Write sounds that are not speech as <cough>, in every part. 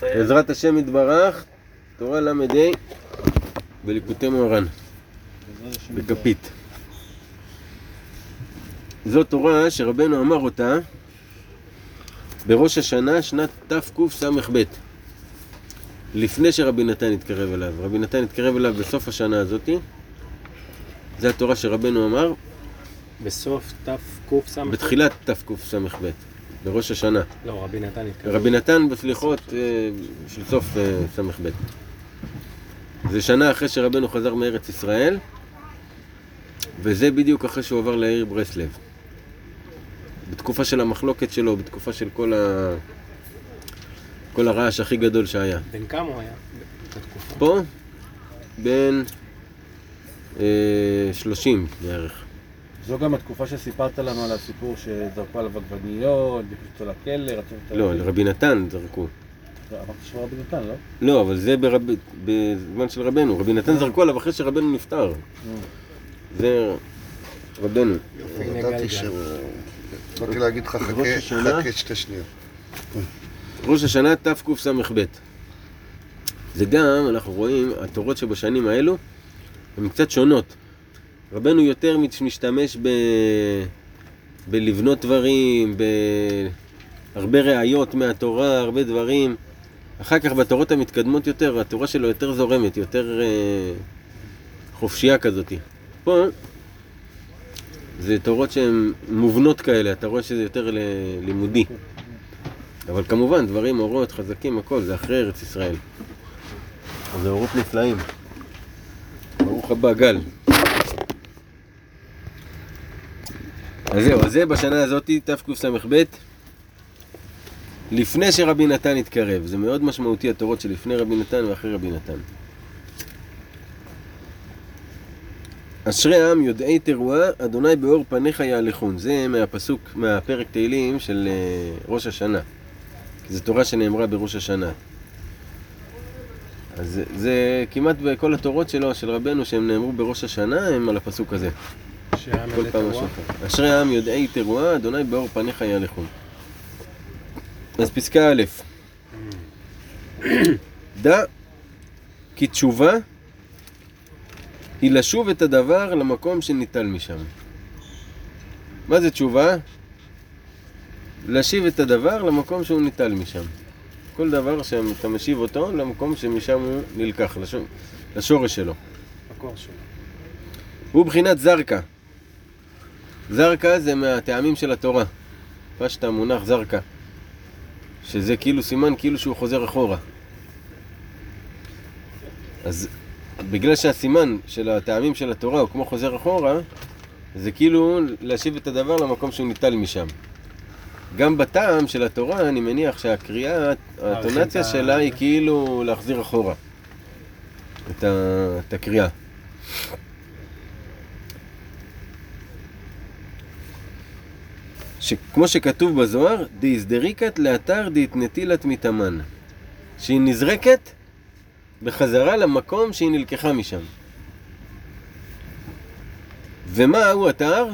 בעזרת השם יתברך, תורה ל"ה בליקוטי מוהר"ן, בכפית. זו תורה שרבנו אמר אותה בראש השנה, שנת תקס"ב, לפני שרבי נתן התקרב אליו. רבי נתן התקרב אליו בסוף השנה הזאתי. זו התורה שרבנו אמר. בסוף תקס"ב? בתחילת תקס"ב. בראש השנה. לא, רבי נתן התקרב. רבי נתן בסליחות אה, של סוף אה, ס"ב. זה שנה אחרי שרבנו חזר מארץ ישראל, וזה בדיוק אחרי שהוא עבר לעיר ברסלב. בתקופה של המחלוקת שלו, בתקופה של כל, ה... כל הרעש הכי גדול שהיה. בן כמה הוא היה בתקופה? פה, בן אה, 30 בערך. זו גם התקופה שסיפרת לנו על הסיפור שזרקו עליו עגבניות, נכנסו לכלא, רצו... לא, לרבי נתן זרקו. אמרת של רבי נתן, לא? לא, אבל זה ברב... בזמן של רבנו. רבי נתן זרקו עליו אחרי שרבנו נפטר. זה רבנו. באתי להגיד לך? חכה שתי שניות. ראש השנה תקס"ב. זה גם, אנחנו רואים, התורות שבשנים האלו הן קצת שונות. רבנו יותר משתמש ב... בלבנות דברים, בהרבה ראיות מהתורה, הרבה דברים. אחר כך בתורות המתקדמות יותר, התורה שלו יותר זורמת, יותר אה, חופשייה כזאת. פה זה תורות שהן מובנות כאלה, אתה רואה שזה יותר לימודי. אבל כמובן, דברים, אורות, חזקים, הכל, זה אחרי ארץ ישראל. זה אורות נפלאים. ברוך הבא, גל. אז זהו, אז זה בשנה הזאתי, תקס"ב, לפני שרבי נתן התקרב. זה מאוד משמעותי התורות שלפני רבי נתן ואחרי רבי נתן. אשרי העם יודעי תרועה, אדוני באור פניך יהלכון. זה מהפסוק, מהפרק תהילים של אה, ראש השנה. כי זו תורה שנאמרה בראש השנה. אז זה, זה כמעט בכל התורות שלו, של רבנו, שהם נאמרו בראש השנה, הם על הפסוק הזה. שהעם מלא תרועה. אשרי העם יודעי תרועה, אדוני באור פניך יהלכון. אז פסקה א', <clears throat> דע כי תשובה היא לשוב את הדבר למקום שניטל משם. מה זה תשובה? להשיב את הדבר למקום שהוא ניטל משם. כל דבר שאתה משיב אותו למקום שמשם הוא נלקח, לשור, לשורש שלו. מקור שלו. הוא בחינת זרקה. זרקה זה מהטעמים של התורה. פשט המונח זרקה. שזה כאילו סימן כאילו שהוא חוזר אחורה. אז בגלל שהסימן של הטעמים של התורה הוא כמו חוזר אחורה, זה כאילו להשיב את הדבר למקום שהוא ניטל משם. גם בטעם של התורה, אני מניח שהקריאה, האטונציה ה- שלה היא כאילו להחזיר אחורה את, ה... את הקריאה. שכמו שכתוב בזוהר, דאיזדריקת לאתר דאיתנטילת מתאמן. שהיא נזרקת בחזרה למקום שהיא נלקחה משם. ומה הוא אתר?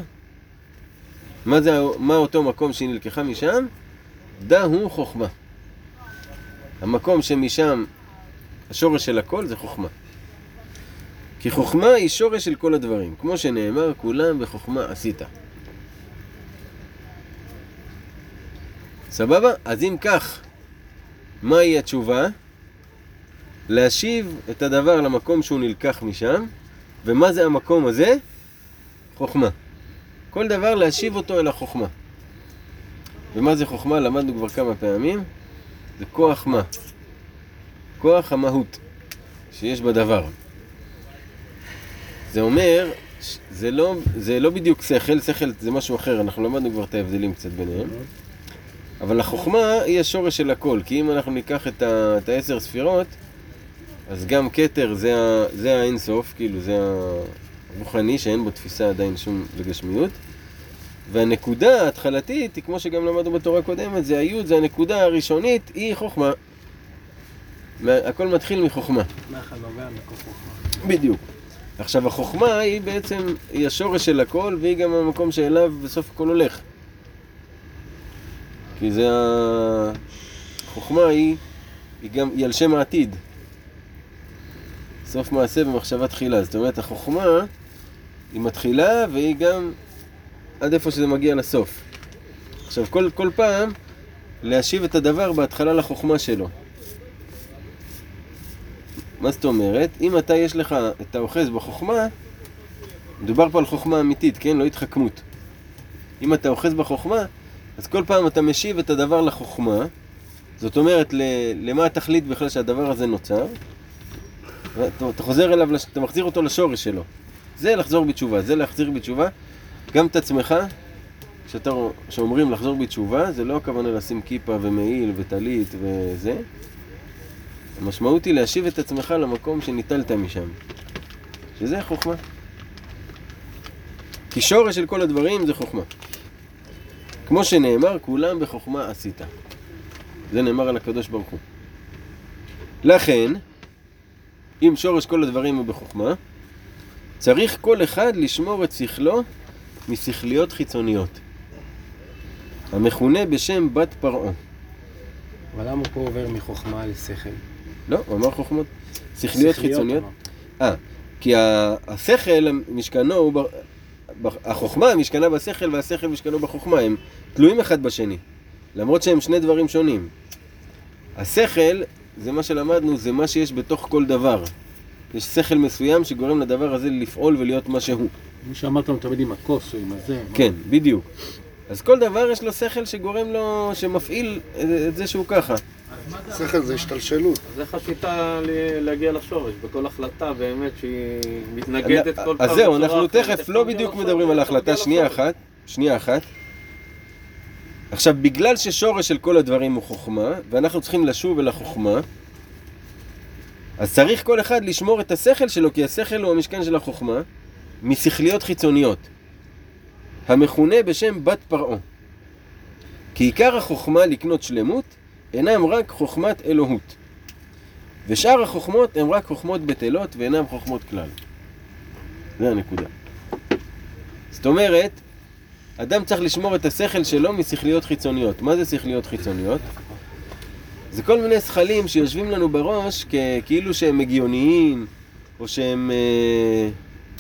מה, זה, מה אותו מקום שהיא נלקחה משם? דה הוא חוכמה. המקום שמשם השורש של הכל זה חוכמה. כי חוכמה היא שורש של כל הדברים. כמו שנאמר, כולם בחוכמה עשית. סבבה? אז אם כך, מהי התשובה? להשיב את הדבר למקום שהוא נלקח משם, ומה זה המקום הזה? חוכמה. כל דבר להשיב אותו אל החוכמה. ומה זה חוכמה? למדנו כבר כמה פעמים. זה כוח מה? כוח המהות שיש בדבר. זה אומר, זה לא, זה לא בדיוק שכל, שכל זה משהו אחר, אנחנו למדנו כבר את ההבדלים קצת ביניהם. אבל החוכמה היא השורש של הכל, כי אם אנחנו ניקח את, ה, את העשר ספירות, אז גם כתר זה, ה- זה האינסוף, כאילו זה הרוחני, שאין בו תפיסה עדיין שום לגשמיות. והנקודה ההתחלתית, היא כמו שגם למדנו בתורה הקודמת, זה היוד, זה הנקודה הראשונית, היא חוכמה. מה- הכל מתחיל מחוכמה. מקור חוכמה. בדיוק. עכשיו החוכמה היא בעצם, היא השורש של הכל והיא גם המקום שאליו בסוף הכל הולך. כי זה. החוכמה היא היא גם, היא על שם העתיד. סוף מעשה במחשבה תחילה. זאת אומרת, החוכמה, היא מתחילה והיא גם עד איפה שזה מגיע לסוף. עכשיו, כל, כל פעם, להשיב את הדבר בהתחלה לחוכמה שלו. מה זאת אומרת? אם אתה יש לך את האוחז בחוכמה, מדובר פה על חוכמה אמיתית, כן? לא התחכמות. אם אתה אוחז בחוכמה, אז כל פעם אתה משיב את הדבר לחוכמה, זאת אומרת, למה התכלית בכלל שהדבר הזה נוצר, ואתה אתה חוזר אליו, אתה מחזיר אותו לשורש שלו. זה לחזור בתשובה, זה להחזיר בתשובה גם את עצמך, כשאומרים לחזור בתשובה, זה לא הכוונה לשים כיפה ומעיל וטלית וזה. המשמעות היא להשיב את עצמך למקום שניטלת משם, שזה חוכמה. כי שורש של כל הדברים זה חוכמה. כמו שנאמר, כולם בחוכמה עשית. זה נאמר על הקדוש ברוך הוא. לכן, אם שורש כל הדברים הוא בחוכמה, צריך כל אחד לשמור את שכלו משכליות חיצוניות, המכונה בשם בת פרעה. אבל למה הוא פה עובר מחוכמה לשכל? לא, הוא אמר חוכמות. שכליות חיצוניות. אה, כי השכל, משכנו הוא... החוכמה משכנה בשכל והשכל משכנו בחוכמה, הם תלויים אחד בשני. למרות שהם שני דברים שונים. השכל, זה מה שלמדנו, זה מה שיש בתוך כל דבר. יש שכל מסוים שגורם לדבר הזה לפעול ולהיות מה שהוא. מי שאמרת לנו תמיד עם הכוס או עם הזה. כן, בדיוק. אז כל דבר יש לו שכל שגורם לו, שמפעיל את זה שהוא ככה. שכל זה השתלשלות. אז איך ל- להגיע לשורש? בכל החלטה באמת שהיא מתנגדת כל פעם אז זהו, אנחנו תכף לא בדיוק? מדברים על ההחלטה, שנייה? אחת, שנייה אחת. עכשיו, בגלל ששורש של כל הדברים הוא חוכמה, ואנחנו צריכים לשוב אל החוכמה, אז צריך כל אחד לשמור את השכל שלו, כי השכל הוא המשכן של החוכמה, משכליות חיצוניות, המכונה בשם בת פרעה. כי עיקר החוכמה לקנות שלמות, אינם רק חוכמת אלוהות. ושאר החוכמות הן רק חוכמות בטלות ואינן חוכמות כלל. זה הנקודה. זאת אומרת, אדם צריך לשמור את השכל שלו משכליות חיצוניות. מה זה שכליות חיצוניות? זה כל מיני שכלים שיושבים לנו בראש כאילו שהם הגיוניים, או שהם אה,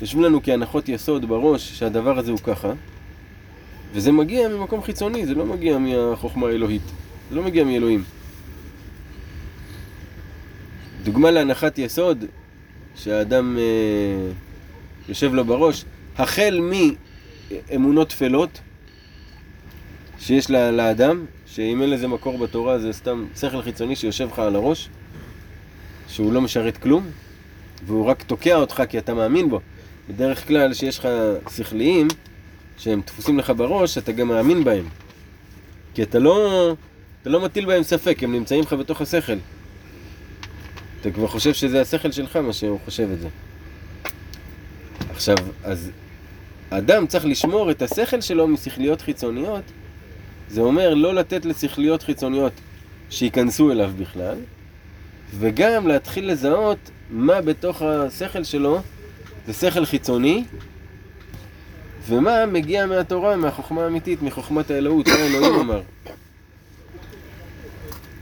יושבים לנו כהנחות יסוד בראש שהדבר הזה הוא ככה, וזה מגיע ממקום חיצוני, זה לא מגיע מהחוכמה האלוהית, זה לא מגיע מאלוהים. דוגמה להנחת יסוד שהאדם אה, יושב לו בראש, החל מאמונות טפלות שיש לה- לאדם, שאם אין לזה מקור בתורה זה סתם שכל חיצוני שיושב לך על הראש, שהוא לא משרת כלום, והוא רק תוקע אותך כי אתה מאמין בו. בדרך כלל שיש לך שכליים שהם דפוסים לך בראש, אתה גם מאמין בהם. כי אתה לא, אתה לא מטיל בהם ספק, הם נמצאים לך בתוך השכל. אתה כבר חושב שזה השכל שלך, מה שהוא חושב את זה. עכשיו, אז אדם צריך לשמור את השכל שלו משכליות חיצוניות, זה אומר לא לתת לשכליות חיצוניות שייכנסו אליו בכלל, וגם להתחיל לזהות מה בתוך השכל שלו זה שכל חיצוני, ומה מגיע מהתורה, מהחוכמה האמיתית, מחוכמת האלוהות, מה אלוהים <coughs> אמר.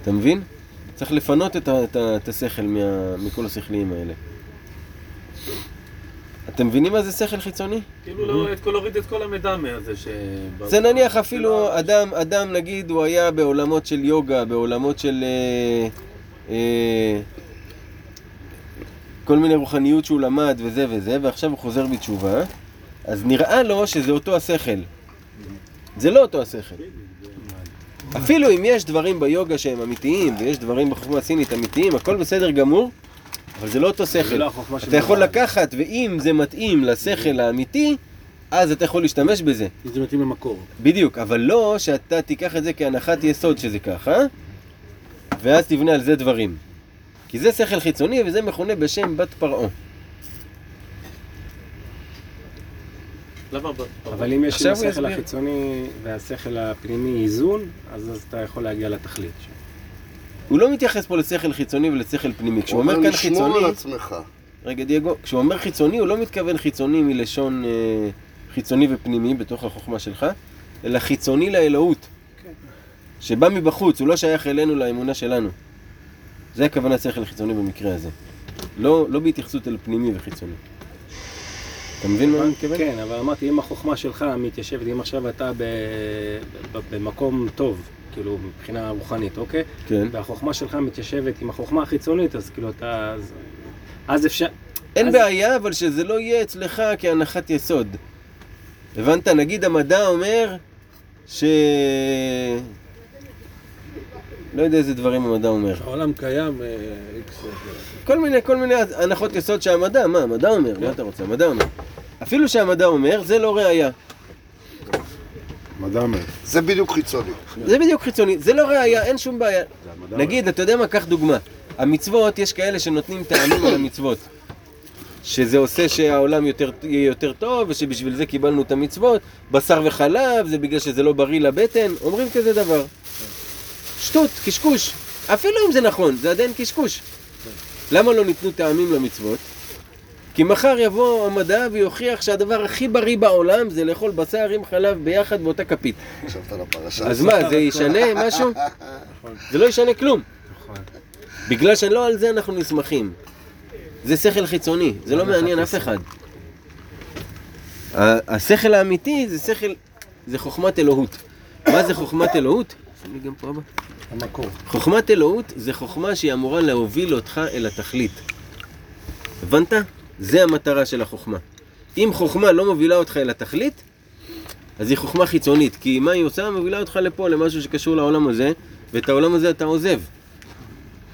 אתה מבין? צריך לפנות את, ה, את, ה, את השכל מה, מכל השכליים האלה. אתם מבינים מה זה שכל חיצוני? כאילו לא- את כל- להוריד את כל המידע מהזה ש... זה נניח אפילו אדם, אדם נגיד הוא היה בעולמות של יוגה, בעולמות של אה, אה, כל מיני רוחניות שהוא למד וזה וזה, ועכשיו הוא חוזר בתשובה, אז נראה לו שזה אותו השכל. זה לא אותו השכל. אפילו אם יש דברים ביוגה שהם אמיתיים, ויש דברים בחוכמה הסינית אמיתיים, הכל בסדר גמור, אבל זה לא אותו שכל. לא של אתה יכול דבר. לקחת, ואם זה מתאים לשכל האמיתי, אז אתה יכול להשתמש בזה. אם זה מתאים למקור. בדיוק, אבל לא שאתה תיקח את זה כהנחת יסוד שזה ככה, ואז תבנה על זה דברים. כי זה שכל חיצוני וזה מכונה בשם בת פרעה. למה? ב- אבל אם יש הוא לשכל יסביר. החיצוני והשכל הפנימי איזון, אז אז אתה יכול להגיע לתכלית. הוא לא מתייחס פה לשכל חיצוני ולשכל פנימי. כשהוא אומר כאן לשמור חיצוני, על עצמך. רגע דייגו, כשהוא אומר חיצוני הוא לא מתכוון חיצוני מלשון אה, חיצוני ופנימי בתוך החוכמה שלך, אלא חיצוני לאלוהות. כן. שבא מבחוץ, הוא לא שייך אלינו לאמונה שלנו. זה הכוונה שכל חיצוני במקרה הזה. לא, לא בהתייחסות אל פנימי וחיצוני. אתה מבין מה אני מתכוון? כן, אבל אמרתי, אם החוכמה שלך מתיישבת, אם עכשיו אתה במקום טוב, כאילו, מבחינה רוחנית, אוקיי? כן. והחוכמה שלך מתיישבת עם החוכמה החיצונית, אז כאילו אתה... אז, אז אפשר... אין אז- בעיה, אבל שזה לא יהיה אצלך כהנחת יסוד. הבנת? נגיד המדע אומר ש... לא יודע איזה דברים המדע אומר. העולם קיים, אה, איקס... כל מיני, כל מיני הנחות יסוד שהמדע, מה, המדע אומר, מה אתה רוצה? המדע אומר. אפילו שהמדע אומר, זה לא ראייה. מדע מת. זה בדיוק חיצוני. זה בדיוק חיצוני, זה לא ראייה, אין שום בעיה. נגיד, אתה יודע מה, קח דוגמה. המצוות, יש כאלה שנותנים טעמים על המצוות. שזה עושה שהעולם יותר, יהיה יותר טוב, ושבשביל זה קיבלנו את המצוות. בשר וחלב, זה בגלל שזה לא בריא לבטן. אומרים כזה דבר. שטות, קשקוש. אפילו אם זה נכון, זה עדיין קשקוש. למה לא ניתנו טעמים למצוות? כי מחר יבוא המדע ויוכיח שהדבר הכי בריא בעולם זה לאכול בשר עם חלב ביחד באותה כפית. אז מה, זה ישנה משהו? זה לא ישנה כלום. בגלל שלא על זה אנחנו נסמכים. זה שכל חיצוני, זה לא מעניין אף אחד. השכל האמיתי זה שכל, זה חוכמת אלוהות. מה זה חוכמת אלוהות? לי גם פה אבא. המקור. חוכמת אלוהות זה חוכמה שהיא אמורה להוביל אותך אל התכלית. הבנת? זה המטרה של החוכמה. אם חוכמה לא מובילה אותך אל התכלית, אז היא חוכמה חיצונית. כי מה היא עושה? מובילה אותך לפה, למשהו שקשור לעולם הזה, ואת העולם הזה אתה עוזב.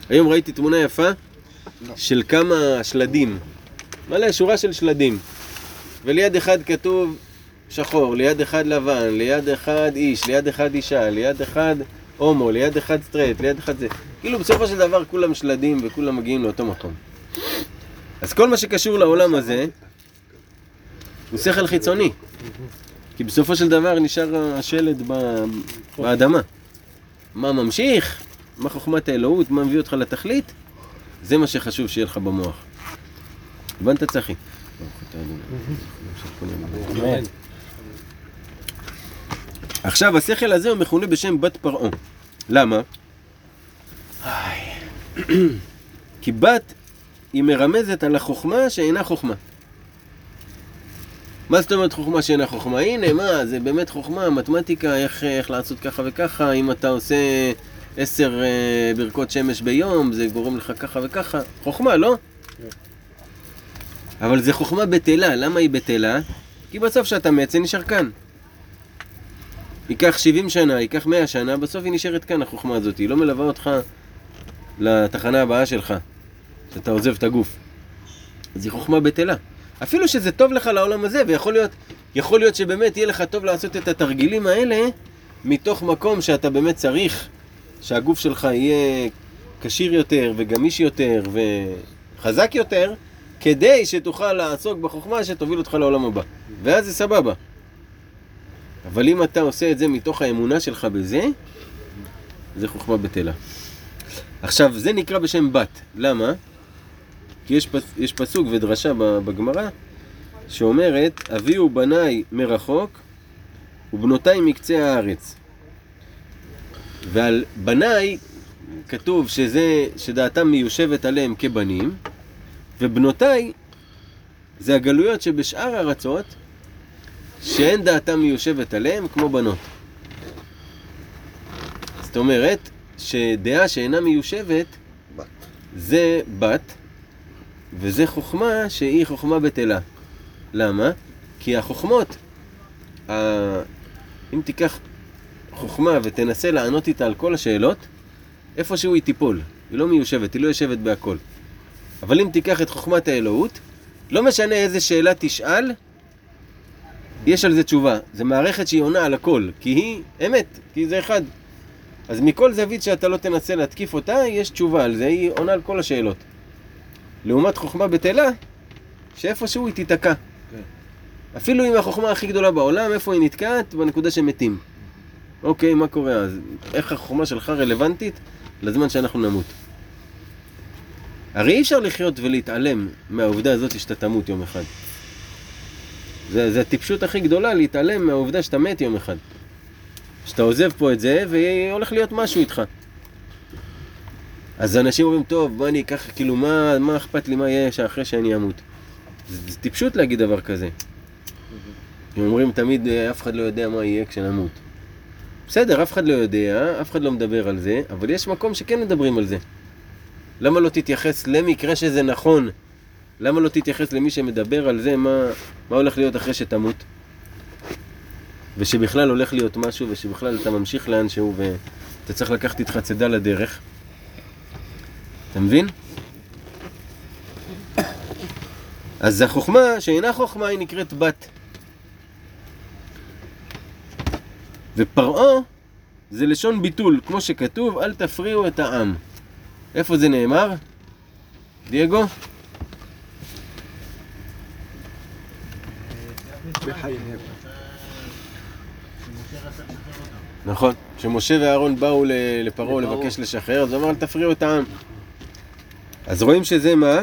היום ראיתי תמונה יפה של כמה שלדים. מלא, שורה של שלדים. וליד אחד כתוב שחור, ליד אחד לבן, ליד אחד איש, ליד אחד אישה, ליד אחד הומו, ליד אחד סטרייט, ליד אחד זה. כאילו בסופו של דבר כולם שלדים וכולם מגיעים לאותו מקום. אז כל מה שקשור לעולם הזה הוא שכל חיצוני. כי בסופו של דבר נשאר השלד ב- באדמה. מה ממשיך? מה חוכמת האלוהות? מה מביא אותך לתכלית? זה מה שחשוב שיהיה לך במוח. הבנת צחי? עכשיו, השכל הזה הוא מכונה בשם בת פרעה. למה? כי בת היא מרמזת על החוכמה שאינה חוכמה. מה זאת אומרת חוכמה שאינה חוכמה? הנה, מה, זה באמת חוכמה, מתמטיקה, איך, איך לעשות ככה וככה, אם אתה עושה עשר אה, ברכות שמש ביום, זה גורם לך ככה וככה. חוכמה, לא? אבל זה חוכמה בטלה, למה היא בטלה? כי בסוף שאתה מת זה נשאר כאן. ייקח 70 שנה, ייקח 100 שנה, בסוף היא נשארת כאן, החוכמה הזאת. היא לא מלווה אותך לתחנה הבאה שלך, שאתה עוזב את הגוף. אז היא חוכמה בטלה. אפילו שזה טוב לך לעולם הזה, ויכול להיות, יכול להיות שבאמת יהיה לך טוב לעשות את התרגילים האלה, מתוך מקום שאתה באמת צריך שהגוף שלך יהיה כשיר יותר, וגמיש יותר, וחזק יותר, כדי שתוכל לעסוק בחוכמה שתוביל אותך לעולם הבא. ואז זה סבבה. אבל אם אתה עושה את זה מתוך האמונה שלך בזה, זה חוכמה בטלה. עכשיו, זה נקרא בשם בת. למה? כי יש, פס, יש פסוק ודרשה בגמרא שאומרת, הביאו בניי מרחוק ובנותיי מקצה הארץ. ועל בניי כתוב שזה, שדעתם מיושבת עליהם כבנים, ובנותיי זה הגלויות שבשאר הארצות שאין דעתם מיושבת עליהם כמו בנות. זאת אומרת, שדעה שאינה מיושבת בת. זה בת, וזה חוכמה שהיא חוכמה בטלה. למה? כי החוכמות, ה... אם תיקח חוכמה ותנסה לענות איתה על כל השאלות, איפשהו היא תיפול. היא לא מיושבת, היא לא יושבת בהכל. אבל אם תיקח את חוכמת האלוהות, לא משנה איזה שאלה תשאל, יש על זה תשובה. זה מערכת שהיא עונה על הכל, כי היא אמת, כי זה אחד. אז מכל זווית שאתה לא תנסה להתקיף אותה, יש תשובה על זה, היא עונה על כל השאלות. לעומת חוכמה בטלה, שאיפשהו היא תיתקע. אפילו עם החוכמה הכי גדולה בעולם, איפה היא נתקעת? בנקודה שמתים. אוקיי, מה קורה אז? איך החוכמה שלך רלוונטית לזמן שאנחנו נמות? הרי אי אפשר לחיות ולהתעלם מהעובדה הזאת שאתה תמות יום אחד. זה, זה הטיפשות הכי גדולה, להתעלם מהעובדה שאתה מת יום אחד. שאתה עוזב פה את זה, והולך להיות משהו איתך. אז אנשים אומרים, טוב, מה אני אקח, כאילו, מה, מה אכפת לי, מה יהיה אחרי שאני אמות? זה, זה טיפשות להגיד דבר כזה. הם אומרים תמיד, אף אחד לא יודע מה יהיה כשנמות. בסדר, אף אחד לא יודע, אף אחד לא מדבר על זה, אבל יש מקום שכן מדברים על זה. למה לא תתייחס למקרה שזה נכון? למה לא תתייחס למי שמדבר על זה, מה, מה הולך להיות אחרי שתמות? ושבכלל הולך להיות משהו, ושבכלל אתה ממשיך לאנשהו, ואתה צריך לקחת איתך צידה לדרך. אתה מבין? אז החוכמה, שאינה חוכמה, היא נקראת בת. ופרעה זה לשון ביטול, כמו שכתוב, אל תפריעו את העם. איפה זה נאמר? דייגו? נכון, כשמשה ואהרון באו לפרעה לבקש לשחרר, אז הוא אמר אל תפריעו את העם. אז רואים שזה מה?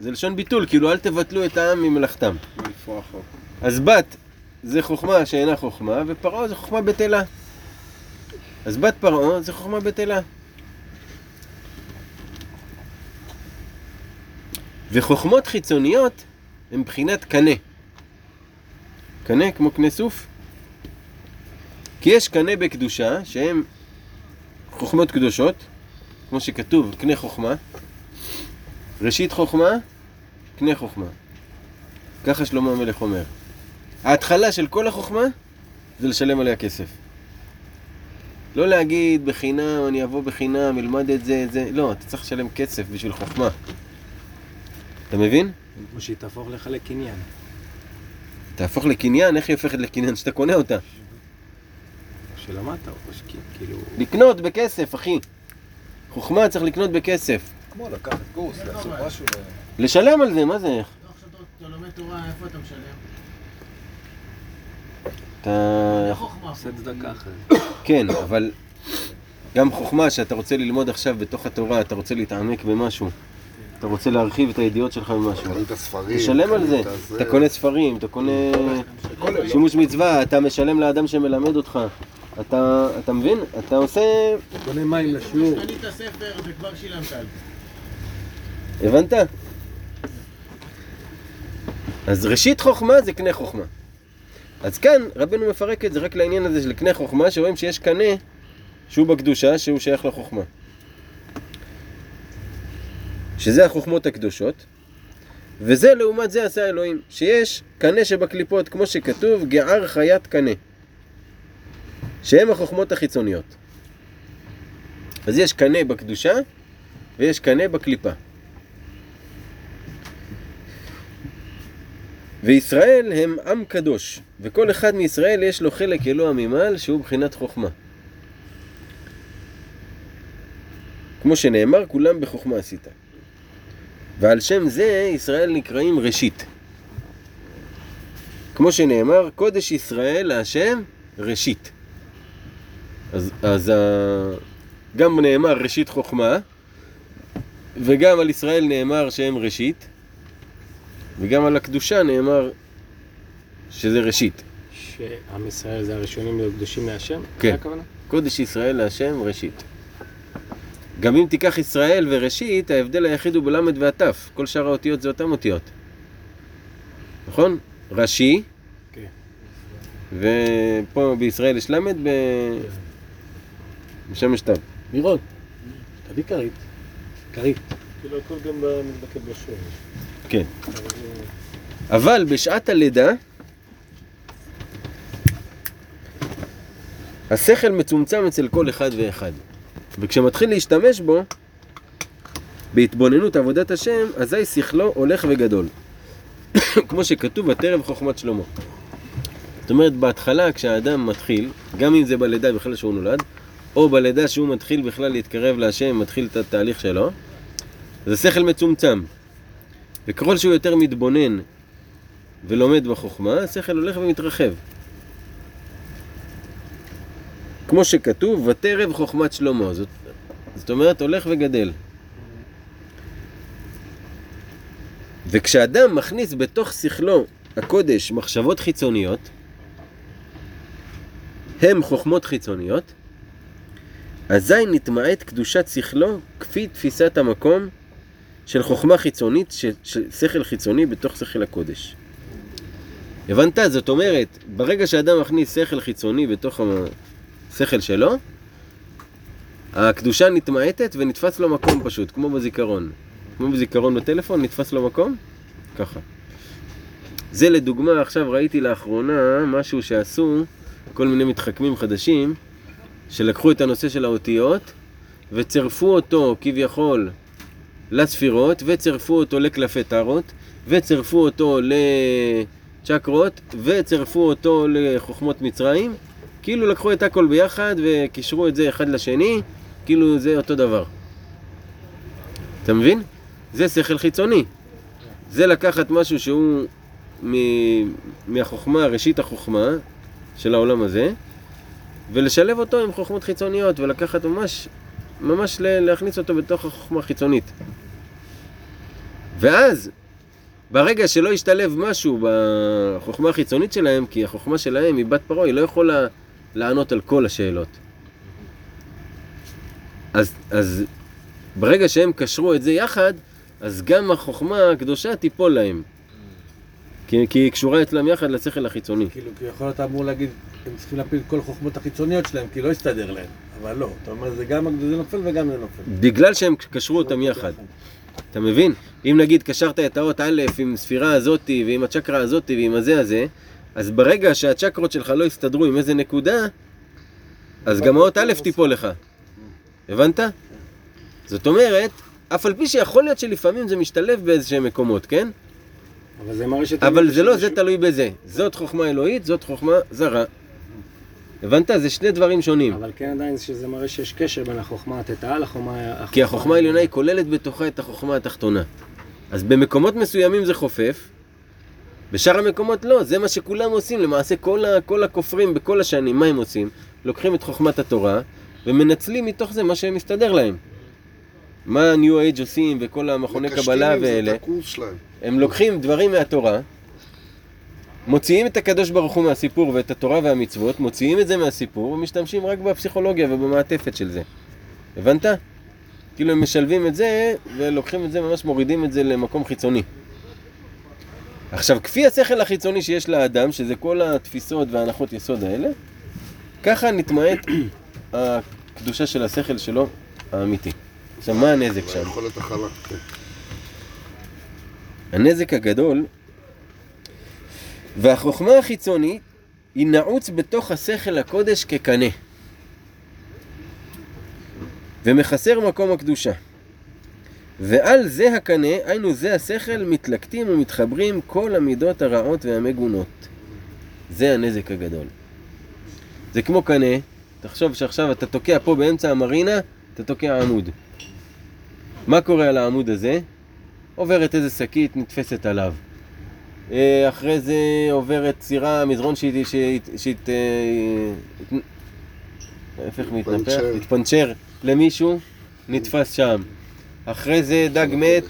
זה לשון ביטול, כאילו אל תבטלו את העם ממלאכתם. אז בת זה חוכמה שאינה חוכמה, ופרעה זה חוכמה בטלה. אז בת פרעה זה חוכמה בטלה. וחוכמות חיצוניות הן בחינת קנה. קנה כמו קנה סוף. כי יש קנה בקדושה שהן חוכמות קדושות, כמו שכתוב, קנה חוכמה. ראשית חוכמה, קנה חוכמה. ככה שלמה המלך אומר. ההתחלה של כל החוכמה זה לשלם עליה כסף. לא להגיד בחינם, אני אבוא בחינם, אלמד את זה, את זה. לא, אתה צריך לשלם כסף בשביל חוכמה. אתה מבין? כמו שהיא תהפוך לך לקניין. תהפוך לקניין, איך היא הופכת לקניין? שאתה קונה אותה. שלמדת, או שכי- כאילו... לקנות בכסף, אחי. חוכמה צריך לקנות בכסף. כמו לקחת קורס, לעשות משהו. ל- לשלם על זה, מה זה? לא עכשיו אתה- לומד תורה, איפה אתה משלם? אתה... חוכמה. עושה צדקה אחרי זה. כן, אבל גם חוכמה שאתה רוצה ללמוד עכשיו בתוך התורה, אתה רוצה להתעמק במשהו, אתה רוצה להרחיב את הידיעות שלך במשהו. קנית ספרים. תשלם על זה. אתה קונה ספרים, אתה קונה שימוש מצווה, אתה משלם לאדם שמלמד אותך. אתה, אתה מבין? אתה עושה... קונה מים לשיעור. קנית ספר וכבר שילמת על זה. הבנת? אז ראשית חוכמה זה קנה חוכמה. אז כאן רבנו מפרק את זה רק לעניין הזה של קנה חוכמה, שרואים שיש קנה שהוא בקדושה, שהוא שייך לחוכמה. שזה החוכמות הקדושות, וזה לעומת זה עשה אלוהים, שיש קנה שבקליפות, כמו שכתוב, גער חיית קנה, שהם החוכמות החיצוניות. אז יש קנה בקדושה, ויש קנה בקליפה. וישראל הם עם קדוש, וכל אחד מישראל יש לו חלק אלוה ממעל שהוא בחינת חוכמה. כמו שנאמר, כולם בחוכמה עשית. ועל שם זה ישראל נקראים ראשית. כמו שנאמר, קודש ישראל להשם ראשית. אז, אז ה... גם נאמר ראשית חוכמה, וגם על ישראל נאמר שהם ראשית, וגם על הקדושה נאמר שזה ראשית. שעם ישראל זה הראשונים להיות קדושים להשם? כן. קודש ישראל להשם ראשית. גם אם תיקח ישראל וראשית, ההבדל היחיד הוא בלמד והתף. כל שאר האותיות זה אותן אותיות. נכון? ראשי, כן. ופה בישראל יש למד ב... בשם תו. מירון, תביא כרית. כרית. כאילו הכל גם מתבקד בשורש. כן. אבל בשעת הלידה, השכל מצומצם אצל כל אחד ואחד. וכשמתחיל להשתמש בו, בהתבוננות עבודת השם, אזי שכלו הולך וגדול. <coughs> כמו שכתוב, ותרב חוכמת שלמה. זאת אומרת, בהתחלה כשהאדם מתחיל, גם אם זה בלידה בכלל שהוא נולד, או בלידה שהוא מתחיל בכלל להתקרב להשם, מתחיל את התהליך שלו, אז השכל מצומצם. וככל שהוא יותר מתבונן ולומד בחוכמה, השכל הולך ומתרחב. כמו שכתוב, ותרב חוכמת שלמה. זאת, זאת אומרת, הולך וגדל. וכשאדם מכניס בתוך שכלו הקודש מחשבות חיצוניות, הם חוכמות חיצוניות, אזי נתמעט קדושת שכלו כפי תפיסת המקום של חוכמה חיצונית, של, של שכל חיצוני בתוך שכל הקודש. הבנת? זאת אומרת, ברגע שאדם מכניס שכל חיצוני בתוך השכל שלו, הקדושה נתמעטת ונתפס לו מקום פשוט, כמו בזיכרון. כמו בזיכרון בטלפון, נתפס לו מקום? ככה. זה לדוגמה, עכשיו ראיתי לאחרונה משהו שעשו כל מיני מתחכמים חדשים, שלקחו את הנושא של האותיות וצירפו אותו כביכול לספירות, וצירפו אותו לקלפי טארות, וצירפו אותו לצ'קרות, וצירפו אותו לחוכמות מצרים, כאילו לקחו את הכל ביחד וקישרו את זה אחד לשני, כאילו זה אותו דבר. אתה מבין? זה שכל חיצוני. זה לקחת משהו שהוא מ- מהחוכמה, ראשית החוכמה של העולם הזה, ולשלב אותו עם חוכמות חיצוניות, ולקחת ממש, ממש להכניס אותו בתוך החוכמה החיצונית. ואז, ברגע שלא ישתלב משהו בחוכמה החיצונית שלהם, כי החוכמה שלהם היא בת פרעה, היא לא יכולה לענות על כל השאלות. אז, אז ברגע שהם קשרו את זה יחד, אז גם החוכמה הקדושה תיפול להם. כי, כי היא קשורה אצלם יחד לשכל החיצוני. כאילו, כביכול אתה אמור להגיד, הם צריכים להפיל את כל החוכמות החיצוניות שלהם, כי לא יסתדר להם. אבל לא, אתה אומר, זה גם זה נופל וגם זה נופל. בגלל שהם קשרו אותם יחד. אתה מבין? אם נגיד קשרת את האות א' עם ספירה הזאתי ועם הצ'קרה הזאתי ועם הזה הזה, אז ברגע שהצ'קרות שלך לא יסתדרו עם איזה נקודה, אז גם האות א' תיפול לך. הבנת? זאת אומרת, אף על פי שיכול להיות שלפעמים זה משתלב באיזשהם מקומות, כן? אבל זה מראה שאתה... אבל זה לא, זה תלוי בזה. זאת חוכמה אלוהית, זאת חוכמה זרה. הבנת? זה שני דברים שונים. אבל כן עדיין שזה מראה שיש קשר בין החוכמה התתאה לחוכמה... כי החוכמה העליונה היא כוללת בתוכה את החוכמה התחתונה. אז במקומות מסוימים זה חופף, בשאר המקומות לא, זה מה שכולם עושים. למעשה כל, ה, כל הכופרים בכל השנים, מה הם עושים? לוקחים את חוכמת התורה ומנצלים מתוך זה מה שמסתדר להם. מה ה-New Age עושים וכל המכוני קבלה ואלה. הם לוקחים דברים מהתורה, מוציאים את הקדוש ברוך הוא מהסיפור ואת התורה והמצוות, מוציאים את זה מהסיפור ומשתמשים רק בפסיכולוגיה ובמעטפת של זה. הבנת? כאילו הם משלבים את זה ולוקחים את זה, ממש מורידים את זה למקום חיצוני. עכשיו, כפי השכל החיצוני שיש לאדם, שזה כל התפיסות והנחות יסוד האלה, ככה נתמעט <clears throat> הקדושה של השכל שלו האמיתי. עכשיו, מה הנזק שם? הכלה. כן. הנזק הגדול, והחוכמה החיצונית היא נעוץ בתוך השכל הקודש כקנה. ומחסר מקום הקדושה. ועל זה הקנה, היינו זה השכל, מתלקטים ומתחברים כל המידות הרעות והמגונות. זה הנזק הגדול. זה כמו קנה, תחשוב שעכשיו אתה תוקע פה באמצע המרינה, אתה תוקע עמוד. מה קורה על העמוד הזה? עוברת איזה שקית, נתפסת עליו. אה, אחרי זה עוברת סירה, מזרון שהיא... שהיא... אה, ההפך מתנפח, פנצ'ר. התפנצ'ר למישהו, נתפס שם. אחרי זה דג מת,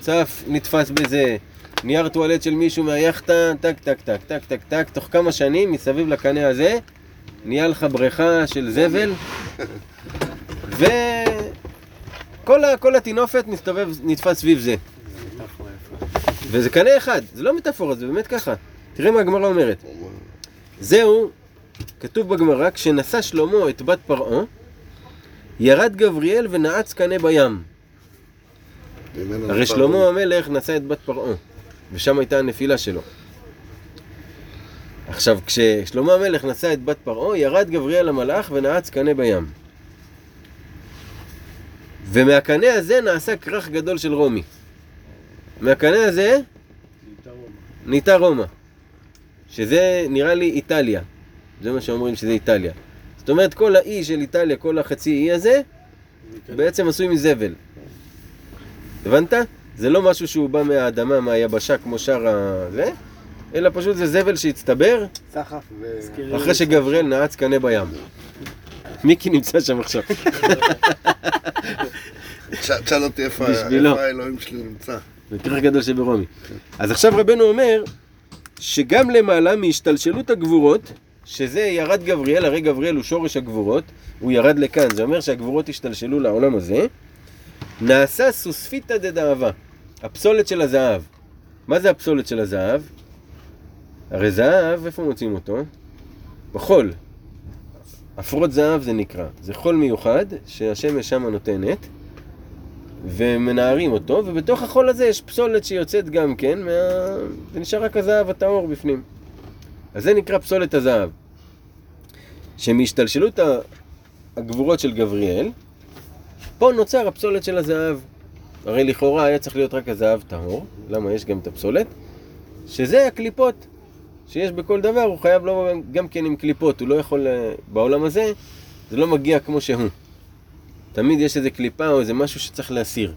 צף, נתפס בזה. נייר טואלט של מישהו מהיאכטה, טק טק טק טק טק טק, תוך כמה שנים מסביב לקנה הזה, נהיה לך בריכה של זבל, וכל ה- כל מסתובב, נתפס סביב זה. וזה קנה אחד, זה לא מטאפורה, זה באמת ככה. תראה מה הגמרא אומרת. זהו, כתוב בגמרא, כשנשא שלמה את בת פרעה, ירד גבריאל ונעץ קנה בים. הרי שלמה המלך נשא את בת פרעה, ושם הייתה הנפילה שלו. עכשיו, כששלמה המלך נשא את בת פרעה, ירד גבריאל המלאך ונעץ קנה בים. ומהקנה הזה נעשה כרך גדול של רומי. מהקנה הזה נהייתה רומא. שזה נראה לי איטליה. זה מה שאומרים שזה איטליה. זאת אומרת, כל האי של איטליה, כל החצי אי הזה, בעצם עשוי מזבל. הבנת? זה לא משהו שהוא בא מהאדמה, מהיבשה, כמו שאר ה... זה, אלא פשוט זה זבל שהצטבר סחף ו... אחרי שגבריאל נעץ קנה בים. מיקי נמצא שם עכשיו. תשאל אותי איפה האלוהים שלי נמצא. זה כרך גדול שברומי. אז עכשיו רבנו אומר שגם למעלה מהשתלשלות הגבורות שזה ירד גבריאל, הרי גבריאל הוא שורש הגבורות, הוא ירד לכאן, זה אומר שהגבורות השתלשלו לעולם הזה. נעשה סוספיתא דדאבה, הפסולת של הזהב. מה זה הפסולת של הזהב? הרי זהב, איפה מוצאים אותו? בחול. עפרות זהב זה נקרא. זה חול מיוחד שהשמש שמה נותנת, ומנערים אותו, ובתוך החול הזה יש פסולת שיוצאת גם כן, מה... ונשאר רק הזהב הטהור בפנים. אז זה נקרא פסולת הזהב. שמהשתלשלות הגבורות של גבריאל, פה נוצר הפסולת של הזהב. הרי לכאורה היה צריך להיות רק הזהב טהור, למה יש גם את הפסולת? שזה הקליפות שיש בכל דבר, הוא חייב לא גם כן עם קליפות, הוא לא יכול, אה, בעולם הזה, זה לא מגיע כמו שהוא. תמיד יש איזה קליפה או איזה משהו שצריך להסיר.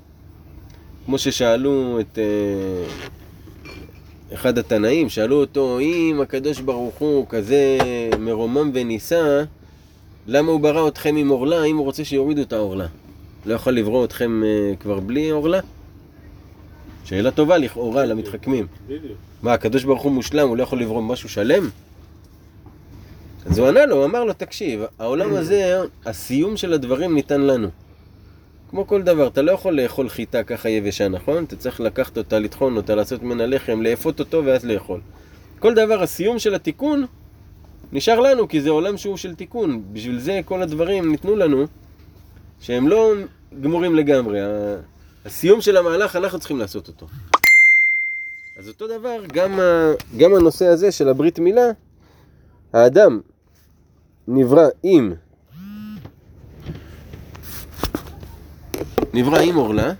כמו ששאלו את אה, אחד התנאים, שאלו אותו, אם הקדוש ברוך הוא כזה מרומם ונישא, למה הוא ברא אתכם עם עורלה, אם הוא רוצה שיורידו את העורלה? לא יכול לברוא אתכם אה, כבר בלי עורלה? שאלה טובה לכאורה למתחכמים. מה, הקדוש ברוך הוא מושלם, הוא לא יכול לברוא משהו שלם? אז הוא ענה לו, הוא אמר לו, תקשיב, העולם הזה, הסיום של הדברים ניתן לנו. כמו כל דבר, אתה לא יכול לאכול חיטה ככה יבשה, נכון? אתה צריך לקחת אותה, לטחון אותה, לעשות ממנה לחם, לאפות אותו ואז לאכול. כל דבר, הסיום של התיקון נשאר לנו, כי זה עולם שהוא של תיקון. בשביל זה כל הדברים ניתנו לנו, שהם לא גמורים לגמרי. הסיום של המהלך, אנחנו צריכים לעשות אותו. אז אותו דבר, גם, ה, גם הנושא הזה של הברית מילה, האדם נברא עם, נברא עם עורלה,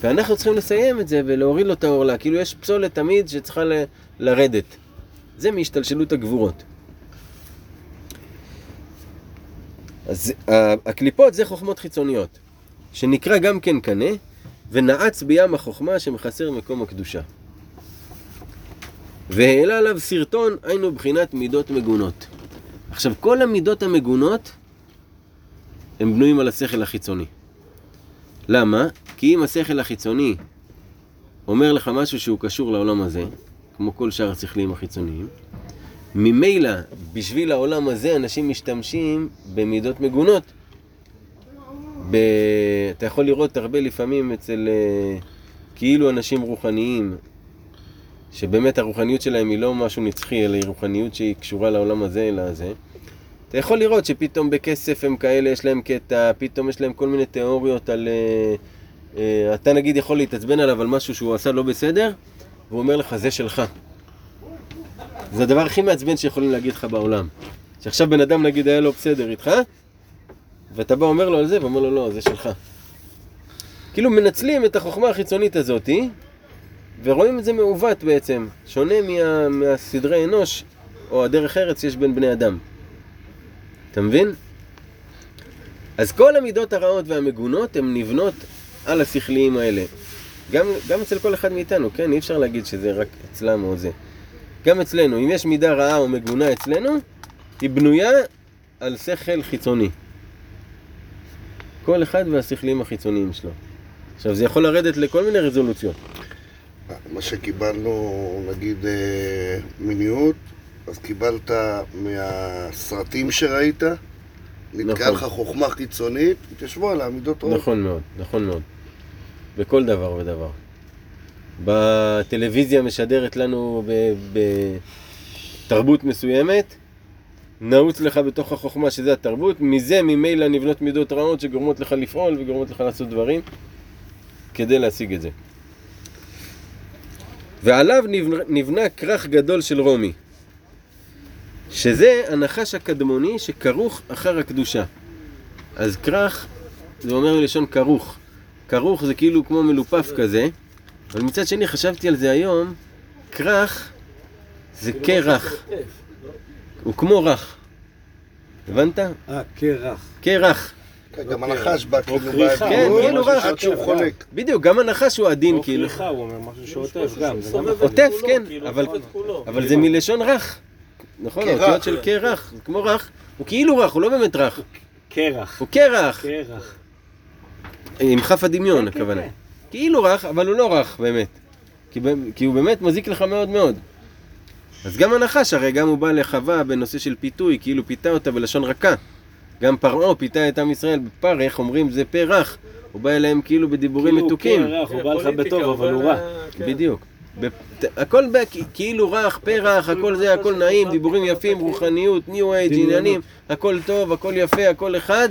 ואנחנו צריכים לסיים את זה ולהוריד לו את העורלה, כאילו יש פסולת תמיד שצריכה ל, לרדת. זה מהשתלשלות הגבורות. אז ה- הקליפות זה חוכמות חיצוניות, שנקרא גם כן קנה, ונעץ בים החוכמה שמחסר מקום הקדושה. והעלה עליו סרטון, היינו בחינת מידות מגונות. עכשיו, כל המידות המגונות הם בנויים על השכל החיצוני. למה? כי אם השכל החיצוני אומר לך משהו שהוא קשור לעולם הזה, כמו כל שאר השכלים החיצוניים, ממילא, בשביל העולם הזה, אנשים משתמשים במידות מגונות. ב... אתה יכול לראות הרבה לפעמים אצל אה, כאילו אנשים רוחניים, שבאמת הרוחניות שלהם היא לא משהו נצחי, אלא היא רוחניות שהיא קשורה לעולם הזה, אלא זה. אתה יכול לראות שפתאום בכסף הם כאלה, יש להם קטע, פתאום יש להם כל מיני תיאוריות על... אה, אה, אתה נגיד יכול להתעצבן עליו על משהו שהוא עשה לא בסדר, והוא אומר לך, זה שלך. זה הדבר הכי מעצבן שיכולים להגיד לך בעולם. שעכשיו בן אדם נגיד היה לו בסדר איתך, ואתה בא אומר לו על זה, ואומר לו לא, זה שלך. כאילו מנצלים את החוכמה החיצונית הזאתי, ורואים את זה מעוות בעצם, שונה מה, מהסדרי אנוש, או הדרך ארץ שיש בין בני אדם. אתה מבין? אז כל המידות הרעות והמגונות הן נבנות על השכליים האלה. גם, גם אצל כל אחד מאיתנו, כן? אי אפשר להגיד שזה רק אצלם או זה. גם אצלנו, אם יש מידה רעה או מגונה אצלנו, היא בנויה על שכל חיצוני. כל אחד והשכלים החיצוניים שלו. עכשיו, זה יכול לרדת לכל מיני רזולוציות. מה שקיבלנו, נגיד, אה, מיניות, אז קיבלת מהסרטים שראית, נתקע נכון. לך חוכמה חיצונית, התיישבו עליה מידות רעות. נכון מאוד, נכון מאוד. בכל דבר ודבר. בטלוויזיה משדרת לנו בתרבות מסוימת, נעוץ לך בתוך החוכמה שזה התרבות, מזה ממילא נבנות מידות רעות שגורמות לך לפעול וגורמות לך לעשות דברים כדי להשיג את זה. ועליו נבנה, נבנה כרך גדול של רומי, שזה הנחש הקדמוני שכרוך אחר הקדושה. אז כרך, זה אומר מלשון כרוך. כרוך זה כאילו כמו מלופף כזה, אבל מצד שני חשבתי על זה היום, כרך זה קרח, הוא כמו רך. הבנת? אה, קרח. קרח. כן, גם הנחש בא כאילו כריכה, כן, כאילו רך. עד שהוא חולק. בדיוק, גם הנחש הוא עדין או כאילו. כריכה, הוא אומר משהו שעוטף גם. את עוטף, כן, כאילו, אבל- זה מלשון רך. נכון. האותיות של קרח, זה כמו רך. הוא כאילו רך, הוא לא באמת רך. קרח. הוא קרח. קרח. עם כף הדמיון כן, כן, הכוונה. כאילו רך, אבל הוא לא רך באמת. כי, כי הוא באמת מזיק לך מאוד מאוד. אז גם הנחש, הרי גם הוא בא לחווה בנושא של פיתוי, כאילו פיתה אותה בלשון רכה. גם פרעה פיתה את עם ישראל בפרך, אומרים זה פרח. הוא בא אליהם כאילו בדיבורים כאילו, מתוקים. כן, רך, הוא בא לך בטוב, אבל הוא הוא בא- רע. כן. בדיוק. בפ- הכל ב- כאילו רך, פרח, הכל זה, הכל נעים, דיבורים יפים, רוחניות, ניו אייג'. עניינים, הכל טוב, הכל יפה, הכל אחד,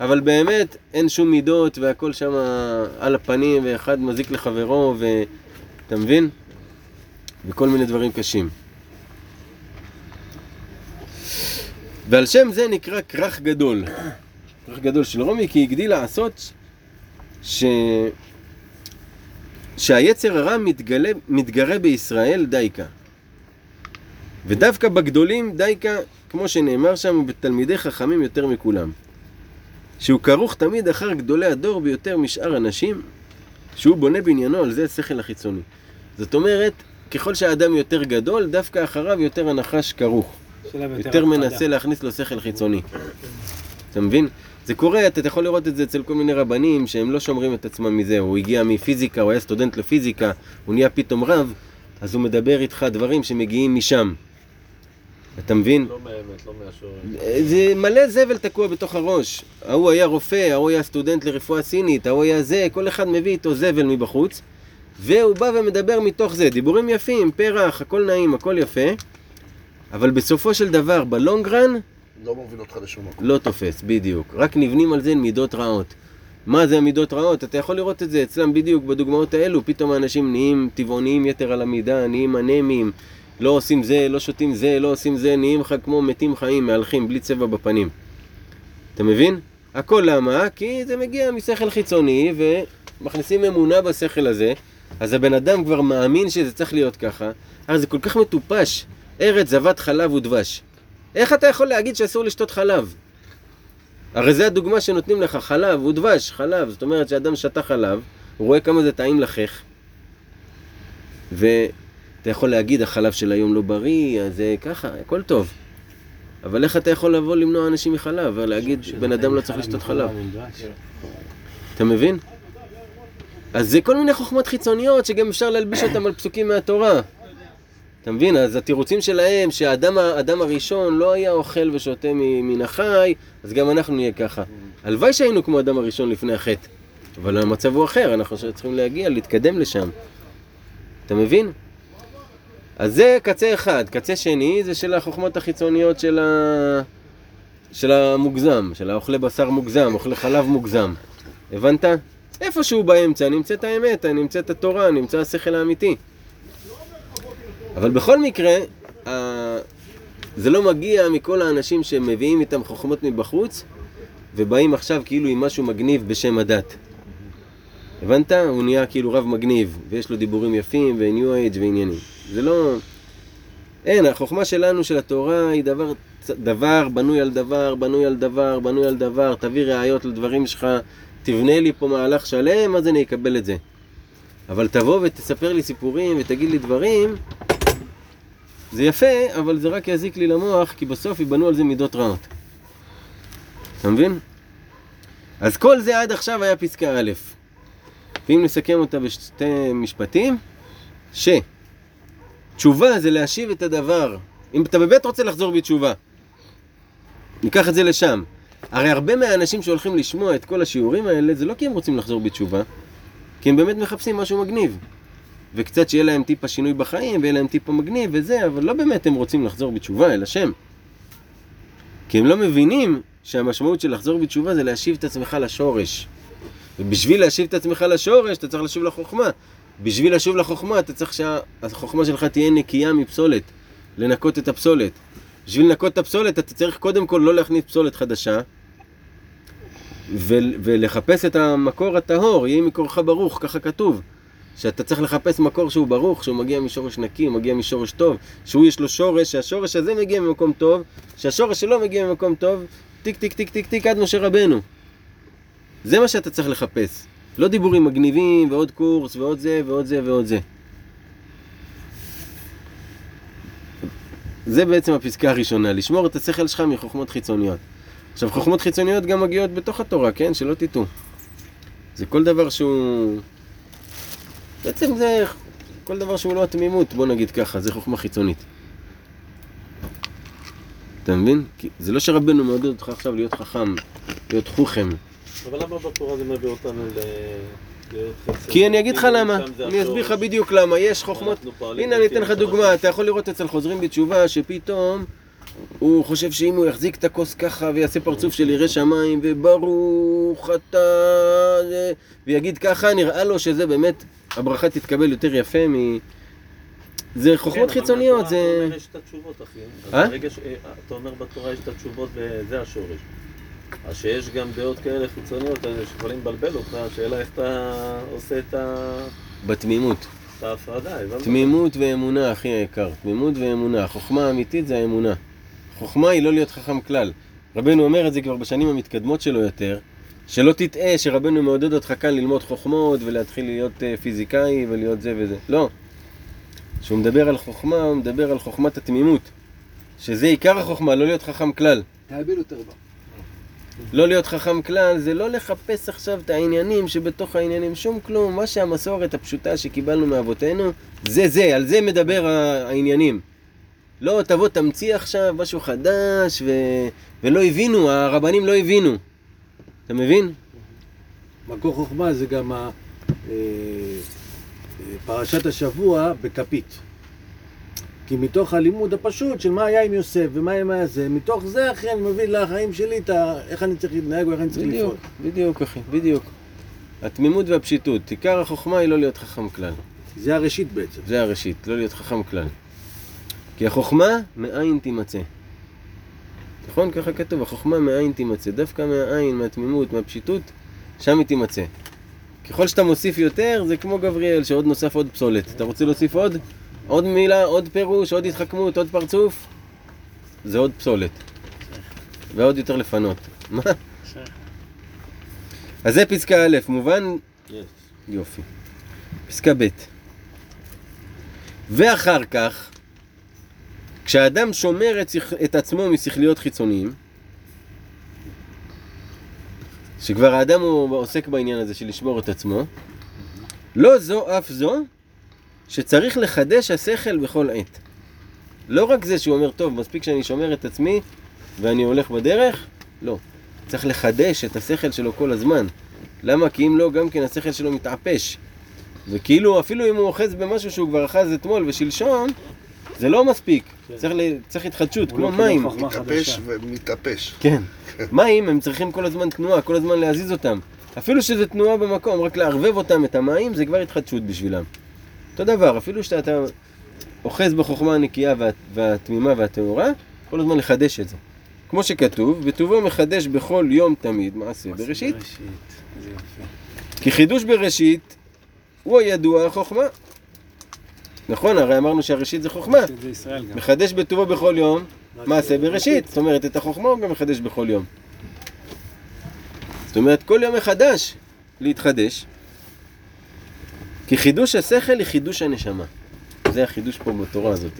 אבל באמת אין שום מידות והכל שם על הפנים ואחד מזיק לחברו ואתה מבין? וכל מיני דברים קשים. ועל שם זה נקרא כרך גדול. כרך גדול של רומי כי הגדיל לעשות ש... שהיצר הרע מתגלה, מתגרה בישראל דייקה. ודווקא בגדולים דייקה, כמו שנאמר שם, בתלמידי חכמים יותר מכולם. שהוא כרוך תמיד אחר גדולי הדור ביותר משאר אנשים, שהוא בונה בעניינו על זה השכל החיצוני. זאת אומרת, ככל שהאדם יותר גדול, דווקא אחריו יותר הנחש כרוך. יותר. מנסה להכניס לו שכל חיצוני. אתה מבין? זה קורה, אתה יכול לראות את זה אצל כל מיני רבנים שהם לא שומרים את עצמם מזה. הוא הגיע מפיזיקה, הוא היה סטודנט לפיזיקה, הוא נהיה פתאום רב, אז הוא מדבר איתך דברים שמגיעים משם. אתה מבין? לא באמת, לא מהשורש. זה מלא זבל תקוע בתוך הראש. ההוא היה רופא, ההוא היה סטודנט לרפואה סינית, ההוא היה זה, כל אחד מביא איתו זבל מבחוץ, והוא בא ומדבר מתוך זה. דיבורים יפים, פרח, הכל נעים, הכל יפה, אבל בסופו של דבר, בלונגרן, לא מוביל אותך לשום מקום. לא תופס, בדיוק. רק נבנים על זה מידות רעות. מה זה המידות רעות? אתה יכול לראות את זה אצלם בדיוק בדוגמאות האלו. פתאום האנשים נהיים טבעוניים יתר על המידה, נהיים אנמיים, לא עושים זה, לא שותים זה, לא עושים זה, נהיים לך כמו מתים חיים, מהלכים, בלי צבע בפנים. אתה מבין? הכל למה? כי זה מגיע משכל חיצוני ומכניסים אמונה בשכל הזה, אז הבן אדם כבר מאמין שזה צריך להיות ככה, הרי זה כל כך מטופש. ארץ זבת חלב ודבש. איך אתה יכול להגיד שאסור לשתות חלב? הרי זה הדוגמה שנותנים לך, חלב ודבש, חלב. זאת אומרת שאדם שתה חלב, הוא רואה כמה זה טעים לחך, ואתה יכול להגיד, החלב של היום לא בריא, אז זה ככה, הכל טוב. אבל איך אתה יכול לבוא למנוע אנשים מחלב, ולהגיד, בן אדם לא צריך לשתות חלב? אתה מבין? אז זה כל מיני חוכמות חיצוניות שגם אפשר להלביש אותם על פסוקים מהתורה. אתה מבין? אז התירוצים שלהם שהאדם האדם הראשון לא היה אוכל ושותה מן החי, אז גם אנחנו נהיה ככה. הלוואי שהיינו כמו האדם הראשון לפני החטא. אבל המצב הוא אחר, אנחנו צריכים להגיע, להתקדם לשם. אתה מבין? אז זה קצה אחד. קצה שני זה של החוכמות החיצוניות של, ה... של המוגזם, של האוכלי בשר מוגזם, אוכלי חלב מוגזם. הבנת? איפשהו באמצע נמצאת האמת, נמצאת התורה, נמצא השכל האמיתי. אבל בכל מקרה, ה- זה לא מגיע מכל האנשים שמביאים איתם חוכמות מבחוץ, ובאים עכשיו כאילו עם משהו מגניב בשם הדת. הבנת? הוא נהיה כאילו רב מגניב, ויש לו דיבורים יפים, וניו אייג' ועניינים. זה לא... אין, החוכמה שלנו, של התורה, היא דבר, דבר בנוי על דבר, בנוי על דבר, בנוי על דבר, תביא ראיות לדברים שלך, תבנה לי פה מהלך שלם, אז אני אקבל את זה. אבל תבוא ותספר לי סיפורים ותגיד לי דברים, זה יפה, אבל זה רק יזיק לי למוח, כי בסוף ייבנו על זה מידות רעות. אתה מבין? אז כל זה עד עכשיו היה פסקה א'. ואם נסכם אותה בשתי משפטים, שתשובה זה להשיב את הדבר. אם אתה באמת רוצה לחזור בתשובה, ניקח את זה לשם. הרי הרבה מהאנשים שהולכים לשמוע את כל השיעורים האלה, זה לא כי הם רוצים לחזור בתשובה, כי הם באמת מחפשים משהו מגניב. וקצת שיהיה להם טיפה שינוי בחיים, ויהיה להם טיפה מגניב וזה, אבל לא באמת הם רוצים לחזור בתשובה אל השם. כי הם לא מבינים שהמשמעות של לחזור בתשובה זה להשיב את עצמך לשורש. ובשביל להשיב את עצמך לשורש, אתה צריך לשוב לחוכמה. בשביל לשוב לחוכמה, אתה צריך שהחוכמה שלך תהיה נקייה מפסולת. לנקות את הפסולת. בשביל לנקות את הפסולת, אתה צריך קודם כל לא להכניס פסולת חדשה, ולחפש את המקור הטהור, יהי מקורך ברוך, ככה כתוב. שאתה צריך לחפש מקור שהוא ברוך, שהוא מגיע משורש נקי, הוא מגיע משורש טוב, שהוא יש לו שורש, שהשורש הזה מגיע ממקום טוב, שהשורש שלו מגיע ממקום טוב, טיק טיק טיק טיק טיק עד משה רבנו. זה מה שאתה צריך לחפש. לא דיבורים מגניבים, ועוד קורס, ועוד זה, ועוד זה, ועוד זה. זה בעצם הפסקה הראשונה, לשמור את השכל שלך מחוכמות חיצוניות. עכשיו, חוכמות חיצוניות גם מגיעות בתוך התורה, כן? שלא תטעו. זה כל דבר שהוא... בעצם זה כל דבר שהוא לא התמימות, בוא נגיד ככה, זה חוכמה חיצונית. אתה מבין? זה לא שרבנו מעודד אותך עכשיו להיות חכם, להיות חוכם. אבל למה בתורה זה מביא אותנו ל... כי אני אגיד לך כאילו, למה, אני אסביר לך. בדיוק למה, יש חוכמות, הנה אני אתן לך. דוגמה, אתה יכול לראות אצל חוזרים בתשובה שפתאום הוא חושב שאם הוא יחזיק את הכוס ככה ויעשה פרצוף של ירא שמיים וברוך אתה זה", ויגיד ככה, נראה לו שזה באמת, הברכה תתקבל יותר יפה מ... זה כן, חוכמות אבל חיצוניות, זה... אתה אומר יש את התשובות, אחי. אה? אה, אתה אומר בתורה יש את התשובות וזה השורש. אז שיש גם דעות כאלה חיצוניות אז שיכולים לבלבל אותך, השאלה איך אתה עושה את ה- בתמימות. את ההפרדה, הבנת? תמימות ואמונה, אחי היקר. תמימות ואמונה. החוכמה האמיתית זה האמונה. חוכמה היא לא להיות חכם כלל. רבנו אומר את זה כבר בשנים המתקדמות שלו יותר, שלא תטעה שרבנו מעודד אותך כאן ללמוד חוכמות ולהתחיל להיות אה, פיזיקאי ולהיות זה וזה. לא. כשהוא מדבר על חוכמה, הוא מדבר על חוכמת התמימות. שזה עיקר החוכמה, לא להיות חכם כלל. תאביל יותר בה. לא להיות חכם כלל זה לא לחפש עכשיו את העניינים שבתוך העניינים, שום כלום. מה שהמסורת הפשוטה שקיבלנו מאבותינו, זה זה, על זה מדבר העניינים. לא תבוא תמציא עכשיו משהו חדש ו... ולא הבינו, הרבנים לא הבינו. אתה מבין? מקור חוכמה זה גם ה- אה, אה, פרשת השבוע בכפית. כי מתוך הלימוד הפשוט של מה היה עם יוסף ומה היה עם הזה, מתוך זה אחי אני מביא לחיים שלי את ה... איך אני צריך להתנהג או איך אני צריך לפעול. בדיוק, בדיוק אחי, בדיוק. התמימות והפשיטות, עיקר החוכמה היא לא להיות חכם כלל. זה הראשית בעצם. זה הראשית, לא להיות חכם כלל. כי החוכמה מאין תימצא. נכון? ככה כתוב, החוכמה מאין תימצא. דווקא מהעין, מהתמימות, מהפשיטות, שם היא תימצא. ככל שאתה מוסיף יותר, זה כמו גבריאל, שעוד נוסף עוד פסולת. אתה רוצה להוסיף עוד? עוד מילה, עוד פירוש, עוד התחכמות, עוד פרצוף? זה עוד פסולת. ועוד יותר לפנות. מה? אז זה פסקה א', מובן? יופי. פסקה ב'. ואחר כך, כשאדם שומר את. את עצמו משכליות חיצוניים, שכבר האדם הוא עוסק בעניין הזה של לשמור את עצמו, לא זו אף זו, שצריך לחדש השכל בכל עת. לא רק זה שהוא אומר, טוב, מספיק שאני שומר את עצמי ואני הולך בדרך, לא. צריך לחדש את השכל שלו כל הזמן. למה? כי אם לא, גם כן השכל שלו מתעפש. וכאילו, אפילו אם הוא אוחז במשהו שהוא כבר אחז אתמול ושלשום, זה לא מספיק. צריך, ל... צריך התחדשות, כמו לא מים. מתאפש חדשה. ומתאפש. כן. <laughs> מים, הם צריכים כל הזמן תנועה, כל הזמן להזיז אותם. אפילו שזה תנועה במקום, רק לערבב אותם, את המים, זה כבר התחדשות בשבילם. אותו דבר, אפילו שאתה אוחז בחוכמה הנקייה וה... והתמימה והטהורה, כל הזמן לחדש את זה. כמו שכתוב, וטובו מחדש בכל יום תמיד מעשה בראשית. יפה. כי חידוש בראשית הוא הידוע החוכמה. נכון, הרי אמרנו שהראשית זה חוכמה. מחדש בטובו בכל יום, מעשה בראשית. זאת אומרת, את החוכמה הוא גם מחדש בכל יום. זאת אומרת, כל יום מחדש להתחדש. כי חידוש השכל היא חידוש הנשמה. זה החידוש פה בתורה הזאת.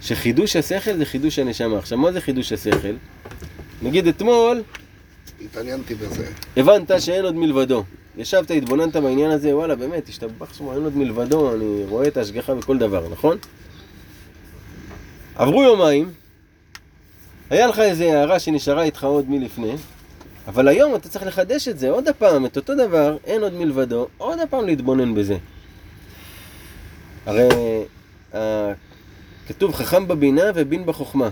שחידוש השכל זה חידוש הנשמה. עכשיו, מה זה חידוש השכל? נגיד אתמול, התעניינתי בזה. הבנת שאין עוד מלבדו. ישבת, התבוננת בעניין הזה, וואלה, באמת, השתבח שמו, אין עוד מלבדו, אני רואה את ההשגחה בכל דבר, נכון? עברו יומיים, היה לך איזו הערה שנשארה איתך עוד מלפני, אבל היום אתה צריך לחדש את זה עוד הפעם, את אותו דבר, אין עוד מלבדו, עוד הפעם להתבונן בזה. הרי אה, כתוב חכם בבינה ובין בחוכמה,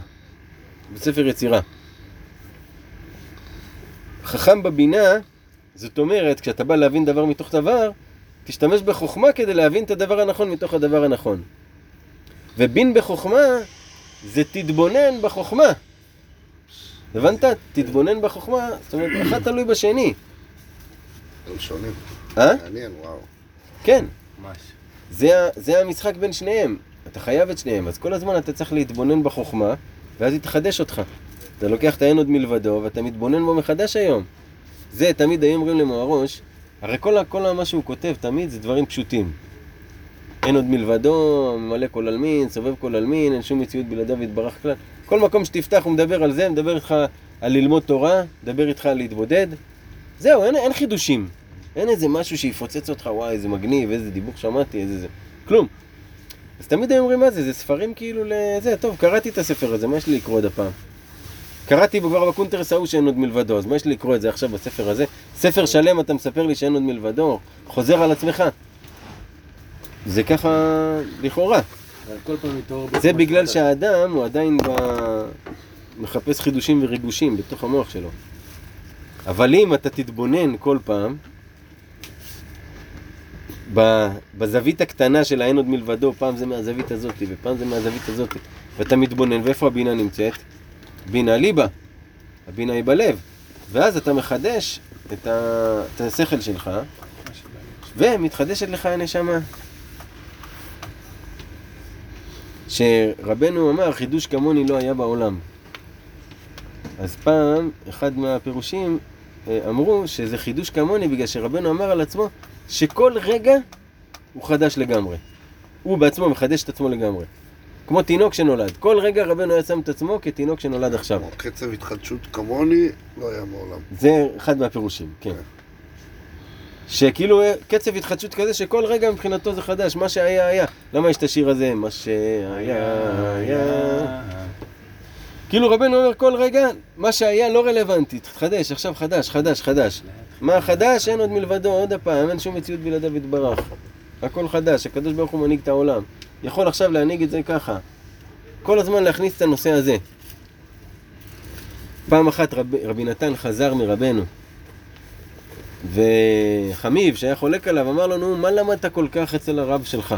בספר יצירה. חכם בבינה, זאת אומרת, כשאתה בא להבין דבר מתוך דבר, תשתמש בחוכמה כדי להבין את הדבר הנכון מתוך הדבר הנכון. ובין בחוכמה, זה תתבונן בחוכמה. הבנת? תתבונן בחוכמה, זאת אומרת, <coughs> אחד תלוי בשני. הם שונים. אה? מעניין, וואו. כן. ממש. זה, ה- זה המשחק בין שניהם. אתה חייב את שניהם, אז כל הזמן אתה צריך להתבונן בחוכמה, ואז היא תחדש אותך. אתה לוקח את האין עוד מלבדו, ואתה מתבונן בו מחדש היום. זה תמיד היו אומרים למוהרוש, הרי כל, כל מה שהוא כותב תמיד זה דברים פשוטים. אין עוד מלבדו, ממלא כל עלמין, סובב כל עלמין, אין שום מציאות בלעדיו יתברך כלל. כל מקום שתפתח הוא מדבר על זה, מדבר איתך על ללמוד תורה, מדבר איתך על להתבודד. זהו, אין, אין חידושים. אין איזה משהו שיפוצץ אותך, וואי, איזה מגניב, איזה דיבור שמעתי, איזה זה. כלום. אז תמיד היו אומרים מה זה, זה ספרים כאילו לזה, טוב, קראתי את הספר הזה, מה יש לי לקרוא עוד הפעם? קראתי כבר בקונטרס ההוא שאין עוד מלבדו, אז מה יש לי לקרוא את זה עכשיו בספר הזה? ספר שלם אתה מספר לי שאין עוד מלבדו, חוזר על עצמך. זה ככה לכאורה. זה בגלל. שהאדם הוא עדיין ב... מחפש חידושים וריגושים בתוך המוח שלו. אבל אם אתה תתבונן כל פעם. בזווית הקטנה של האין עוד מלבדו, פעם זה מהזווית הזאת ופעם זה מהזווית הזאת, ואתה מתבונן, ואיפה הבינה נמצאת? בינה ליבה. הבינה היא בלב. ואז אתה מחדש את, ה... את השכל שלך, ומתחדשת לך הנשמה. שרבנו אמר, חידוש כמוני לא היה בעולם. אז פעם, אחד מהפירושים אה, אמרו שזה חידוש כמוני בגלל שרבנו אמר על עצמו שכל רגע הוא חדש לגמרי. הוא בעצמו מחדש את עצמו לגמרי. כמו תינוק שנולד. כל רגע רבנו היה שם את עצמו כתינוק שנולד עכשיו. קצב התחדשות כמוני, לא היה מעולם. זה אחד מהפירושים, כן. שכאילו אה, קצב התחדשות כזה שכל רגע מבחינתו זה חדש, מה שהיה היה. למה יש את השיר הזה? מה שהיה היה. כאילו רבנו אומר כל רגע, מה שהיה לא רלוונטי, תתחדש, עכשיו חדש, חדש, חדש. מה חדש? אין עוד מלבדו, עוד הפעם, אין שום מציאות בלעדיו יתברך. הכל חדש, הקדוש ברוך הוא מנהיג את העולם. יכול עכשיו להנהיג את זה ככה. כל הזמן להכניס את הנושא הזה. פעם אחת רב, רבי נתן חזר מרבנו, וחמיב, שהיה חולק עליו, אמר לו, נו, מה למדת כל כך אצל הרב שלך?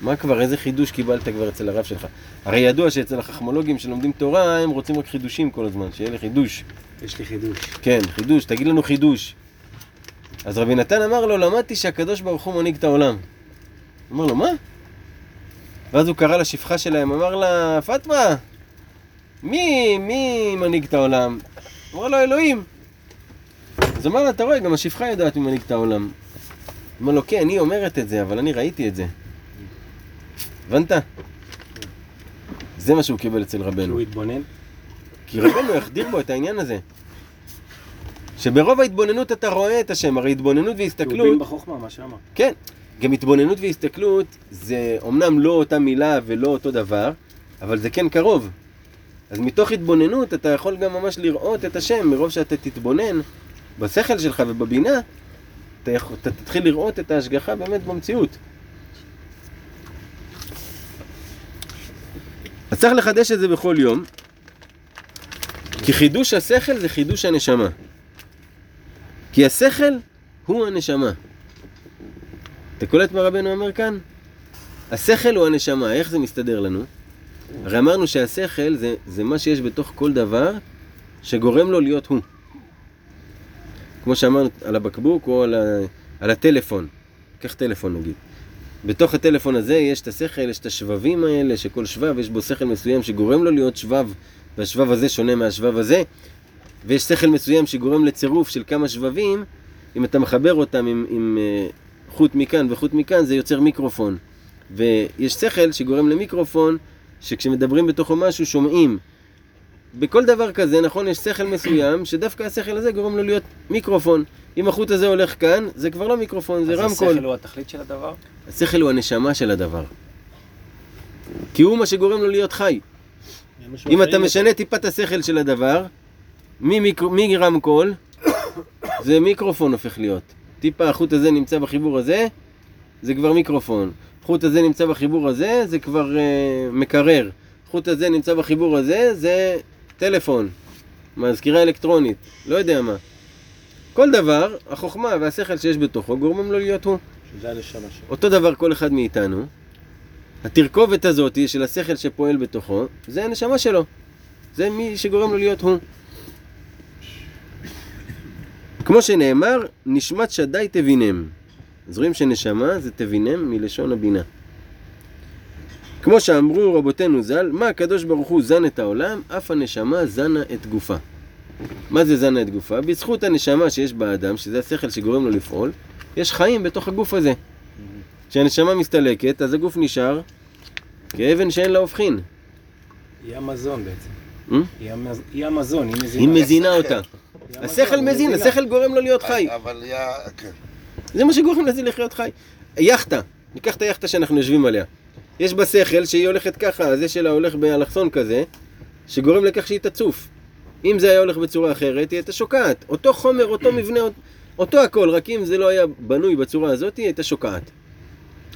מה כבר, איזה חידוש קיבלת כבר אצל הרב שלך? הרי ידוע שאצל החכמולוגים שלומדים תורה, הם רוצים רק חידושים כל הזמן, שיהיה לי חידוש. יש לי חידוש. כן, חידוש, תגיד לנו חידוש. אז רבי נתן אמר לו, למדתי שהקדוש ברוך הוא מנהיג את העולם. אמר לו, מה? ואז הוא קרא לשפחה שלהם, אמר לה, פאטמה, מי, מי מנהיג את העולם? אמר לו, אלוהים. אז אמר לה, אתה רואה, גם השפחה יודעת מי מנהיג את העולם. אמר לו, כן, היא אומרת את זה, אבל אני ראיתי את זה. הבנת? זה מה שהוא קיבל אצל רבנו. שהוא התבונן. כי רבנו יחדיר בו את העניין הזה. שברוב ההתבוננות אתה רואה את השם, הרי התבוננות שהוא והסתכלות, בין בחוכמה, מה שאמר. כן, גם התבוננות והסתכלות זה אומנם לא אותה מילה ולא אותו דבר, אבל זה כן קרוב. אז מתוך התבוננות אתה יכול גם ממש לראות את השם, מרוב שאתה תתבונן בשכל שלך ובבינה, אתה, יכול, אתה תתחיל לראות את ההשגחה באמת במציאות. אז צריך לחדש את זה בכל יום, כי חידוש השכל זה חידוש הנשמה. כי השכל הוא הנשמה. אתה קולט מה רבנו אומר כאן? השכל הוא הנשמה, איך זה מסתדר לנו? הרי אמרנו שהשכל זה, זה מה שיש בתוך כל דבר שגורם לו להיות הוא. כמו שאמרנו על הבקבוק או על, ה, על הטלפון. קח טלפון נגיד. בתוך הטלפון הזה יש את השכל, יש את השבבים האלה, שכל שבב יש בו שכל מסוים שגורם לו להיות שבב, והשבב הזה שונה מהשבב הזה, ויש שכל מסוים שגורם לצירוף של כמה שבבים, אם אתה מחבר אותם עם, עם אה, חוט מכאן וחוט מכאן, זה יוצר מיקרופון. ויש שכל שגורם למיקרופון, שכשמדברים בתוכו משהו שומעים. בכל דבר כזה, נכון, יש שכל מסוים, שדווקא השכל הזה גורם לו להיות מיקרופון. אם החוט הזה הולך כאן, זה כבר לא מיקרופון, זה אז רמקול. השכל הוא התכלית של הדבר? השכל הוא הנשמה של הדבר. כי הוא מה שגורם לו להיות חי. אם אתה משנה טיפה את השכל של הדבר, מרמקול, זה מיקרופון הופך להיות. טיפה החוט הזה נמצא בחיבור הזה, זה כבר מיקרופון. החוט הזה נמצא בחיבור הזה, זה כבר אה, מקרר. החוט הזה נמצא בחיבור הזה, זה טלפון. מזכירה אלקטרונית, לא יודע מה. כל דבר, החוכמה והשכל שיש בתוכו גורמים לו להיות הוא. שזה הנשמה שלו. אותו דבר כל אחד מאיתנו, התרכובת הזאת של השכל שפועל בתוכו, זה הנשמה שלו. זה מי שגורם לו להיות הוא. כמו שנאמר, נשמת שדי תבינם. אז רואים שנשמה זה תבינם מלשון הבינה. כמו שאמרו רבותינו ז"ל, מה הקדוש ברוך הוא זן את העולם, אף הנשמה זנה את גופה. מה זה זנה את גופה? בזכות הנשמה שיש באדם, שזה השכל שגורם לו לפעול, יש חיים בתוך הגוף הזה. כשהנשמה מסתלקת, אז הגוף נשאר כאבן שאין לה הופכין. היא המזון בעצם. אה? היא המז- היא המזון, היא מזינה. היא מזינה השכל. אותה. השכל מזין. השכל גורם לו להיות חי. אבל כן. זה מה שגורם לזה לחיות חי. יאכטה, ניקח את היאכטה שאנחנו יושבים עליה. יש בה שכל שהיא הולכת ככה, זה שלה הולך באלכסון כזה, שגורם לכך שהיא תצוף. אם זה היה הולך בצורה אחרת, היא הייתה שוקעת. אותו חומר, אותו מבנה, אותו הכל, רק אם זה לא היה בנוי בצורה הזאת, היא הייתה שוקעת.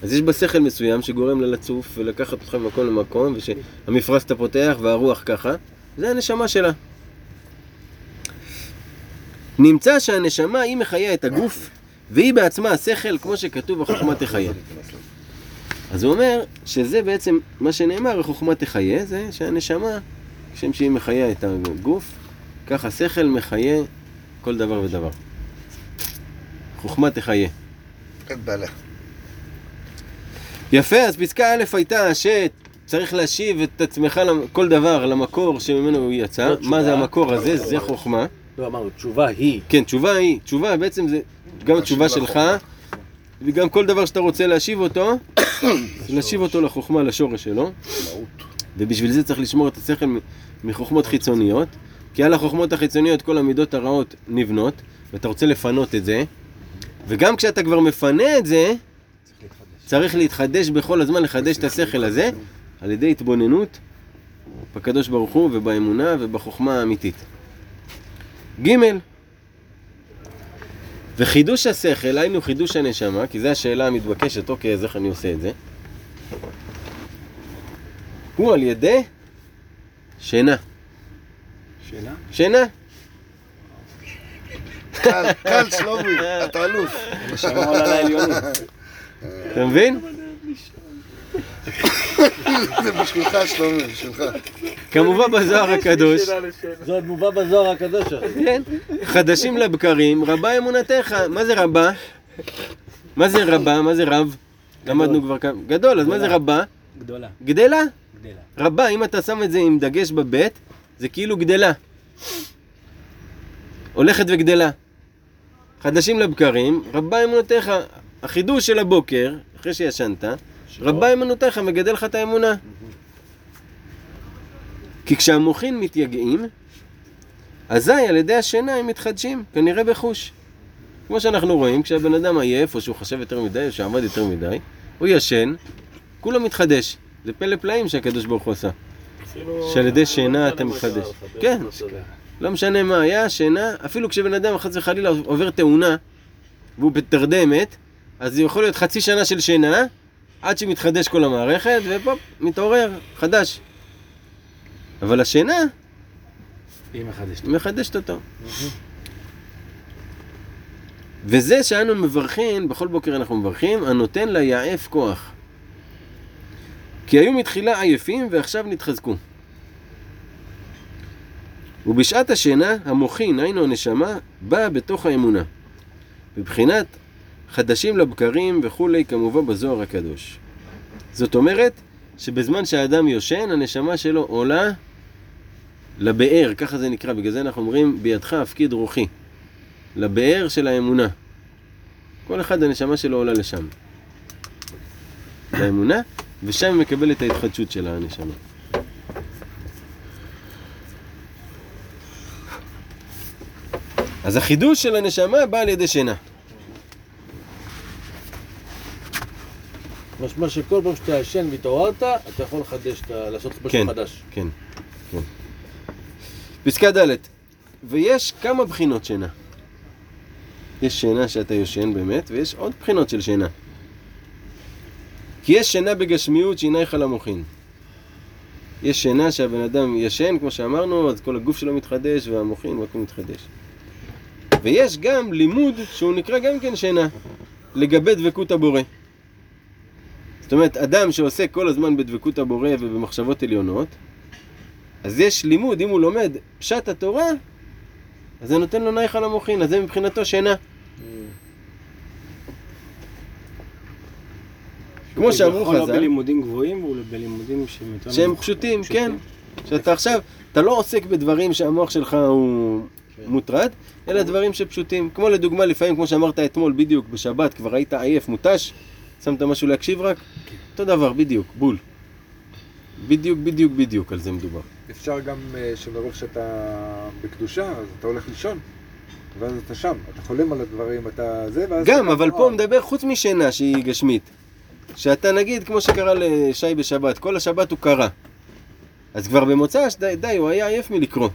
אז יש בה שכל מסוים שגורם לה לצוף ולקחת אותך ממקום למקום, ושהמפרש אתה פותח והרוח ככה, זה הנשמה שלה. נמצא שהנשמה היא מחיה את הגוף, והיא בעצמה השכל, כמו שכתוב, החוכמה תחיה. אז הוא אומר שזה בעצם מה שנאמר, החוכמה תחיה, זה שהנשמה, כשם שהיא מחיה את הגוף, ככה שכל מחיה כל דבר ודבר. חוכמה תחיה. בעיה. יפה, אז פסקה א' הייתה שצריך להשיב את עצמך, כל דבר, למקור שממנו הוא יצא. זאת מה זה. המקור הזה? זה חוכמה. לא, אמרנו, תשובה היא. כן, תשובה היא, תשובה בעצם זה גם התשובה שלך. וגם כל דבר שאתה רוצה להשיב אותו, <coughs> להשיב אותו לחוכמה, לשורש שלו. ובשביל זה צריך לשמור את השכל מחוכמות חיצוניות, כי על החוכמות החיצוניות כל המידות הרעות נבנות, ואתה רוצה לפנות את זה, וגם כשאתה כבר מפנה את זה, צריך להתחדש בכל הזמן, לחדש את השכל הזה, על ידי התבוננות בקדוש ברוך הוא ובאמונה ובחוכמה האמיתית. ג' וחידוש השכל, היינו חידוש הנשמה, כי זו השאלה המתבקשת, אוקיי, אז איך אני עושה את זה? הוא על ידי שינה. שאלה? שינה. קל, קל שלומי, אתה אלוף. אתה מבין? זה בשבילך שלומי, בשבילך. כמובן בזוהר הקדוש, זה עוד מובא בזוהר הקדוש. כן, חדשים לבקרים, רבה אמונתך. מה זה רבה? מה זה רבה? מה זה רב? למדנו כבר כמה... גדול, אז מה זה רבה? גדולה, גדלה? גדלה. רבה, אם אתה שם את זה עם דגש בבית, זה כאילו גדלה. הולכת וגדלה. חדשים לבקרים, רבה אמונותיך. החידוש של הבוקר, אחרי שישנת, רבה אמונותיך, מגדל לך את האמונה. כי כשהמוחין מתייגעים, אזי על ידי השינה הם מתחדשים, כנראה בחוש. כמו שאנחנו רואים, כשהבן אדם עייף, או שהוא חשב יותר מדי, או שעמד יותר מדי, הוא ישן, כולו מתחדש. זה פלא פלאים שהקדוש ברוך הוא עשה. שעל ידי שינה לא אתה מחדש. קרה לך, כן. אתה. לא משנה מה היה, שינה, אפילו כשבן אדם חס וחלילה עובר תאונה, והוא בתרדמת, אז זה יכול להיות חצי שנה של שינה, עד שמתחדש כל המערכת, ופופ, מתעורר, חדש. אבל השינה, היא מחדשת. מחדשת אותו. וזה שאנו מברכים, בכל בוקר אנחנו מברכים, הנותן ליעף כוח. כי היו מתחילה עייפים ועכשיו נתחזקו. ובשעת השינה, המוחין, היינו הנשמה, באה בתוך האמונה. מבחינת חדשים לבקרים וכולי, כמובן בזוהר הקדוש. זאת אומרת, שבזמן שהאדם יושן, הנשמה שלו עולה לבאר, ככה זה נקרא, בגלל זה אנחנו אומרים, בידך הפקיד רוחי. לבאר של האמונה. כל אחד הנשמה שלו עולה לשם. לאמונה, ושם היא מקבלת את ההתחדשות של הנשמה. אז החידוש של הנשמה בא על ידי שינה. משמע שכל פעם שאתה ישן והתעוררת, אתה יכול לחדש, לעשות משהו כן. חדש. כן, כן. פסקה ד' ויש כמה בחינות שינה. יש שינה שאתה יושן באמת, ויש עוד בחינות של שינה. כי יש שינה בגשמיות שהיא נייחה למוחין. יש שינה שהבן אדם ישן, כמו שאמרנו, אז כל הגוף שלו מתחדש והמוחין והכל מתחדש. ויש גם לימוד שהוא נקרא גם כן שינה, לגבי דבקות הבורא. זאת אומרת, אדם שעושה כל הזמן בדבקות הבורא ובמחשבות עליונות, אז יש לימוד, אם הוא לומד פשט התורה, אז זה נותן לו נייחה למוחין, אז זה מבחינתו שינה. כמו שאמרו הוא לא חז"ל, בלימודים גבוהים, הוא בלימודים שהם יותר שהם פשוטים, כן. שאתה עכשיו, אתה לא עוסק בדברים שהמוח שלך הוא מוטרד, אלא דברים שפשוטים. כמו לדוגמה, לפעמים, כמו שאמרת אתמול, בדיוק בשבת, כבר היית עייף, מותש, שמת משהו להקשיב רק, אותו דבר, בדיוק, בול. בדיוק, בדיוק, בדיוק, על זה מדובר. אפשר גם אה, שמרוב שאתה בקדושה, אז אתה הולך לישון, ואז אתה שם, אתה חולם על הדברים, אתה זה, ואז... גם, אתה אבל פה מדבר חוץ משינה שהיא גשמית. שאתה נגיד, כמו שקרה לשי בשבת, כל השבת הוא קרא. אז כבר במוצ"ש, די, די, הוא היה עייף מלקרוא.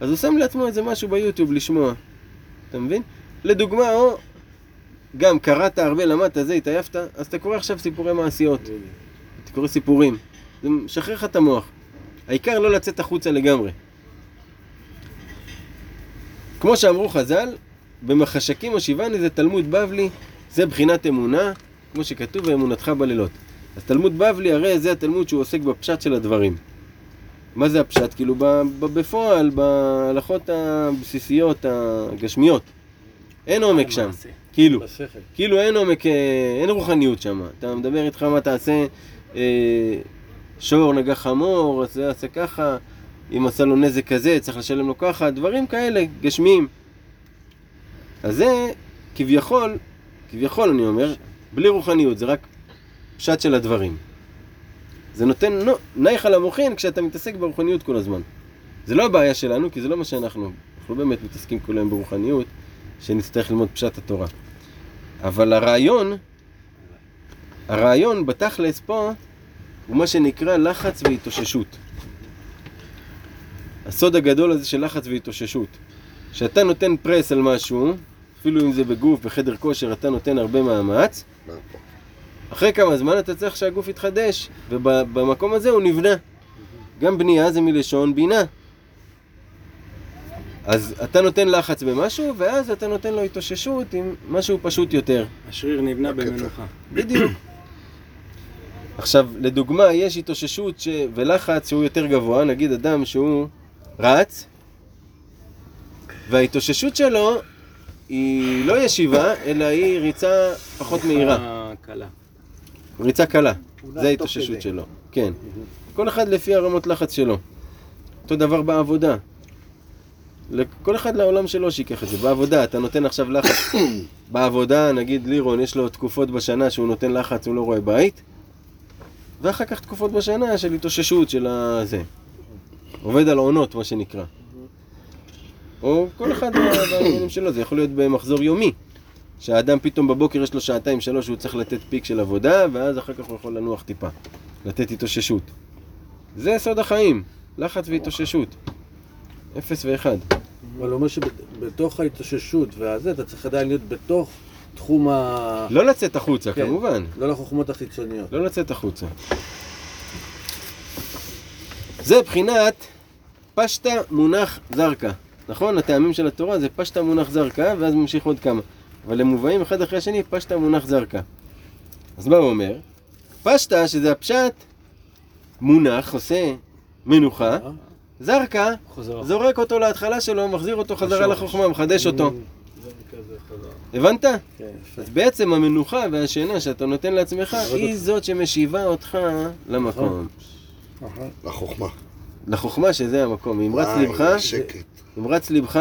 אז הוא שם לעצמו איזה משהו ביוטיוב לשמוע. אתה מבין? לדוגמה, או גם קראת הרבה, למדת זה, התעייפת, אז אתה קורא עכשיו סיפורי מעשיות. אתה קורא סיפורים. זה משחרר לך את המוח. העיקר לא לצאת החוצה לגמרי. כמו שאמרו חז"ל, במחשקים השיבני זה תלמוד בבלי, זה בחינת אמונה, כמו שכתוב באמונתך בלילות. אז תלמוד בבלי הרי זה התלמוד שהוא עוסק בפשט של הדברים. מה זה הפשט? כאילו בפועל, בהלכות הבסיסיות, הגשמיות. אין עומק שם, למעשה. כאילו. כאילו אין עומק, אה, אין רוחניות שם. אתה מדבר איתך מה תעשה, אה, שור נגח חמור, זה עשה ככה, אם עשה לו נזק כזה, צריך לשלם לו ככה, דברים כאלה, גשמיים. אז זה כביכול, כביכול אני אומר, בלי רוחניות, זה רק פשט של הדברים. זה נותן נו, נייח על המוחין כשאתה מתעסק ברוחניות כל הזמן. זה לא הבעיה שלנו, כי זה לא מה שאנחנו. אנחנו לא באמת מתעסקים כל היום ברוחניות, שנצטרך ללמוד פשט התורה. אבל הרעיון, הרעיון בתכלס פה, הוא מה שנקרא לחץ והתאוששות. הסוד הגדול הזה של לחץ והתאוששות. כשאתה נותן פרס על משהו, אפילו אם זה בגוף, בחדר כושר, אתה נותן הרבה מאמץ, אחרי כמה זמן אתה צריך שהגוף יתחדש, ובמקום הזה הוא נבנה. גם בנייה זה מלשון בינה. אז אתה נותן לחץ במשהו, ואז אתה נותן לו התאוששות עם משהו פשוט יותר. השריר נבנה במנוחה. בדיוק. עכשיו, לדוגמה, יש התאוששות ש... ולחץ שהוא יותר גבוה, נגיד אדם שהוא רץ, וההתאוששות שלו היא לא ישיבה, אלא היא ריצה פחות מהירה. קלה. ריצה קלה, זה ההתאוששות. שלו. כן. כל אחד לפי הרמות לחץ שלו. אותו דבר בעבודה. כל אחד לעולם שלו שיקח את זה. בעבודה, אתה נותן עכשיו לחץ. <coughs> בעבודה, נגיד לירון, יש לו תקופות בשנה שהוא נותן לחץ, הוא לא רואה בית. ואחר כך תקופות בשנה של התאוששות של הזה. עובד על עונות, מה שנקרא. או כל אחד מה- <coughs> בעניינים שלו, זה יכול להיות במחזור יומי. שהאדם פתאום בבוקר יש לו שעתיים שלוש שהוא צריך לתת פיק של עבודה, ואז אחר כך הוא יכול לנוח טיפה. לתת התאוששות. זה סוד החיים, לחץ והתאוששות. אפס ואחד. אבל הוא אומר שבתוך ההתאוששות והזה, אתה צריך עדיין להיות בתוך תחום ה... לא לצאת החוצה, כן. כמובן. לא לחוכמות החיצוניות. לא לצאת החוצה. זה בחינת פשטה מונח זרקה. נכון? הטעמים של התורה זה פשטה מונח זרקה, ואז ממשיך עוד כמה. אבל הם מובאים אחד אחרי השני, פשטה מונח זרקה. אז מה הוא אומר? פשטה, שזה הפשט, מונח, עושה מנוחה, זרקה. זורק אותו להתחלה שלו, מחזיר אותו חזרה. לחוכמה, מחדש אותו. הבנת? כן. אז בעצם המנוחה והשינה שאתה נותן לעצמך, היא זאת שמשיבה אותך למקום. נכון. לחוכמה. לחוכמה שזה המקום. אם רץ שקט. אם רץ ליבך,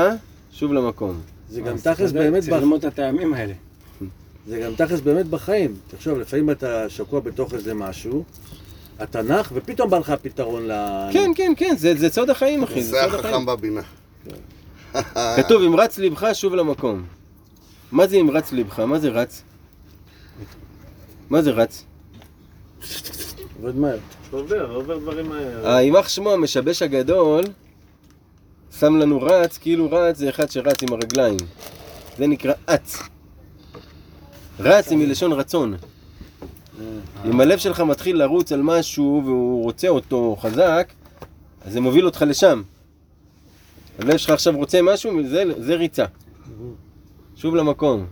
שוב למקום. זה גם תכלס באמת, צריך ללמוד את הטעמים האלה. <laughs> זה גם תכלס באמת בחיים. תחשוב, לפעמים אתה שקוע בתוך איזה משהו, נח, ופתאום בא לך פתרון ל... כן, כן, כן, זה זה סוד החיים, אחי, זה סוד החיים. החכם בבינה. כתוב, אם רץ ליבך, שוב למקום. מה זה אם רץ ליבך? מה זה רץ? מה זה רץ? עובד מהר. עובר, עובר דברים מהר. היימח שמו המשבש הגדול שם לנו רץ, כאילו רץ זה אחד שרץ עם הרגליים. זה נקרא אץ. רץ זה מלשון רצון. אם הלב שלך מתחיל לרוץ על משהו והוא רוצה אותו חזק, אז זה מוביל אותך לשם. הלב שלך עכשיו רוצה משהו, זה, זה ריצה. שוב למקום.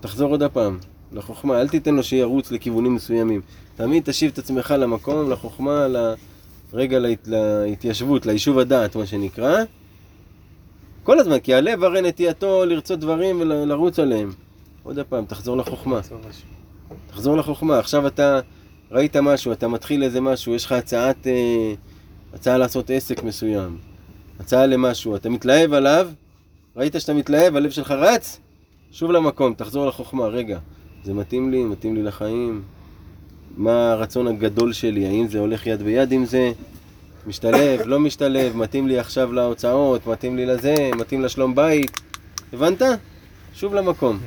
תחזור עוד הפעם, לחוכמה, אל תיתן לו שירוץ לכיוונים מסוימים. תמיד תשיב את עצמך למקום, לחוכמה, לרגע להת... להתיישבות, ליישוב הדעת, מה שנקרא. כל הזמן, כי הלב הרי נטייתו לרצות דברים ולרוץ עליהם. עוד הפעם, תחזור לחוכמה. תחזור לחוכמה. עכשיו אתה ראית משהו, אתה מתחיל איזה משהו, יש לך הצעת, אה, הצעה לעשות עסק מסוים. הצעה למשהו, אתה מתלהב עליו, ראית שאתה מתלהב, הלב שלך רץ, שוב למקום, תחזור לחוכמה, רגע, זה מתאים לי, מתאים לי לחיים, מה הרצון הגדול שלי, האם זה הולך יד ביד עם זה, משתלב, לא משתלב, מתאים לי עכשיו להוצאות, מתאים לי לזה, מתאים לשלום בית, הבנת? שוב למקום.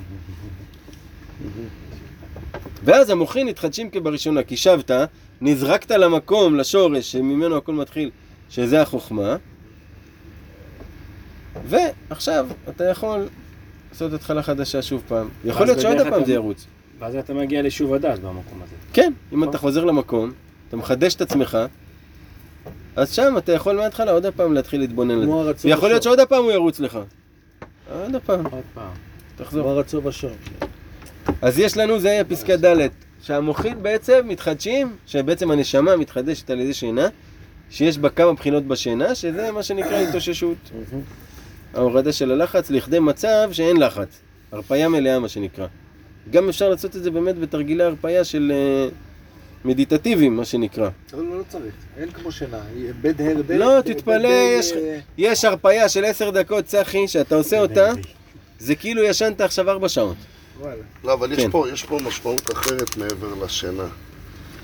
ואז המוחין מתחדשים כבראשונה, כי שבת, נזרקת למקום, לשורש, שממנו הכל מתחיל, שזה החוכמה, ועכשיו אתה יכול לעשות התחלה חדשה שוב פעם. יכול להיות שעוד הפעם אתה- זה ירוץ. ואז אתה מגיע לשוב הדעת במקום הזה. כן, אם אתה חוזר למקום, אתה מחדש את עצמך, אז שם אתה יכול מההתחלה עוד הפעם להתחיל להתבונן לזה. ויכול להיות. שעוד הפעם הוא ירוץ לך. עוד הפעם, עוד פעם. תחזור. כמו הרצון בשור. אז יש לנו, זה היה פסקה ד', שהמוחין בעצם מתחדשים, שבעצם הנשמה מתחדשת על ידי שינה, שיש בה כמה בחינות בשינה, שזה מה שנקרא התאוששות. ההורדה של הלחץ לכדי מצב שאין לחץ. הרפאיה מלאה מה שנקרא. גם אפשר לעשות את זה באמת בתרגילי הרפאיה של אה, מדיטטיביים, מה שנקרא. לא, לא, צריך, אין כמו שינה. בד הר. לא, תתפלא, יש- יש הרפאיה של עשר דקות, צחי, שאתה עושה אותה, זה כאילו ישנת עכשיו ארבע שעות. לא, אבל יש כן. פה, יש פה משמעות אחרת מעבר לשינה.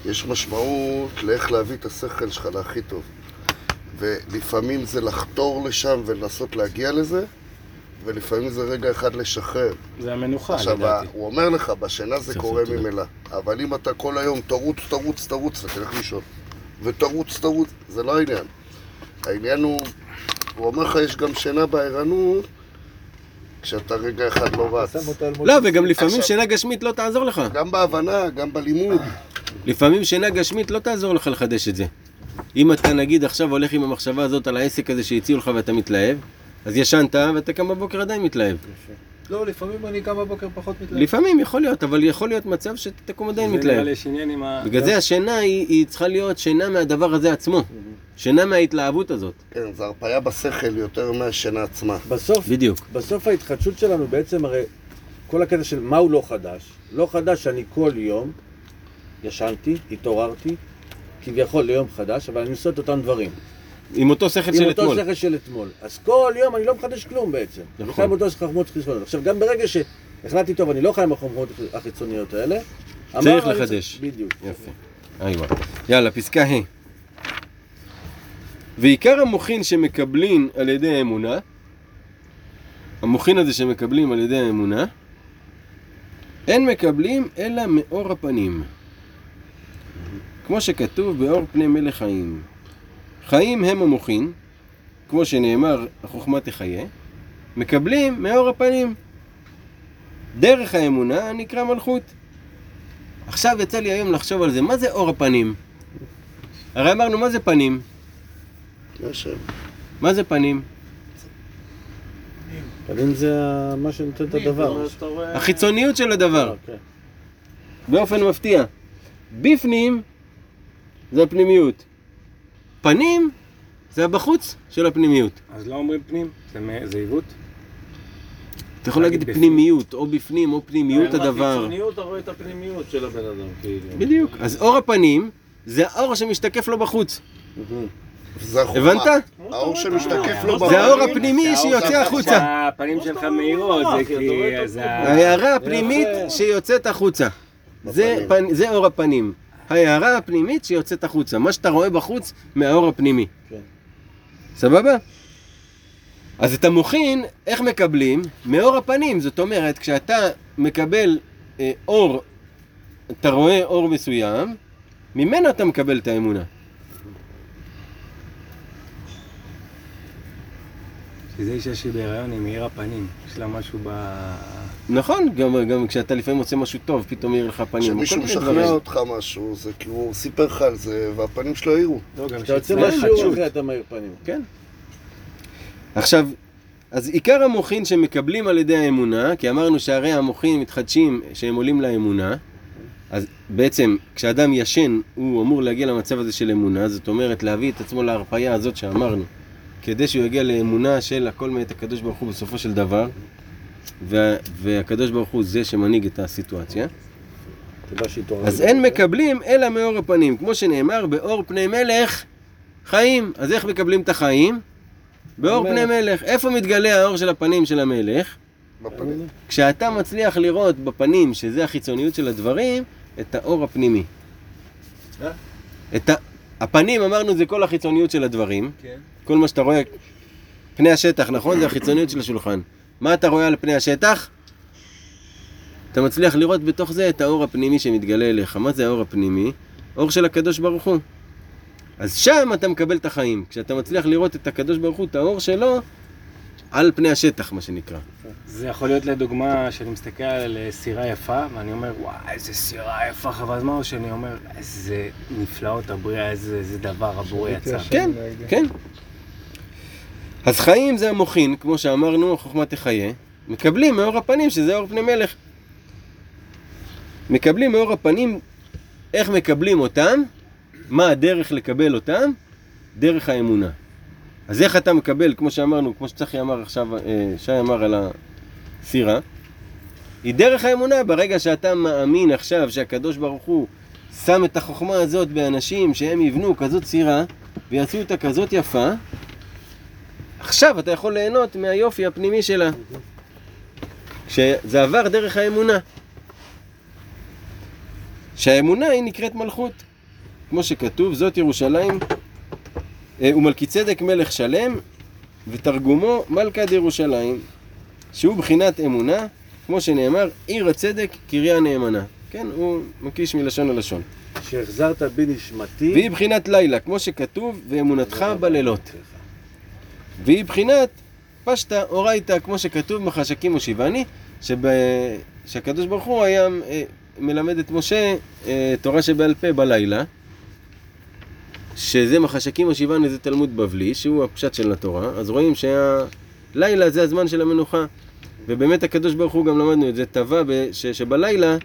יש משמעות לאיך להביא את השכל שלך להכי טוב. ולפעמים זה לחתור לשם ולנסות להגיע לזה, ולפעמים זה רגע אחד לשחרר. זה המנוחה, עכשיו, לדעתי. הוא אומר לך, בשינה זה ספר קורה. ממילא. אבל אם אתה כל היום תרוץ, תרוץ, תרוץ, אתה תלך לישון. ותרוץ, תרוץ, זה לא העניין. העניין הוא, הוא אומר לך, יש גם שינה בערנות, כשאתה רגע אחד לא רץ. לא, וגם לפעמים שינה גשמית לא תעזור לך. גם בהבנה, גם בלימוד. לפעמים שינה גשמית לא תעזור לך לחדש את זה. אם אתה נגיד עכשיו הולך עם המחשבה הזאת על העסק הזה שהציעו לך ואתה מתלהב, אז ישנת ואתה קם בבוקר עדיין מתלהב. לא, לפעמים אני קם בבוקר פחות מתלהב. לפעמים יכול להיות, אבל יכול להיות מצב שאתה תקום עדיין זה נראה מתלהב. לי יש עניין עם ה... בגלל זה השינה היא, היא צריכה להיות שינה מהדבר הזה עצמו. שינה מההתלהבות הזאת. כן, זה הרפאיה בשכל יותר מהשינה עצמה. בסוף, בדיוק. בסוף ההתחדשות שלנו בעצם הרי כל הקטע של מהו לא חדש. לא חדש שאני כל יום ישנתי, התעוררתי, כביכול ליום חדש, אבל אני עושה את אותם דברים. עם אותו שכל עם של אותו אתמול. שכל של אתמול. אז כל יום אני לא מחדש כלום בעצם. אני נכון. חי באותו חכמות חיצוניות. עכשיו, גם ברגע שהחלטתי טוב, אני לא חי עם החכמות החיצוניות האלה, צריך אני לחדש. בדיוק. יפה. איווה. יאללה, פסקה ה' ועיקר המוחין שמקבלים על ידי האמונה, המוחין הזה שמקבלים על ידי האמונה, אין מקבלים אלא מאור הפנים. כמו שכתוב באור פני מלך חיים. חיים הם המוחין, כמו שנאמר, החוכמה תחיה, מקבלים מאור הפנים. דרך האמונה נקרא מלכות. עכשיו יצא לי היום לחשוב על זה, מה זה אור הפנים? הרי אמרנו, מה זה פנים? שם. מה זה פנים? פנים זה מה שנותן את הדבר. החיצוניות של הדבר, אוקיי. באופן מפתיע. בפנים זה הפנימיות. פנים זה הבחוץ של הפנימיות. אז לא אומרים פנים? זה עיוות? אתה יכול להגיד. פנימיות, או בפנים, או פנימיות עם הדבר. החיצוניות אתה רואה את הפנימיות של הבן אדם, כאילו. בדיוק. אז אור הפנים זה האור שמשתקף לו בחוץ. זה החוכמה. הבנת? האור שמשתקף לו זה האור. הפנימי שיוצא החוצה. הפנים שלך מאירות, זה כי... ההערה הפנימית שיוצאת החוצה. זה אור הפנים. ההערה הפנימית שיוצאת החוצה. מה שאתה רואה בחוץ מהאור הפנימי. כן. סבבה? אז את המוחין, איך מקבלים? מאור הפנים. זאת אומרת, כשאתה מקבל אה, אור, אתה רואה אור מסוים, ממנו אתה מקבל את האמונה. שזה אישה שהיא בהיריון, היא מאיר הפנים. יש לה משהו ב... נכון, גם, גם כשאתה לפעמים עושה משהו טוב, פתאום מאיר לך פנים. כשמישהו משכנע. אותך משהו, זה כי הוא סיפר לך על זה, והפנים שלו העירו. לא, גם כשאתה יוצא. אחרי אתה מאיר פנים. כן. עכשיו, אז עיקר המוחין שמקבלים על ידי האמונה, כי אמרנו שהרי המוחין מתחדשים שהם עולים לאמונה, אז בעצם כשאדם ישן הוא אמור להגיע למצב הזה של אמונה, זאת אומרת להביא את עצמו להרפאיה הזאת שאמרנו, כדי שהוא יגיע לאמונה של הכל מאת הקדוש ברוך הוא בסופו של דבר, וה, והקדוש ברוך הוא זה שמנהיג את הסיטואציה. אז אין מקבלים אלא מאור הפנים, כמו שנאמר, באור פני מלך חיים. אז איך מקבלים את החיים? באור פני מלך. איפה מתגלה האור של הפנים של המלך? בפנים. כשאתה מצליח לראות בפנים, שזה החיצוניות של הדברים, את האור הפנימי. את ה... הפנים, אמרנו, זה כל החיצוניות של הדברים. כן. כל מה שאתה רואה, פני השטח, נכון? זה החיצוניות של השולחן. מה אתה רואה על פני השטח? אתה מצליח לראות בתוך זה את האור הפנימי שמתגלה אליך. מה זה האור הפנימי? אור של הקדוש ברוך הוא. אז שם אתה מקבל את החיים. כשאתה מצליח לראות את הקדוש ברוך הוא, את האור שלו, על פני השטח, מה שנקרא. זה יכול להיות לדוגמה, שאני מסתכל על אה, סירה יפה, ואני אומר, וואי, איזה סירה יפה, חבל הזמן, או שאני אומר, איזה נפלאות הבריאה, איזה, איזה דבר הבורא יצא. כן, כן. אז חיים זה המוחין, כמו שאמרנו, חוכמה תחיה. מקבלים מאור הפנים, שזה אור פני מלך. מקבלים מאור הפנים, איך מקבלים אותם? מה הדרך לקבל אותם? דרך האמונה. אז איך אתה מקבל, כמו שאמרנו, כמו שצחי אמר עכשיו, אה, שי אמר על הסירה, היא דרך האמונה, ברגע שאתה מאמין עכשיו שהקדוש ברוך הוא שם את החוכמה הזאת באנשים שהם יבנו כזאת סירה ויעשו אותה כזאת יפה, עכשיו אתה יכול ליהנות מהיופי הפנימי שלה. כשזה עבר דרך האמונה. שהאמונה היא נקראת מלכות. כמו שכתוב, זאת ירושלים אה, ומלכי צדק מלך שלם ותרגומו מלכת ירושלים שהוא בחינת אמונה כמו שנאמר עיר הצדק קריה נאמנה כן, הוא מקיש מלשון ללשון שהחזרת בי נשמתי. והיא בחינת לילה כמו שכתוב ואמונתך בלילות והיא בחינת פשטה אורייתא כמו שכתוב מחשקים הושיבני שב... שהקדוש ברוך הוא היה אה, מלמד את משה אה, תורה שבעל פה בלילה שזה מחשקים הושיבן איזה תלמוד בבלי, שהוא הפשט של התורה, אז רואים שהלילה זה הזמן של המנוחה. ובאמת הקדוש ברוך הוא גם למדנו את זה, טבע ש- שבלילה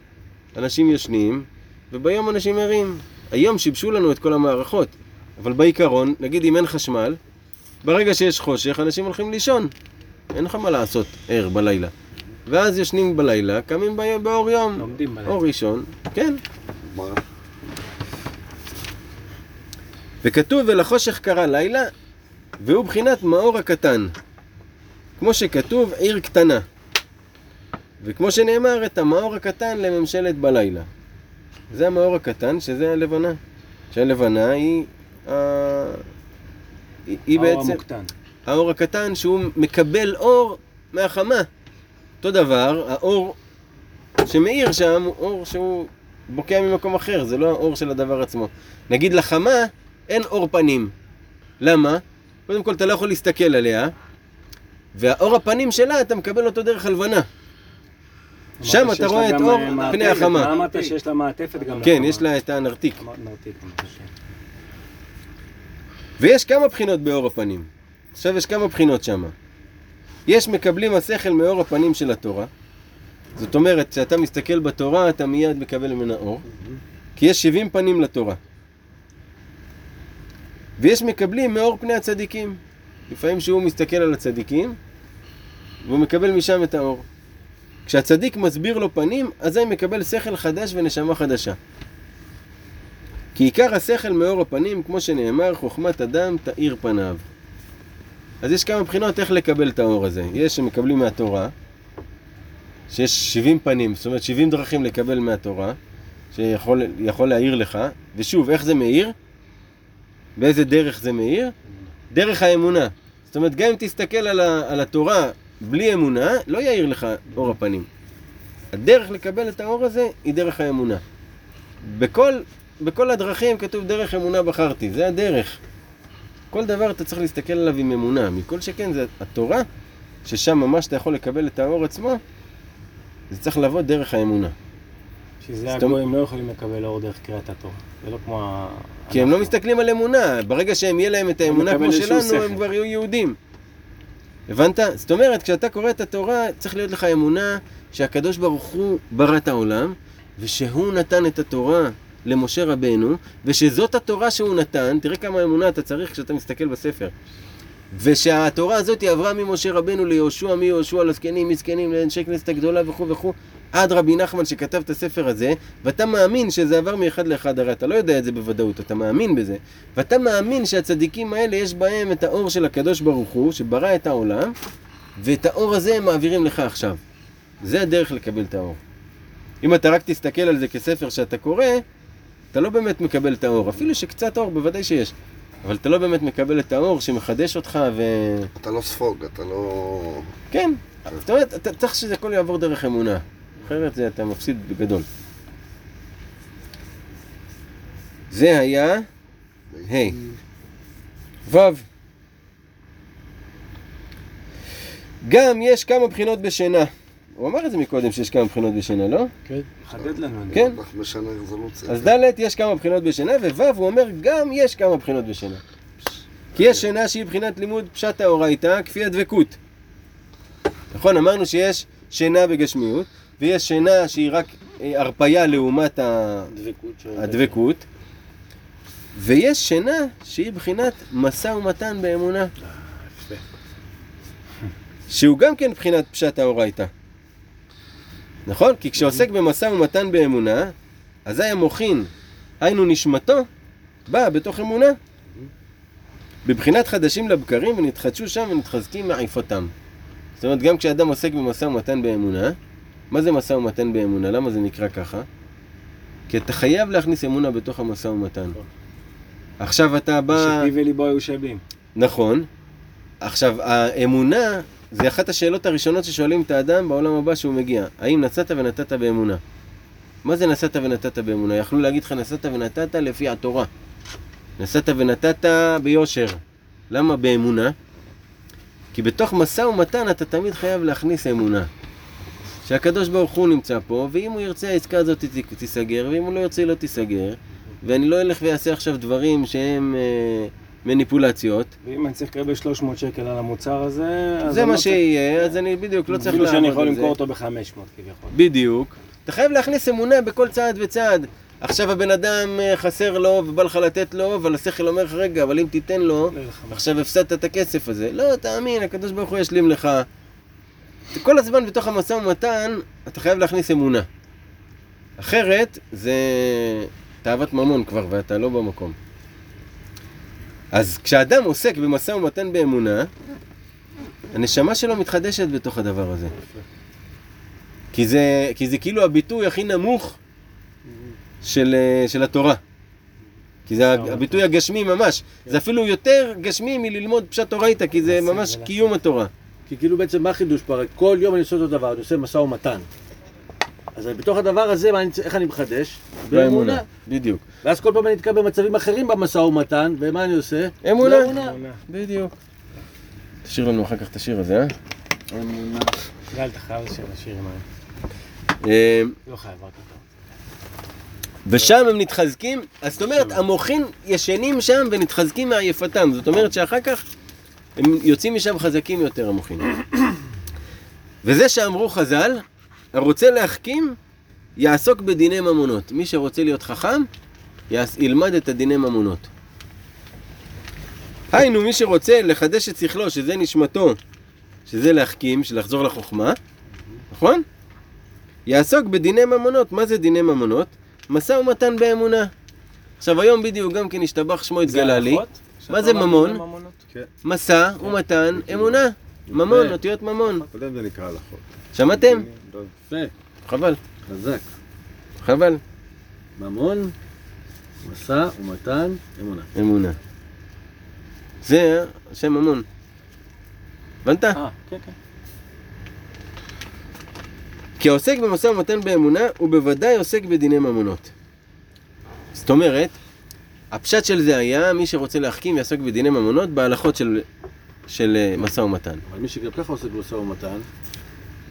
אנשים ישנים, וביום אנשים ערים. היום שיבשו לנו את כל המערכות, אבל בעיקרון, נגיד אם אין חשמל, ברגע שיש חושך אנשים הולכים לישון. אין לך מה לעשות ער בלילה. ואז ישנים בלילה, קמים באור יום. לומדים בלילה. אור ראשון, כן. מה? וכתוב ולחושך קרא לילה והוא בחינת מאור הקטן כמו שכתוב עיר קטנה וכמו שנאמר את המאור הקטן לממשלת בלילה זה המאור הקטן שזה הלבנה שהלבנה היא, היא, האור בעצם המוקטן. האור הקטן שהוא מקבל אור מהחמה אותו דבר האור שמאיר שם הוא אור שהוא בוקע ממקום אחר זה לא האור של הדבר עצמו נגיד לחמה אין אור פנים. למה? קודם כל אתה לא יכול להסתכל עליה, והאור הפנים שלה אתה מקבל אותו דרך הלבנה. שם אתה רואה את אור אה, פני מעטפת. החמה. מה אמרת שיש לה מעטפת גם כן, לחמה? יש לה את הנרתיק. נרתיק, ש- ויש כמה בחינות באור הפנים. עכשיו יש כמה בחינות שם. יש מקבלים השכל מאור הפנים של התורה. זאת אומרת, כשאתה מסתכל בתורה, אתה מיד מקבל ממנה אור. כי יש 70 פנים לתורה. ויש מקבלים מאור פני הצדיקים. לפעמים שהוא מסתכל על הצדיקים, והוא מקבל משם את האור. כשהצדיק מסביר לו פנים, אזי מקבל שכל חדש ונשמה חדשה. כי עיקר השכל מאור הפנים, כמו שנאמר, חוכמת אדם תאיר פניו. אז יש כמה בחינות איך לקבל את האור הזה. יש שמקבלים מהתורה, שיש 70 פנים, זאת אומרת 70 דרכים לקבל מהתורה, שיכול יכול להאיר לך, ושוב, איך זה מאיר? באיזה דרך זה מאיר? דרך האמונה. זאת אומרת, גם אם תסתכל על, ה, על התורה בלי אמונה, לא יאיר לך אור הפנים. הדרך לקבל את האור הזה היא דרך האמונה. בכל, בכל הדרכים כתוב דרך אמונה בחרתי, זה הדרך. כל דבר אתה צריך להסתכל עליו עם אמונה. מכל שכן זה התורה, ששם ממש אתה יכול לקבל את האור עצמו, זה צריך לבוא דרך האמונה. שזה הגויים לא יכולים לקבל אור דרך קריאת התורה. זה לא כמו ה... כי הם לא. מסתכלים על אמונה, ברגע שהם יהיה להם את האמונה כמו שלנו, הם. כבר יהיו יהודים. הבנת? זאת אומרת, כשאתה קורא את התורה, צריך להיות לך אמונה שהקדוש ברוך הוא ברא את העולם, ושהוא נתן את התורה למשה רבנו, ושזאת התורה שהוא נתן, תראה כמה אמונה אתה צריך כשאתה מסתכל בספר. ושהתורה הזאת היא עברה ממשה רבנו ליהושע, מיהושע לזקנים, מזקנים, לאנשי כנסת הגדולה וכו' וכו', עד רבי נחמן שכתב את הספר הזה, ואתה מאמין שזה עבר מאחד לאחד, הרי אתה לא יודע את זה בוודאות, אתה מאמין בזה, ואתה מאמין שהצדיקים האלה יש בהם את האור של הקדוש ברוך הוא, שברא את העולם, ואת האור הזה הם מעבירים לך עכשיו. זה הדרך לקבל את האור. אם אתה רק תסתכל על זה כספר שאתה קורא, אתה לא באמת מקבל את האור. אפילו שקצת אור, בוודאי שיש. אבל אתה לא באמת מקבל את האור שמחדש אותך ו... אתה לא ספוג, אתה לא... כן. זאת אומרת, אתה צריך שזה הכל יעבור דרך אמונה. אחרת זה אתה מפסיד בגדול. זה היה ה'. ו'. גם יש כמה בחינות בשינה. הוא אמר את זה מקודם שיש כמה בחינות בשינה, לא? חדד לנו. כן. רזולוציה. אז ד' יש כמה בחינות בשינה, וו' הוא אומר גם יש כמה בחינות בשינה. כי יש שינה שהיא בחינת לימוד פשט האורייתא כפי הדבקות. נכון, אמרנו שיש שינה בגשמיות, ויש שינה שהיא רק אה, הרפייה לעומת. הדבקות, ויש שינה שהיא בחינת משא ומתן באמונה. שהוא גם כן בחינת פשט האורייתא. נכון? כי כשעוסק במשא ומתן באמונה, אזי המוחין, היינו נשמתו, בא בתוך אמונה. בבחינת חדשים לבקרים ונתחדשו שם ונתחזקים מעיפותם. זאת אומרת, גם כשאדם עוסק במשא ומתן באמונה, מה זה משא ומתן באמונה? למה זה נקרא ככה? כי אתה חייב להכניס אמונה בתוך המשא ומתן. עכשיו אתה בא... שפי וליבו היו שווים. נכון. עכשיו, האמונה זה אחת השאלות הראשונות ששואלים את האדם בעולם הבא שהוא מגיע. האם נסעת ונתת באמונה? מה זה נסעת ונתת באמונה? יכלו להגיד לך נסעת ונתת לפי התורה. נסעת ונתת ביושר. למה באמונה? כי בתוך משא ומתן אתה תמיד חייב להכניס אמונה. שהקדוש ברוך הוא נמצא פה, ואם הוא ירצה העסקה הזאת תיסגר, ואם הוא לא ירצה היא לא תיסגר, ואני לא אלך ואעשה עכשיו דברים שהם אה, מניפולציות. ואם אני צריך לקבל 300 שקל על המוצר הזה, זה מה לא צריך- שיהיה, אז אני בדיוק לא צריך אפילו שאני לעמוד יכול על זה. למכור אותו ב-500 כביכול. בדיוק. אתה חייב להכניס אמונה בכל צעד וצעד. עכשיו הבן אדם אה, חסר לו ובא לך לתת לו, אבל השכל אומר לך, רגע, אבל אם תיתן לו, לא. עכשיו הפסדת את הכסף הזה. לא, תאמין, הקדוש ברוך הוא ישלים לך. כל הזמן בתוך המשא ומתן, אתה חייב להכניס אמונה. אחרת, זה תאוות ממון כבר, ואתה לא במקום. אז כשאדם עוסק במשא ומתן באמונה, הנשמה שלו מתחדשת בתוך הדבר הזה. כי זה, כי זה כאילו הביטוי הכי נמוך של, אה, של התורה. כי זה הביטוי הגשמי ממש. זה אפילו יותר גשמי מללמוד פשט אורייתא, כי זה ממש קיום התורה. כי כאילו בעצם מה החידוש פה? הרי כל יום אני עושה אותו דבר, אני עושה משא ומתן. אז בתוך הדבר הזה, מה אני, איך אני מחדש? באמונה. בדיוק. ואז כל פעם אני נתקע במצבים אחרים במשא ומתן, ומה אני עושה? אמונה. באמונה. בדיוק. תשאיר לנו אחר כך את השיר הזה, אה? גל, אתה חייב לשיר לשיר עם. אה? לא חייב, רק אתה. ושם הם מתחזקים, אז זאת אומרת, המוחין ישנים שם ונתחזקים מעייפתם. זאת אומרת שאחר כך הם יוצאים משם חזקים יותר, המוחין. <coughs> וזה שאמרו חז"ל, הרוצה להחכים, יעסוק בדיני ממונות. מי שרוצה להיות חכם, יעש, ילמד את הדיני ממונות. היינו, מי שרוצה לחדש את שכלו, שזה נשמתו, שזה להחכים, של לחזור לחוכמה, נכון? יעסוק בדיני ממונות. מה זה דיני ממונות? משא ומתן באמונה. עכשיו היום בדיוק גם כן השתבח שמו התגלה לי. מה זה ממון? משא ומתן אמונה. ממון, אותיות ממון. קודם יפה, חבל, חזק. חבל. ממון, משא ומתן, אמונה. אמונה. זה השם ממון. הבנת? אה, כן, כן. כי העוסק במשא ומתן באמונה, הוא בוודאי עוסק בדיני ממונות. זאת אומרת, הפשט של זה היה, מי שרוצה להחכים יעסוק בדיני ממונות בהלכות של, של אה, משא ומתן. אבל מי שגם ככה עושה במשא ומתן,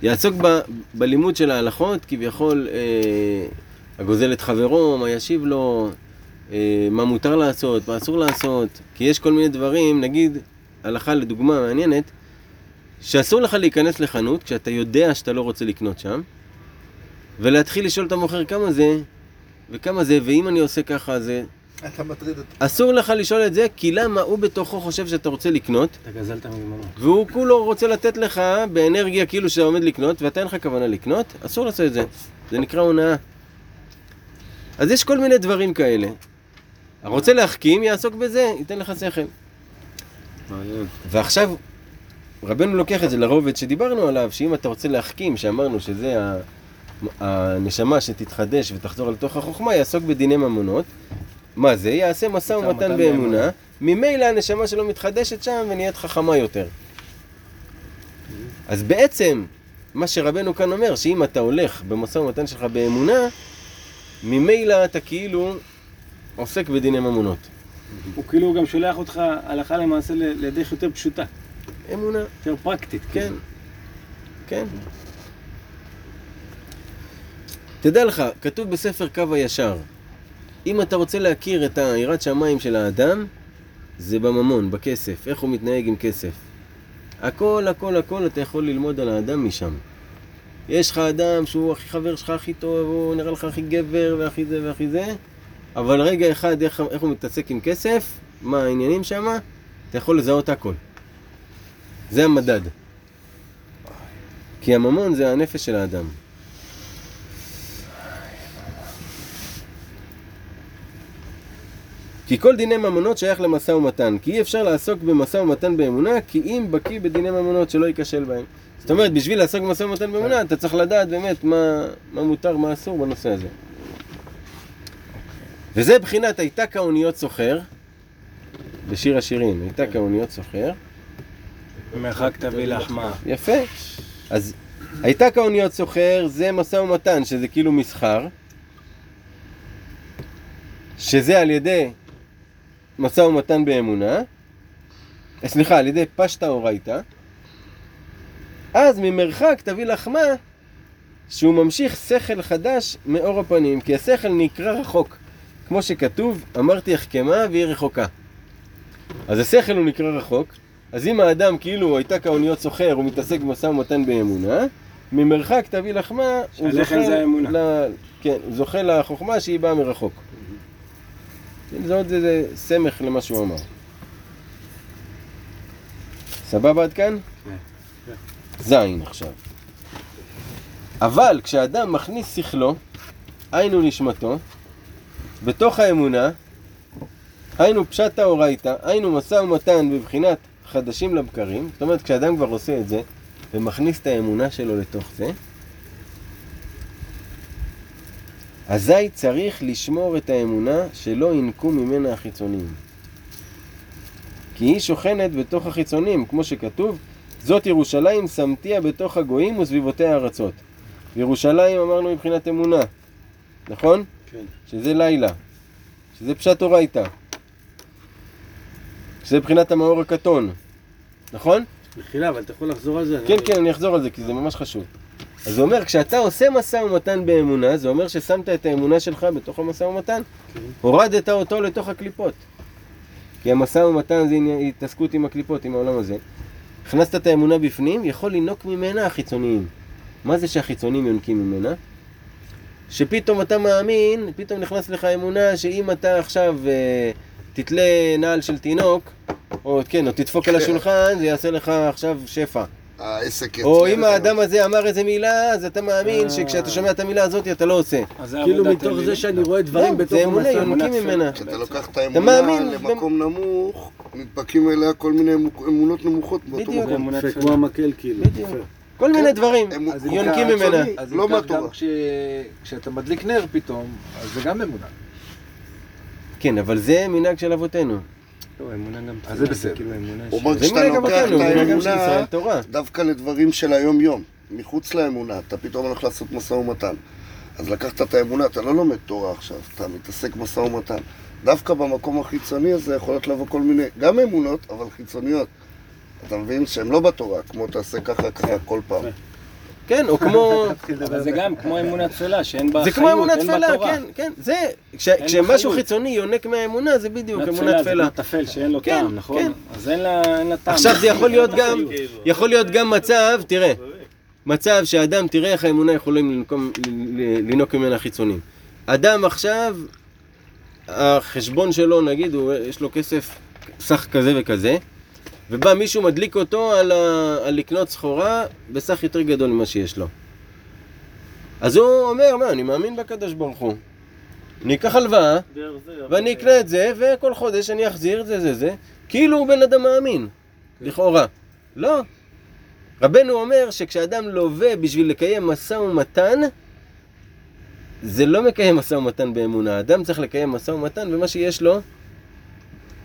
יעסוק ב, בלימוד של ההלכות, כביכול אה, הגוזל את חברו, מה ישיב לו, אה, מה מותר לעשות, מה אסור לעשות, כי יש כל מיני דברים, נגיד, הלכה לדוגמה מעניינת, שאסור לך להיכנס לחנות כשאתה יודע שאתה לא רוצה לקנות שם, ולהתחיל לשאול את המוכר כמה זה, וכמה זה, ואם אני עושה ככה זה... אתה מטריד אותי. אסור לך לשאול את זה, כי למה הוא בתוכו חושב שאתה רוצה לקנות, אתה גזלת ממנו. והוא כולו רוצה לתת לך באנרגיה כאילו שאתה עומד לקנות, ואתה אין לך כוונה לקנות, אסור לעשות את זה. זה נקרא הונאה. אז יש כל מיני דברים כאלה. הרוצה להחכים, יעסוק בזה, ייתן לך שכל. ועכשיו, רבנו לוקח את זה לרובד שדיברנו עליו, שאם אתה רוצה להחכים, שאמרנו שזה ה- הנשמה שתתחדש ותחזור לתוך החוכמה, יעסוק בדיני ממונות. מה זה? יעשה משא ומתן באמונה. ממילא הנשמה שלו מתחדשת שם ונהיית חכמה יותר. אז בעצם, מה שרבנו כאן אומר, שאם אתה הולך במשא ומתן שלך באמונה, ממילא אתה כאילו עוסק בדיני ממונות. הוא כאילו גם שולח אותך הלכה למעשה לדרך יותר פשוטה, אמונה, יותר פרקטית. כן, כאילו. כן. תדע לך, כתוב בספר קו הישר, אם אתה רוצה להכיר את היראת שמיים של האדם, זה בממון, בכסף, איך הוא מתנהג עם כסף. הכל, הכל, הכל אתה יכול ללמוד על האדם משם. יש לך אדם שהוא הכי חבר שלך הכי טוב, הוא נראה לך הכי גבר והכי זה והכי זה, אבל רגע אחד איך, איך הוא מתעסק עם כסף, מה העניינים שם, אתה יכול לזהות הכל. זה המדד. כי הממון זה הנפש של האדם. כי כל דיני ממונות שייך למשא ומתן, כי אי אפשר לעסוק במשא ומתן באמונה, כי אם בקיא בדיני ממונות שלא ייכשל בהם. זאת אומרת, בשביל לעסוק במשא ומתן באמונה, אתה צריך לדעת באמת מה, מה מותר, מה אסור בנושא הזה. וזה בחינת הייתה כאוניות סוחר, בשיר השירים, הייתה כאוניות סוחר, מרחק תביא לחמה. יפה. אז הייתה כאוניות סוחר, זה משא ומתן, שזה כאילו מסחר, שזה על ידי משא ומתן באמונה, אה, סליחה, על ידי פשטה אורייתא, אז ממרחק תביא לחמה שהוא ממשיך שכל חדש מאור הפנים, כי השכל נקרא רחוק, כמו שכתוב, אמרתי החכמה והיא רחוקה. אז השכל הוא נקרא רחוק, אז אם האדם כאילו הייתה כאוניות סוחר, הוא מתעסק במשא ומתן באמונה, ממרחק תביא לחמה, הוא זוכה. ל... כן, זוכה לחוכמה שהיא באה מרחוק. זה עוד איזה סמך למה שהוא אמר. סבבה עד כאן? זין עכשיו. אבל כשאדם מכניס שכלו, היינו נשמתו, בתוך האמונה, היינו פשט האורייתא, היינו משא ומתן בבחינת חדשים לבקרים, זאת אומרת כשאדם כבר עושה את זה ומכניס את האמונה שלו לתוך זה, אזי צריך לשמור את האמונה שלא ינקו ממנה החיצונים. כי היא שוכנת בתוך החיצונים, כמו שכתוב, זאת ירושלים שמתיה בתוך הגויים וסביבותיה ארצות. ירושלים אמרנו מבחינת אמונה, נכון? כן. שזה לילה, שזה פשט אורייתא, שזה מבחינת המאור הקטון, נכון? מחילה, אבל אתה יכול לחזור על זה? כן, אני- כן, אני אחזור על זה כי זה ממש חשוב. אז זה אומר, כשאתה עושה משא ומתן באמונה, זה אומר ששמת את האמונה שלך בתוך המשא ומתן. הורדת אותו לתוך הקליפות. כי המשא ומתן זה התעסקות עם הקליפות, עם העולם הזה. הכנסת את האמונה בפנים, יכול לינוק ממנה החיצוניים. מה זה שהחיצונים יונקים ממנה? שפתאום אתה מאמין, פתאום נכנס לך אמונה שאם אתה עכשיו אה, תתלה נעל של תינוק, או כן, או תדפוק על השולחן, זה יעשה לך עכשיו שפע. העסק או יצליח. אם האדם הזה אמר איזה מילה, אז אתה מאמין שכשאתה שומע את המילה הזאת אתה לא עושה. זה כאילו מתוך. זה שאני רואה דברים לא, בתוך זה אמונה, יונקים אמונת ממנה. כשאתה לוקח את האמונה למקום נמוך, נדבקים אליה כל מיני אמ- אמונות נמוכות באותו בדיוק. זה מקום. יפה, תפילה. כמו המקל כאילו. בדיוק. כל מיני דברים הם- אז אם יונקים ממנה. אז לא מהתורה. כשאתה מדליק נר פתאום, אז זה גם אמונה. כן, אבל זה מנהג של אבותינו. לא, אמונה גם אז זה בסדר. כאילו אמונה ש- אומר, מנהג לוקח את האמונה ישראל תורה. דווקא לדברים של היום-יום, מחוץ לאמונה, אתה פתאום הולך לעשות משא ומתן. אז לקחת את האמונה, אתה לא לומד תורה עכשיו, אתה מתעסק משא ומתן. דווקא במקום החיצוני הזה יכולות לבוא כל מיני, גם אמונות, אבל חיצוניות. אתה מבין? שהן לא בתורה, כמו תעשה ככה ככה כל פעם. כן, או כמו... <laughs> אבל זה גם כמו אמונה תפלה, שאין בה זה חיות, כמו אמונה אין בה תפלה, תורה. כן, כן. זה, כשמשהו חיות. חיצוני יונק מהאמונה, זה בדיוק אמונה אמונה תפלה תפלה. זה כמו טפל שאין לו כן, טעם, נכון? כן. אז אין לה אין לה טעם. עכשיו זה יכול להיות <laughs> גם. יכול להיות גם מצב, תראה, מצב שאדם, תראה איך האמונה יכולים לנקום- ל- ל- לינוק ממנה חיצונים. אדם עכשיו, החשבון שלו, נגיד, הוא, יש לו כסף סך כזה וכזה, ובא מישהו מדליק אותו על, ה, על לקנות סחורה בסך יותר גדול ממה שיש לו. אז הוא אומר, מה, אני מאמין בקדוש ברוך הוא. אני אקח הלוואה, ואני אקנה את זה, וכל חודש אני אחזיר את זה, זה, זה. כאילו הוא בן אדם מאמין, לכאורה. לא. רבנו אומר שכשאדם לווה בשביל לקיים משא ומתן, זה לא מקיים משא ומתן באמונה. אדם צריך לקיים משא ומתן במה שיש לו,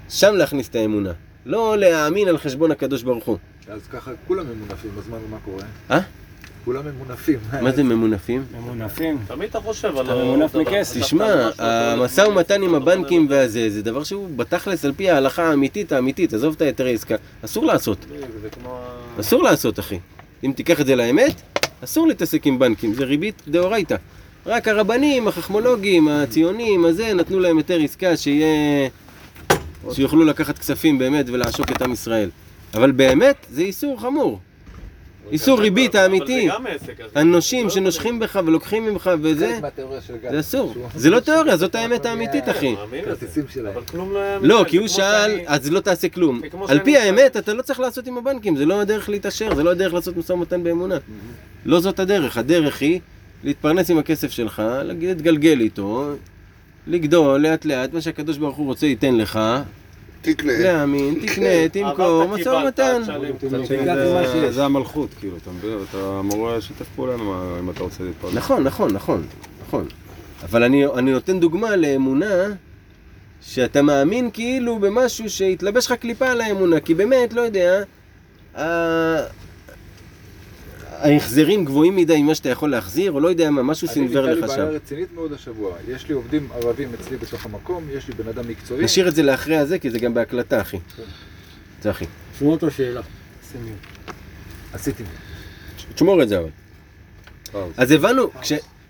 שם להכניס את האמונה. לא להאמין על חשבון הקדוש ברוך הוא. אז ככה כולם ממונפים בזמן, ומה קורה? אה? כולם ממונפים. מה זה ממונפים? ממונפים. תמיד אתה חושב על... אתה ממונף. מכסף. תשמע, המשא ומתן עם הבנקים. והזה, זה דבר שהוא בתכלס על פי ההלכה האמיתית האמיתית, עזוב את היתרי עסקה, אסור לעשות. אסור לעשות, אחי. אם תיקח את זה לאמת, אסור להתעסק עם בנקים, זה ריבית דאורייתא. רק הרבנים, החכמולוגים, הציונים, הזה, נתנו להם היתר עסקה שיהיה... שיוכלו לקחת כספים באמת ולעשוק את עם ישראל. אבל באמת, זה איסור חמור. איסור ריבית האמיתי. אבל זה גם עסק. אז- הנושים לא שנושכים בך ולוקחים ממך וזה. זה אסור. זה לא תיאוריה, זאת האמת האמיתית, אחי. מאמין לזה. כרטיסים שלהם. אבל כלום לא היה... לא, כי הוא שאל, אז לא תעשה כלום. על פי האמת, אתה לא צריך לעשות עם הבנקים, זה לא הדרך להתעשר, זה לא הדרך לעשות משא ומתן באמונה. לא זאת הדרך, הדרך היא להתפרנס עם הכסף שלך, להתגלגל איתו, לגדול לאט לאט, מה שהקדוש ברוך הוא רוצה ייתן לך, תקנה. להאמין, תקנה, תמכור, משא ומתן. זה- המלכות, כאילו, אתה מבין? אתה אמור לשתף פעולה אם אתה רוצה להתפרנס. נכון, נכון, נכון, נכון. אבל אני, אני נותן דוגמה לאמונה שאתה מאמין כאילו במשהו שהתלבש לך קליפה על האמונה, כי באמת, לא יודע, ההחזרים גבוהים מדי ממה שאתה יכול להחזיר, או לא יודע מה, משהו סינוור אני לך נתקע לי שם. בעיה רצינית מאוד השבוע. יש לי עובדים ערבים אצלי בתוך המקום, יש לי בן אדם מקצועי. נשאיר את זה לאחרי הזה, כי זה גם בהקלטה, אחי. צחי. שמעו אותו שאלה. עשיתי. תשמור את זה אבל. אז הבנו.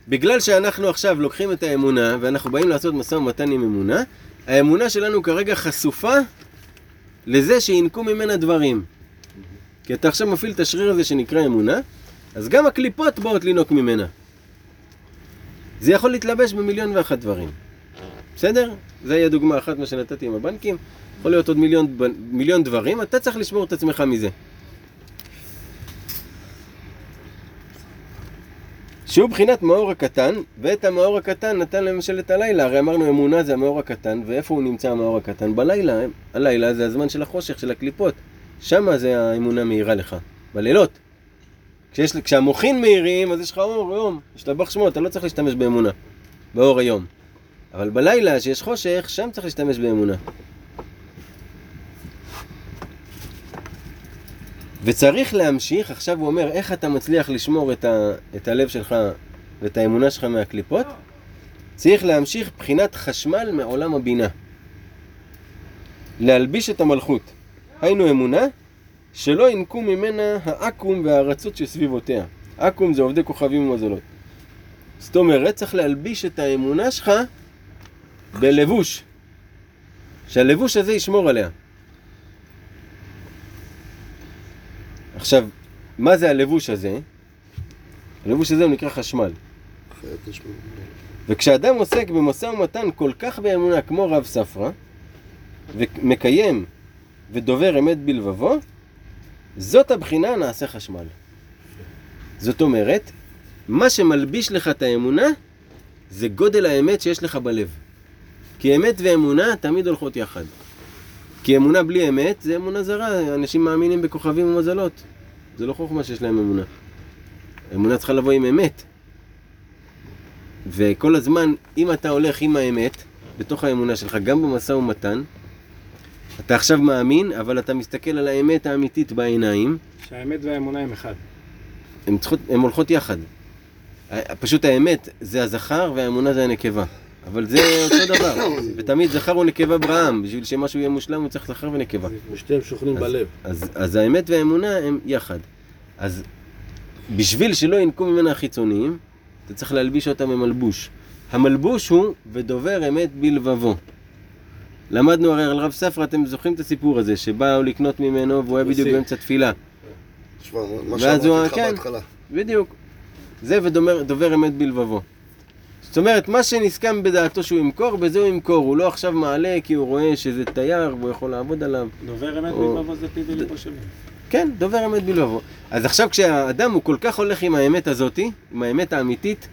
בגלל שאנחנו עכשיו לוקחים את האמונה, ואנחנו באים לעשות משא ומתן עם אמונה, האמונה שלנו כרגע חשופה לזה שינקו ממנה דברים. כי אתה עכשיו מפעיל את השריר הזה שנקרא אמונה, אז גם הקליפות באות לינוק ממנה. זה יכול להתלבש במיליון ואחת דברים. בסדר? זה היה דוגמה אחת מה שנתתי עם הבנקים. יכול להיות עוד מיליון, מיליון דברים, אתה צריך לשמור את עצמך מזה. שהוא בחינת מאור הקטן, ואת המאור הקטן נתן לממשלת הלילה. הרי אמרנו אמונה זה המאור הקטן, ואיפה הוא נמצא המאור הקטן? בלילה. הלילה זה הזמן של החושך, של הקליפות. שמה זה האמונה מאירה לך. בלילות. כשיש, כשהמוחין מאירים, אז יש לך אור יום. השתבח שמו, אתה לא צריך להשתמש באמונה. באור היום. אבל בלילה, שיש חושך, שם צריך להשתמש באמונה. וצריך להמשיך, עכשיו הוא אומר, איך אתה מצליח לשמור את, ה, את הלב שלך ואת האמונה שלך מהקליפות? צריך להמשיך בחינת חשמל מעולם הבינה. להלביש את המלכות. היינו אמונה, שלא ינקו ממנה העכו"ם והארצות שסביבותיה. עכו"ם זה עובדי כוכבים ומזלות. זאת אומרת, צריך להלביש את האמונה שלך בלבוש. שהלבוש הזה ישמור עליה. עכשיו, מה זה הלבוש הזה? הלבוש הזה הוא נקרא חשמל. וכשאדם עוסק במשא ומתן כל כך באמונה כמו רב ספרא, ומקיים ודובר אמת בלבבו, זאת הבחינה נעשה חשמל. זאת אומרת, מה שמלביש לך את האמונה, זה גודל האמת שיש לך בלב. כי אמת ואמונה תמיד הולכות יחד. כי אמונה בלי אמת זה אמונה זרה, אנשים מאמינים בכוכבים ומזלות. זה לא חוכמה שיש להם אמונה. אמונה צריכה לבוא עם אמת. וכל הזמן, אם אתה הולך עם האמת, בתוך האמונה שלך, גם במשא ומתן, אתה עכשיו מאמין, אבל אתה מסתכל על האמת האמיתית בעיניים, שהאמת והאמונה הם אחד. הן צריכות, הן הולכות יחד. פשוט האמת זה הזכר והאמונה זה הנקבה. אבל זה אותו דבר. <coughs> ותמיד זכר ונקבה ברעם, בשביל שמשהו יהיה מושלם הוא צריך זכר ונקבה. ושתיהם שוכנים אז- בלב. אז, אז האמת והאמונה הם יחד. אז בשביל שלא ינקו ממנה החיצוניים, אתה צריך להלביש אותם במלבוש. המלבוש הוא ודובר אמת בלבבו. למדנו הרי על רב ספרא, אתם זוכרים את הסיפור הזה, שבאו לקנות ממנו והוא היה בדיוק. באמצע תפילה. תשמע, מה שאמרתי לך כן. בהתחלה. בדיוק. זה ודובר אמת בלבבו. זאת אומרת, מה שנסכם בדעתו שהוא ימכור, בזה הוא ימכור. הוא לא עכשיו מעלה כי הוא רואה שזה תייר והוא יכול לעבוד עליו. דובר אמת או- בלבבו זה פי וליבו שווה. כן, דובר אמת בלבבו. אז עכשיו כשהאדם הוא כל כך הולך עם האמת הזאתי, עם האמת האמיתית,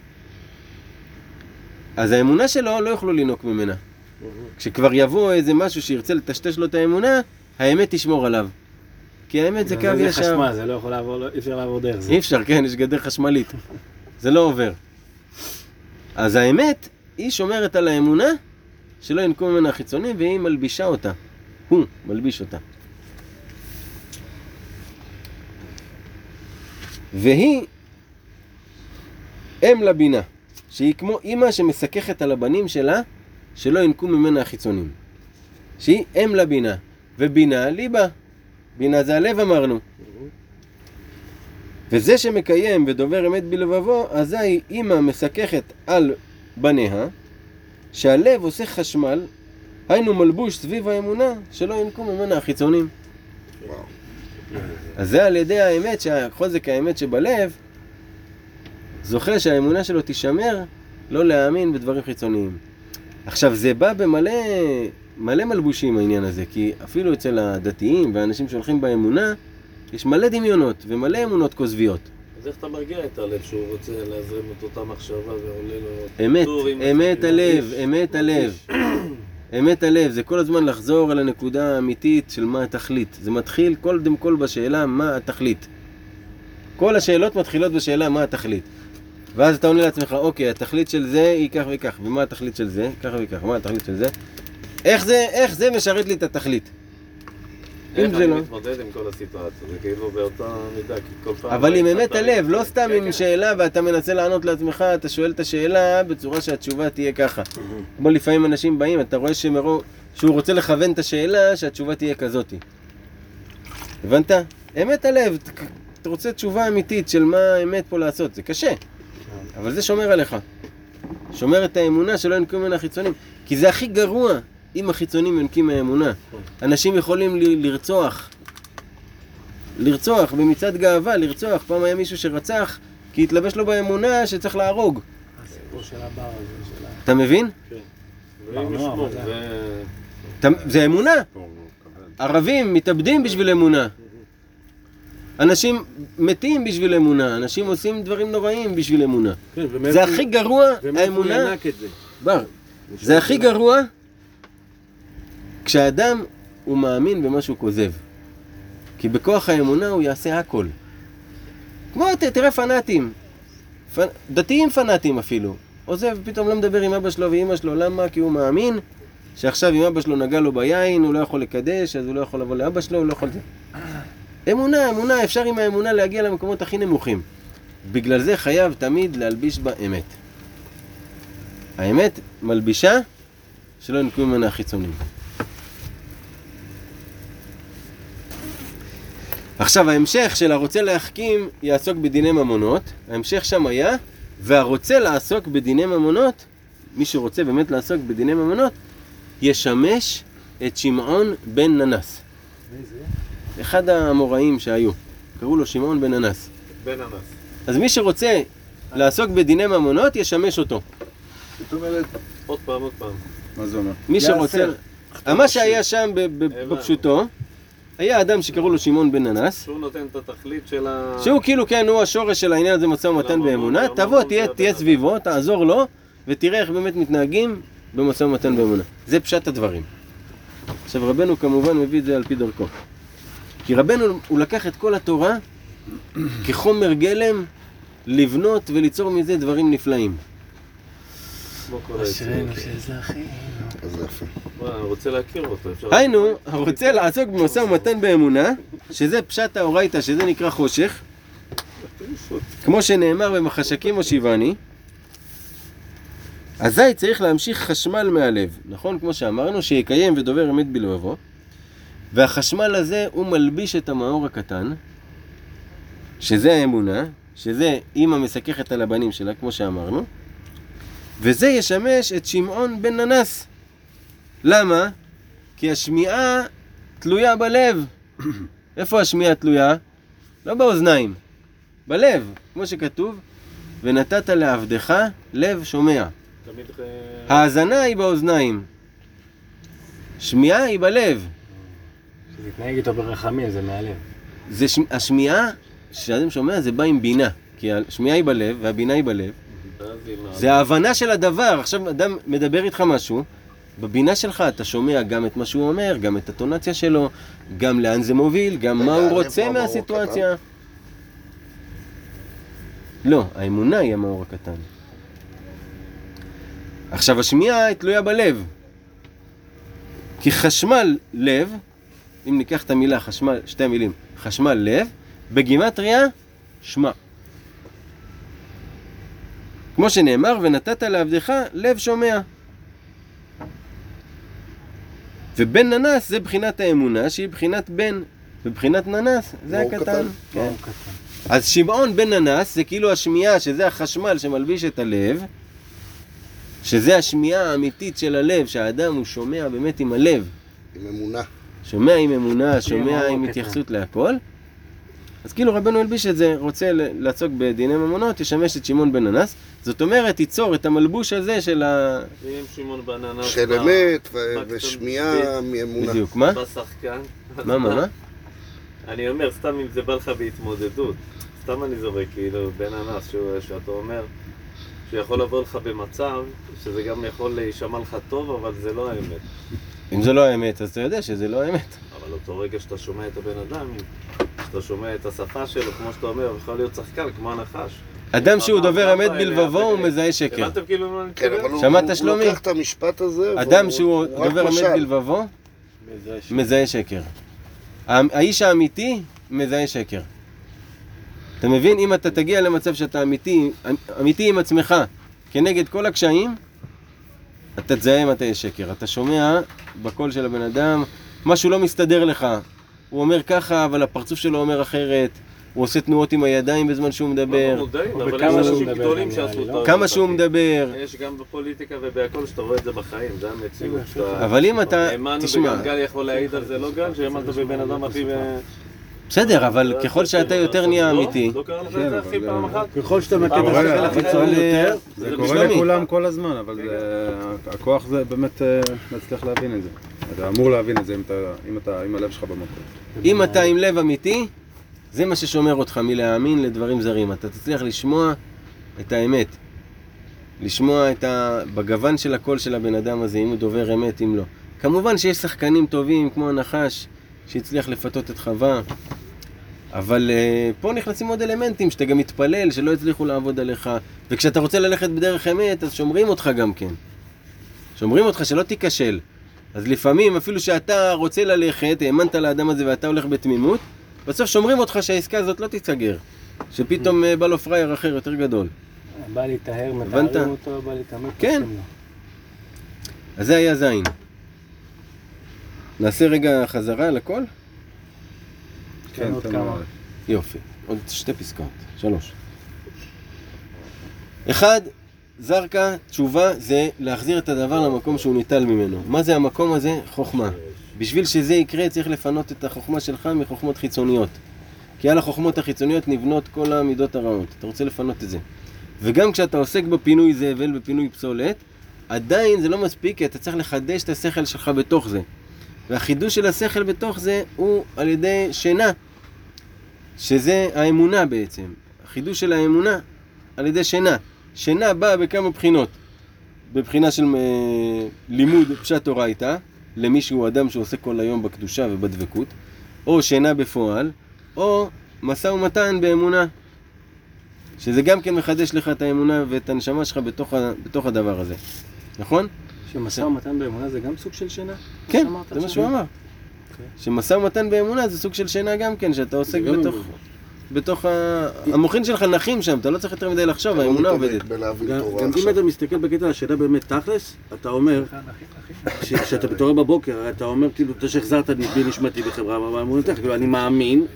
אז האמונה שלו לא יוכלו לינוק ממנה. כשכבר יבוא איזה משהו שירצה לטשטש לו את האמונה, האמת תשמור עליו. כי האמת זה קו זה ישר. חשמל, זה לא יכול לעבור, לא- אי אפשר לעבור דרך זה. אי אפשר, כן, יש גדר חשמלית. זה לא עובר. אז האמת, היא שומרת על האמונה, שלא ינקו ממנה החיצונים, והיא מלבישה אותה. הוא מלביש אותה. והיא אם לבינה, שהיא כמו אימא שמסככת על הבנים שלה, שלא ינקו ממנה החיצונים. שהיא אם לבינה, ובינה ליבה. בינה זה הלב אמרנו. וזה שמקיים ודובר אמת בלבבו, אזי אימא מסככת על בניה, שהלב עושה חשמל, היינו מלבוש סביב האמונה, שלא ינקו ממנה החיצונים. אז זה על ידי האמת, שהחוזק האמת שבלב, זוכה שהאמונה שלו תישמר, לא להאמין בדברים חיצוניים. עכשיו, זה בא במלא מלא מלבושים העניין הזה, כי אפילו אצל הדתיים והאנשים שהולכים באמונה, יש מלא דמיונות ומלא אמונות כוזביות. אז איך אתה מרגיע את הלב שהוא רוצה להזרים את אותה מחשבה ועולה לו... אמת, אמת הלב, אמת הלב. <coughs> אמת הלב, זה כל הזמן לחזור על הנקודה האמיתית של מה התכלית. זה מתחיל קודם כל בשאלה מה התכלית. כל השאלות מתחילות בשאלה מה התכלית. ואז אתה עונה לעצמך, אוקיי, התכלית של זה היא כך וכך, ומה התכלית של זה? ככה וכך, מה התכלית של זה? איך זה, איך זה משרת לי את התכלית? אם איך זה אני לא... מתמודד עם כל הסיטואציה? זה כאילו באותה מידה, כי כל פעם... אבל עם אמת הלב, לא סתם כן, עם כן. שאלה ואתה מנסה לענות לעצמך, אתה שואל את השאלה בצורה שהתשובה תהיה ככה. כמו לפעמים אנשים באים, אתה רואה שמרוב, שהוא רוצה לכוון את השאלה, שהתשובה תהיה כזאתי. הבנת? אמת הלב, אתה רוצה תשובה אמיתית של מה האמת פה לעשות, זה קשה, אבל זה שומר עליך. שומר את האמונה שלא ינקו ממנה חיצונים. כי זה הכי גרוע אם החיצונים יונקים מהאמונה. אנשים יכולים ל- לרצוח. לרצוח, במצעד גאווה, לרצוח. פעם היה מישהו שרצח כי התלבש לו באמונה שצריך להרוג. הסיפור של הבר הזה, של ה... אתה מבין? אתה, זה אמונה. ערבים מתאבדים בשביל אמונה. אנשים מתים בשביל אמונה. אנשים עושים דברים נוראים בשביל אמונה. כן, ומאיפה- זה הכי גרוע, ומאיפה הוא האמונה. ינק את זה? בר, זה הכי גרוע כשאדם הוא מאמין במה שהוא כוזב. כי בכוח האמונה הוא יעשה הכל. כמו, ת- תראה פנאטים. פ... דתיים פנאטים אפילו. עוזב, פתאום לא מדבר עם אבא שלו ואימא שלו, למה? כי הוא מאמין שעכשיו אם אבא שלו נגע לו ביין, הוא לא יכול לקדש, אז הוא לא יכול לבוא לאבא שלו, הוא לא יכול... זה. אמונה, אמונה, אפשר עם האמונה להגיע למקומות הכי נמוכים. בגלל זה חייב תמיד להלביש בה אמת. האמת מלבישה שלא ינקו ממנה החיצונים. עכשיו ההמשך של הרוצה להחכים יעסוק בדיני ממונות, ההמשך שם היה והרוצה לעסוק בדיני ממונות, מי שרוצה באמת לעסוק בדיני ממונות, ישמש את שמעון בן ננס. אחד האמוראים שהיו, קראו לו שמעון בן ננס. בן אנס. אז מי שרוצה לעסוק בדיני ממונות, ישמש אותו. זאת אומרת, עוד פעם, עוד פעם. מה זה אומר? מי. שרוצה... מה שהיה שם ב- ב- הבנתי. בפשוטו, היה אדם שקראו לו שמעון בן ננס, שהוא נותן את התכלית של ה... שהוא כאילו כן, הוא השורש של העניין הזה משא ומתן באמונה, תבוא, תהיה. סביבו, תעזור לו, ותראה איך באמת מתנהגים במשא ומתן באמונה. זה פשט הדברים. עכשיו רבנו כמובן מביא את זה על פי דרכו. כי רבנו, הוא לקח את כל התורה כחומר גלם לבנות וליצור מזה דברים נפלאים. אשרינו יפה. אני רוצה להכיר אותו. היינו, הרוצה לעסוק במשא ומתן באמונה, שזה פשט האורייתא, שזה נקרא חושך, כמו שנאמר במחשקים הושיבני, אזי צריך להמשיך חשמל מהלב, נכון? כמו שאמרנו, שיקיים ודובר אמת בלבבו, והחשמל הזה הוא מלביש את המאור הקטן, שזה האמונה, שזה אימא מסככת על הבנים שלה, כמו שאמרנו, וזה ישמש את שמעון בן ננס. למה? כי השמיעה תלויה בלב. <clears throat> איפה השמיעה תלויה? לא באוזניים, בלב, כמו שכתוב, ונתת לעבדך לב שומע. תמיד... אה, האזנה היא באוזניים, שמיעה היא בלב. להתנהג איתו ברחמים, זה מהלב. זה ש... השמיעה שאדם שומע זה בא עם בינה, כי השמיעה היא בלב והבינה היא בלב. זה ההבנה של הדבר. עכשיו אדם מדבר איתך משהו, בבינה שלך אתה שומע גם את מה שהוא אומר, גם את הטונציה שלו, גם לאן זה מוביל, גם מה הוא רוצה מהסיטואציה. לא, האמונה היא המאור הקטן. עכשיו השמיעה היא תלויה בלב. כי חשמל לב, אם ניקח את המילה חשמל, שתי המילים, חשמל לב, בגימטריה, שמע. כמו שנאמר, ונתת לעבדך לב שומע. ובן ננס זה בחינת האמונה, שהיא בחינת בן, ובחינת ננס זה הקטן. קטן. כן. קטן. אז שמעון בן ננס זה כאילו השמיעה, שזה החשמל שמלביש את הלב, שזה השמיעה האמיתית של הלב, שהאדם הוא שומע באמת עם הלב, עם אמונה. שומע עם אמונה, שומע עם. התייחסות להכל. אז כאילו רבנו הלביש את זה, רוצה ל- לעסוק בדיני ממונות, ישמש את שמעון בן ננס. זאת אומרת, ייצור את המלבוש הזה של ה... של אמת ושמיעה מאמונה. בדיוק, מה? בא שחקן. מה, מה, מה? אני אומר, סתם אם זה בא לך בהתמודדות, סתם אני זורק, כאילו, בן אנס, שאתה אומר שהוא יכול לבוא לך במצב שזה גם יכול להישמע לך טוב, אבל זה לא האמת. אם זה לא האמת, אז אתה יודע שזה לא האמת. אבל אותו רגע שאתה שומע את הבן אדם, שאתה שומע את השפה שלו, כמו שאתה אומר, הוא יכול להיות שחקן, כמו הנחש. אדם שהוא דובר אמת בלבבו, הוא. מזהה שקר. כאילו כן, הוא שמעת, שלומי? לוקח את המשפט הזה, אדם שהוא דובר אמת. בלבבו, מזהה שקר. האיש האמיתי מזהה שקר. אתה מבין? אם אתה תגיע למצב שאתה אמיתי, אמיתי עם עצמך, כנגד כל הקשיים, אתה תזהה מתי יש שקר. אתה שומע בקול של הבן אדם, משהו לא מסתדר לך. הוא אומר ככה, אבל הפרצוף שלו אומר אחרת. הוא עושה תנועות עם הידיים בזמן שהוא לא מדבר. מודעים, או אבל יש שהוא אנשים מדבר, גדולים שעשו את לא? ה... כמה שהוא מדבר. יש גם בפוליטיקה ובהכל שאתה רואה את זה בחיים, זה המציאות. שאתה- אבל אם אתה, האמנו, תשמע, וגם גל יכול להעיד על זה, לא גל, שהאמנת בבן אדם הכי... בסדר, אבל ככל שאתה יותר נהיה לא? אמיתי, לא קרה לך כן, את זה אבל הכי זה- פעם אחת? ככל שאתה מכיר את אבל השכל אבל, יותר, זה קורה. לכולם כל הזמן, אבל הכוח זה באמת אה, להצליח להבין את זה. אתה אמור להבין את זה אם אתה- אם אתה, אם הלב שלך במקום. אם אתה עם לב אמיתי, זה מה ששומר אותך מלהאמין לדברים זרים. אתה תצליח לשמוע את האמת. לשמוע את ה... בגוון של הקול של הבן אדם הזה, אם הוא דובר אמת, אם לא. כמובן שיש שחקנים טובים, כמו הנחש, שהצליח לפתות את חווה, אבל uh, פה נכנסים עוד אלמנטים, שאתה גם מתפלל, שלא הצליחו לעבוד עליך, וכשאתה רוצה ללכת בדרך אמת, אז שומרים אותך גם כן. שומרים אותך שלא תיכשל. אז לפעמים, אפילו שאתה רוצה ללכת, האמנת לאדם הזה ואתה הולך בתמימות, בסוף שומרים אותך שהעסקה הזאת לא תיסגר. שפתאום אה, בא לו פראייר אחר יותר גדול. בא להיטהר? מתארים אותו, בא להתעמק. כן. אז זה היה זין. נעשה רגע חזרה על הכל? כן, עוד תן כמה. יופי. עוד שתי פסקאות. שלוש. אחד, זרקה, תשובה, זה להחזיר את הדבר למקום שהוא ניטל ממנו. מה זה המקום הזה? חוכמה. בשביל שזה יקרה צריך לפנות את החוכמה שלך מחוכמות חיצוניות. כי על החוכמות החיצוניות נבנות כל המידות הרעות. אתה רוצה לפנות את זה. וגם כשאתה עוסק בפינוי זבל, בפינוי פסולת, עדיין זה לא מספיק, כי אתה צריך לחדש את השכל שלך בתוך זה. והחידוש של השכל בתוך זה הוא על ידי שינה, שזה האמונה בעצם. החידוש של האמונה על ידי שינה. שינה באה בכמה בחינות. בבחינה של אה, לימוד פשט אורייתא, למי שהוא אדם שעוסק כל היום בקדושה ובדבקות, או שינה בפועל, או משא ומתן באמונה. שזה גם כן מחדש לך את האמונה ואת הנשמה שלך בתוך, בתוך הדבר הזה. נכון? שמשא ומתן באמונה זה גם סוג של שינה? כן, זה מה? שהוא אמר. שמשא ומתן באמונה זה סוג של שינה גם כן, שאתה עוסק בתוך... בתוך ה... המוחין שלך נחים שם, אתה לא צריך יותר מדי לחשוב, לא האמונה עובדת. גם אם. אתה מסתכל בקטע השאלה באמת תכלס, אתה אומר, כשאתה מתעורר בבוקר, אתה אומר כאילו, אתה שהחזרת בי נשמתי בחברה באמונתך, כאילו אני מאמין,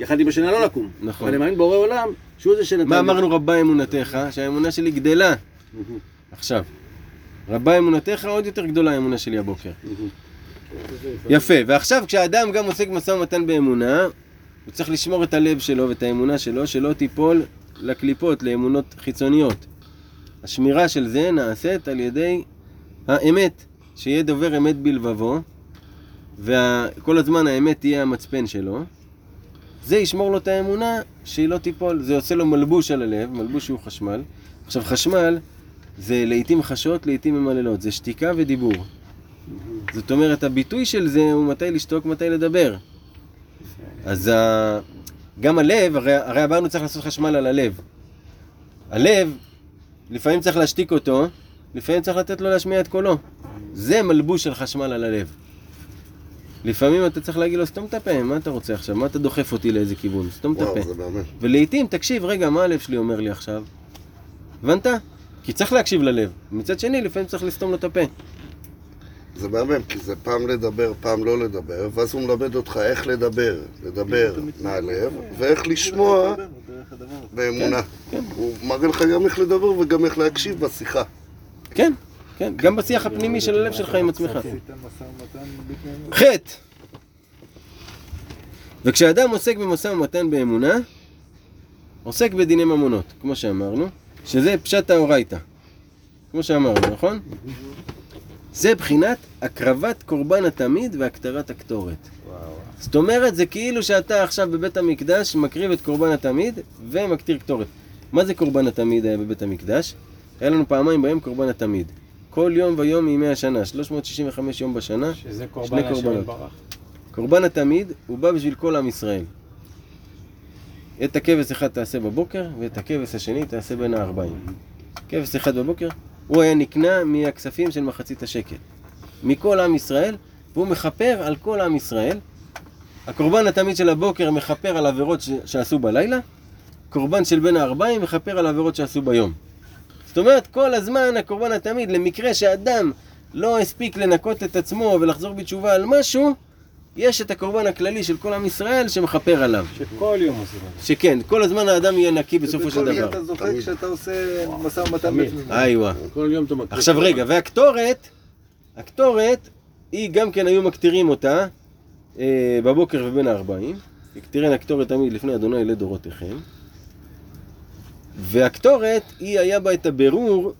יכלתי בשינה לא לקום, נכון. אבל אני מאמין בורא עולם, שהוא זה שנתן מה. אמרנו רבה אמונתך? שהאמונה שלי גדלה. עכשיו, רבה אמונתך עוד יותר גדולה האמונה שלי הבוקר. יפה, ועכשיו כשאדם גם עוסק משא ומתן באמונה, הוא צריך לשמור את הלב שלו ואת האמונה שלו, שלא תיפול לקליפות, לאמונות חיצוניות. השמירה של זה נעשית על ידי האמת, שיהיה דובר אמת בלבבו, וכל הזמן האמת תהיה המצפן שלו. זה ישמור לו את האמונה שהיא לא תיפול. זה עושה לו מלבוש על הלב, מלבוש שהוא חשמל. עכשיו חשמל זה לעיתים חשות, לעיתים ממללות. זה שתיקה ודיבור. זאת אומרת, הביטוי של זה הוא מתי לשתוק, מתי לדבר. אז ה... גם הלב, הרי, הרי אמרנו צריך לעשות חשמל על הלב. הלב, לפעמים צריך להשתיק אותו, לפעמים צריך לתת לו להשמיע את קולו. זה מלבוש של חשמל על הלב. לפעמים אתה צריך להגיד לו, סתום את הפה, מה אתה רוצה עכשיו? מה אתה דוחף אותי לאיזה כיוון? סתום את הפה. ולעיתים, תקשיב, רגע, מה הלב שלי אומר לי עכשיו? הבנת? כי צריך להקשיב ללב. מצד שני, לפעמים צריך לסתום לו את הפה. זה מהמם, כי זה פעם לדבר, פעם לא לדבר, ואז הוא מלמד אותך איך לדבר, לדבר מהלב, ואיך לשמוע באמונה. כן. הוא מראה לך גם איך לדבר וגם איך להקשיב בשיחה. כן, כן, גם בשיח הפנימי של הלב שלך עם עצמך. חטא. וכשאדם עוסק במשא ומתן באמונה, עוסק בדיני ממונות, כמו שאמרנו, שזה פשט האורייתא. כמו שאמרנו, נכון? זה בחינת הקרבת קורבן התמיד והקטרת הקטורת. זאת אומרת, זה כאילו שאתה עכשיו בבית המקדש מקריב את קורבן התמיד ומקטיר קטורת. מה זה קורבן התמיד היה בבית המקדש? היה לנו פעמיים ביום קורבן התמיד. כל יום ויום מימי השנה, 365 יום בשנה, שזה קורבן שני השם קורבנות. יתברך. קורבן התמיד הוא בא בשביל כל עם ישראל. את הכבש אחד תעשה בבוקר, ואת הכבש השני תעשה בין הארבעים. כבש אחד בבוקר, הוא היה נקנה מהכספים של מחצית השקל. מכל עם ישראל, והוא מכפר על כל עם ישראל. הקורבן התמיד של הבוקר מכפר על עבירות ש- שעשו בלילה, קורבן של בין הארבעים מכפר על עבירות שעשו ביום. זאת אומרת, כל הזמן הקורבן התמיד, למקרה שאדם לא הספיק לנקות את עצמו ולחזור בתשובה על משהו, יש את הקורבן הכללי של כל עם ישראל שמכפר עליו. שכל יום עושים את זה. שכן, כל הזמן האדם יהיה נקי בסופו של דבר. אתה זוכר. כשאתה עושה משא ומתן. איווה. כל יום אתה מקריא. עכשיו רגע, והקטורת, הקטורת, היא גם כן היו מקטירים אותה אה, בבוקר ובין הארבעים. יקטירן הקטורת תמיד לפני אדוני לדורותיכם. והקטורת, היא היה בה את הבירור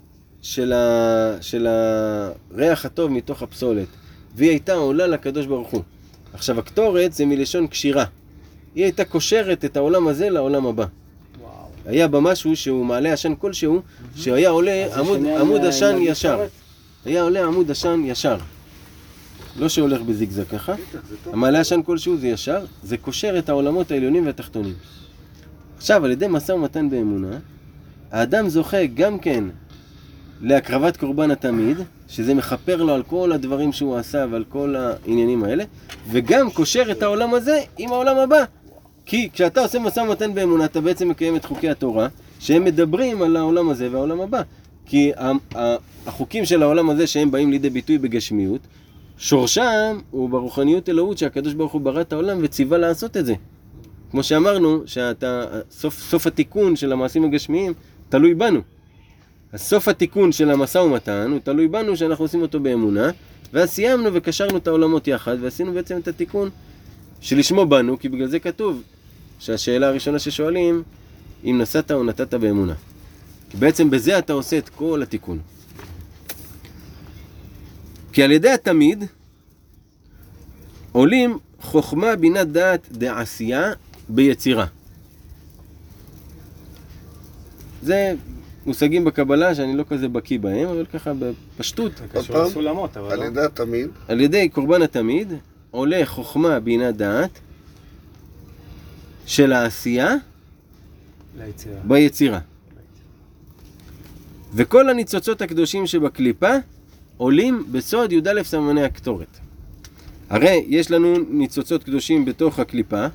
של, ה... של הריח הטוב מתוך הפסולת. והיא הייתה עולה לקדוש ברוך הוא. עכשיו, הקטורת זה מלשון קשירה. היא הייתה קושרת את העולם הזה לעולם הבא. וואו. היה בה משהו שהוא מעלה עשן כלשהו, שהיה עולה עמוד, עמוד עשן ישר. היה עולה עמוד עשן ישר. לא שהולך בזיגזג ככה. המעלה עשן כלשהו זה ישר, זה קושר את העולמות העליונים והתחתונים. עכשיו, על ידי משא ומתן באמונה, האדם זוכה גם כן להקרבת קורבן התמיד, שזה מכפר לו על כל הדברים שהוא עשה ועל כל העניינים האלה, וגם קושר את העולם הזה עם העולם הבא. כי כשאתה עושה משא ומתן באמונה, אתה בעצם מקיים את חוקי התורה, שהם מדברים על העולם הזה והעולם הבא. כי החוקים של העולם הזה שהם באים לידי ביטוי בגשמיות, שורשם הוא ברוחניות אלוהות שהקדוש ברוך הוא ברא את העולם וציווה לעשות את זה. כמו שאמרנו, שאתה, סוף, סוף התיקון של המעשים הגשמיים תלוי בנו. אז סוף התיקון של המשא ומתן הוא תלוי בנו שאנחנו עושים אותו באמונה, ואז סיימנו וקשרנו את העולמות יחד, ועשינו בעצם את התיקון שלשמו באנו, כי בגלל זה כתוב שהשאלה הראשונה ששואלים, אם נסעת או נתת באמונה. כי בעצם בזה אתה עושה את כל התיקון. כי על ידי התמיד עולים חוכמה, בינה, דעת, דעשייה ביצירה. זה מושגים בקבלה שאני לא כזה בקיא בהם, אבל ככה בפשטות. זה קשור? לסולמות, אבל על לא. ידי התמיד, על ידי קורבן התמיד עולה חוכמה, בינה, דעת של העשייה ליצירה. ביצירה. וכל הניצוצות הקדושים שבקליפה עולים בסוד י"א סמני הקטורת. הרי יש לנו ניצוצות קדושים בתוך הקליפה,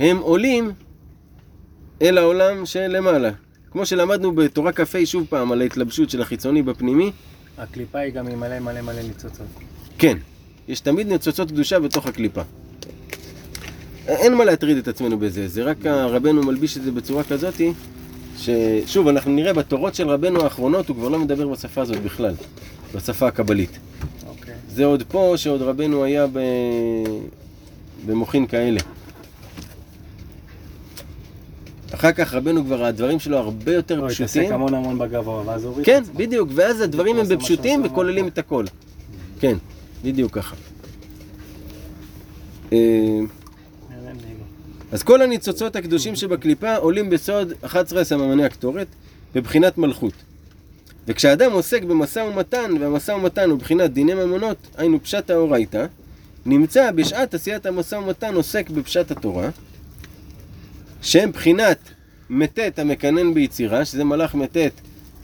הם עולים אל העולם שלמעלה. כמו שלמדנו בתורה כ"ה שוב פעם על ההתלבשות של החיצוני בפנימי, הקליפה היא גם עם מלא מלא מלא ניצוצות. כן, יש תמיד ניצוצות קדושה בתוך הקליפה. אין מה להטריד את עצמנו בזה, זה רק רבנו מלביש את זה בצורה כזאתי, ששוב, אנחנו נראה בתורות של רבנו האחרונות, הוא כבר לא מדבר בשפה הזאת בכלל, בשפה הקבלית. אוקיי. זה עוד פה, שעוד רבנו היה ב... במוחין כאלה. אחר כך רבנו כבר, הדברים שלו הרבה יותר לא, התעסק פשוטים. המון המון בגבוה, ואז הוריד כן, עצמו. בדיוק, ואז הדברים הם בפשוטים וכוללים. את הכל. כן, בדיוק ככה. אה. אז כל הניצוצות הקדושים שבקליפה עולים בסוד 11 סממני הקטורת בבחינת מלכות. וכשאדם עוסק במשא ומתן, והמשא ומתן הוא בחינת דיני ממונות, היינו פשט האורייתא, נמצא בשעת עשיית המשא ומתן עוסק בפשט התורה, שהם בחינת מטט המקנן ביצירה, שזה מלאך מטט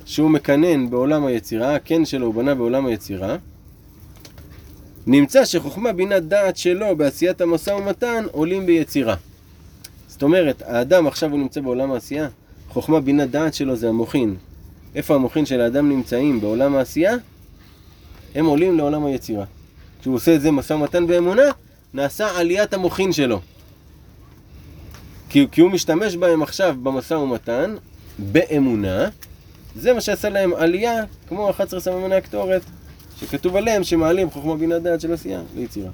שהוא מקנן בעולם היצירה, הקן שלו הוא בנה בעולם היצירה. נמצא שחוכמה בינת דעת שלו בעשיית המשא ומתן עולים ביצירה. זאת אומרת, האדם עכשיו הוא נמצא בעולם העשייה, חוכמה, בינה, דעת שלו זה המוחין. איפה המוחין של האדם נמצאים בעולם העשייה? הם עולים לעולם היצירה. כשהוא עושה את זה משא ומתן באמונה, נעשה עליית המוחין שלו. כי, כי הוא משתמש בהם עכשיו במשא ומתן, באמונה, זה מה שעשה להם עלייה, כמו 11 סממני הקטורת, שכתוב עליהם שמעלים חוכמה בינה דעת של עשייה ליצירה.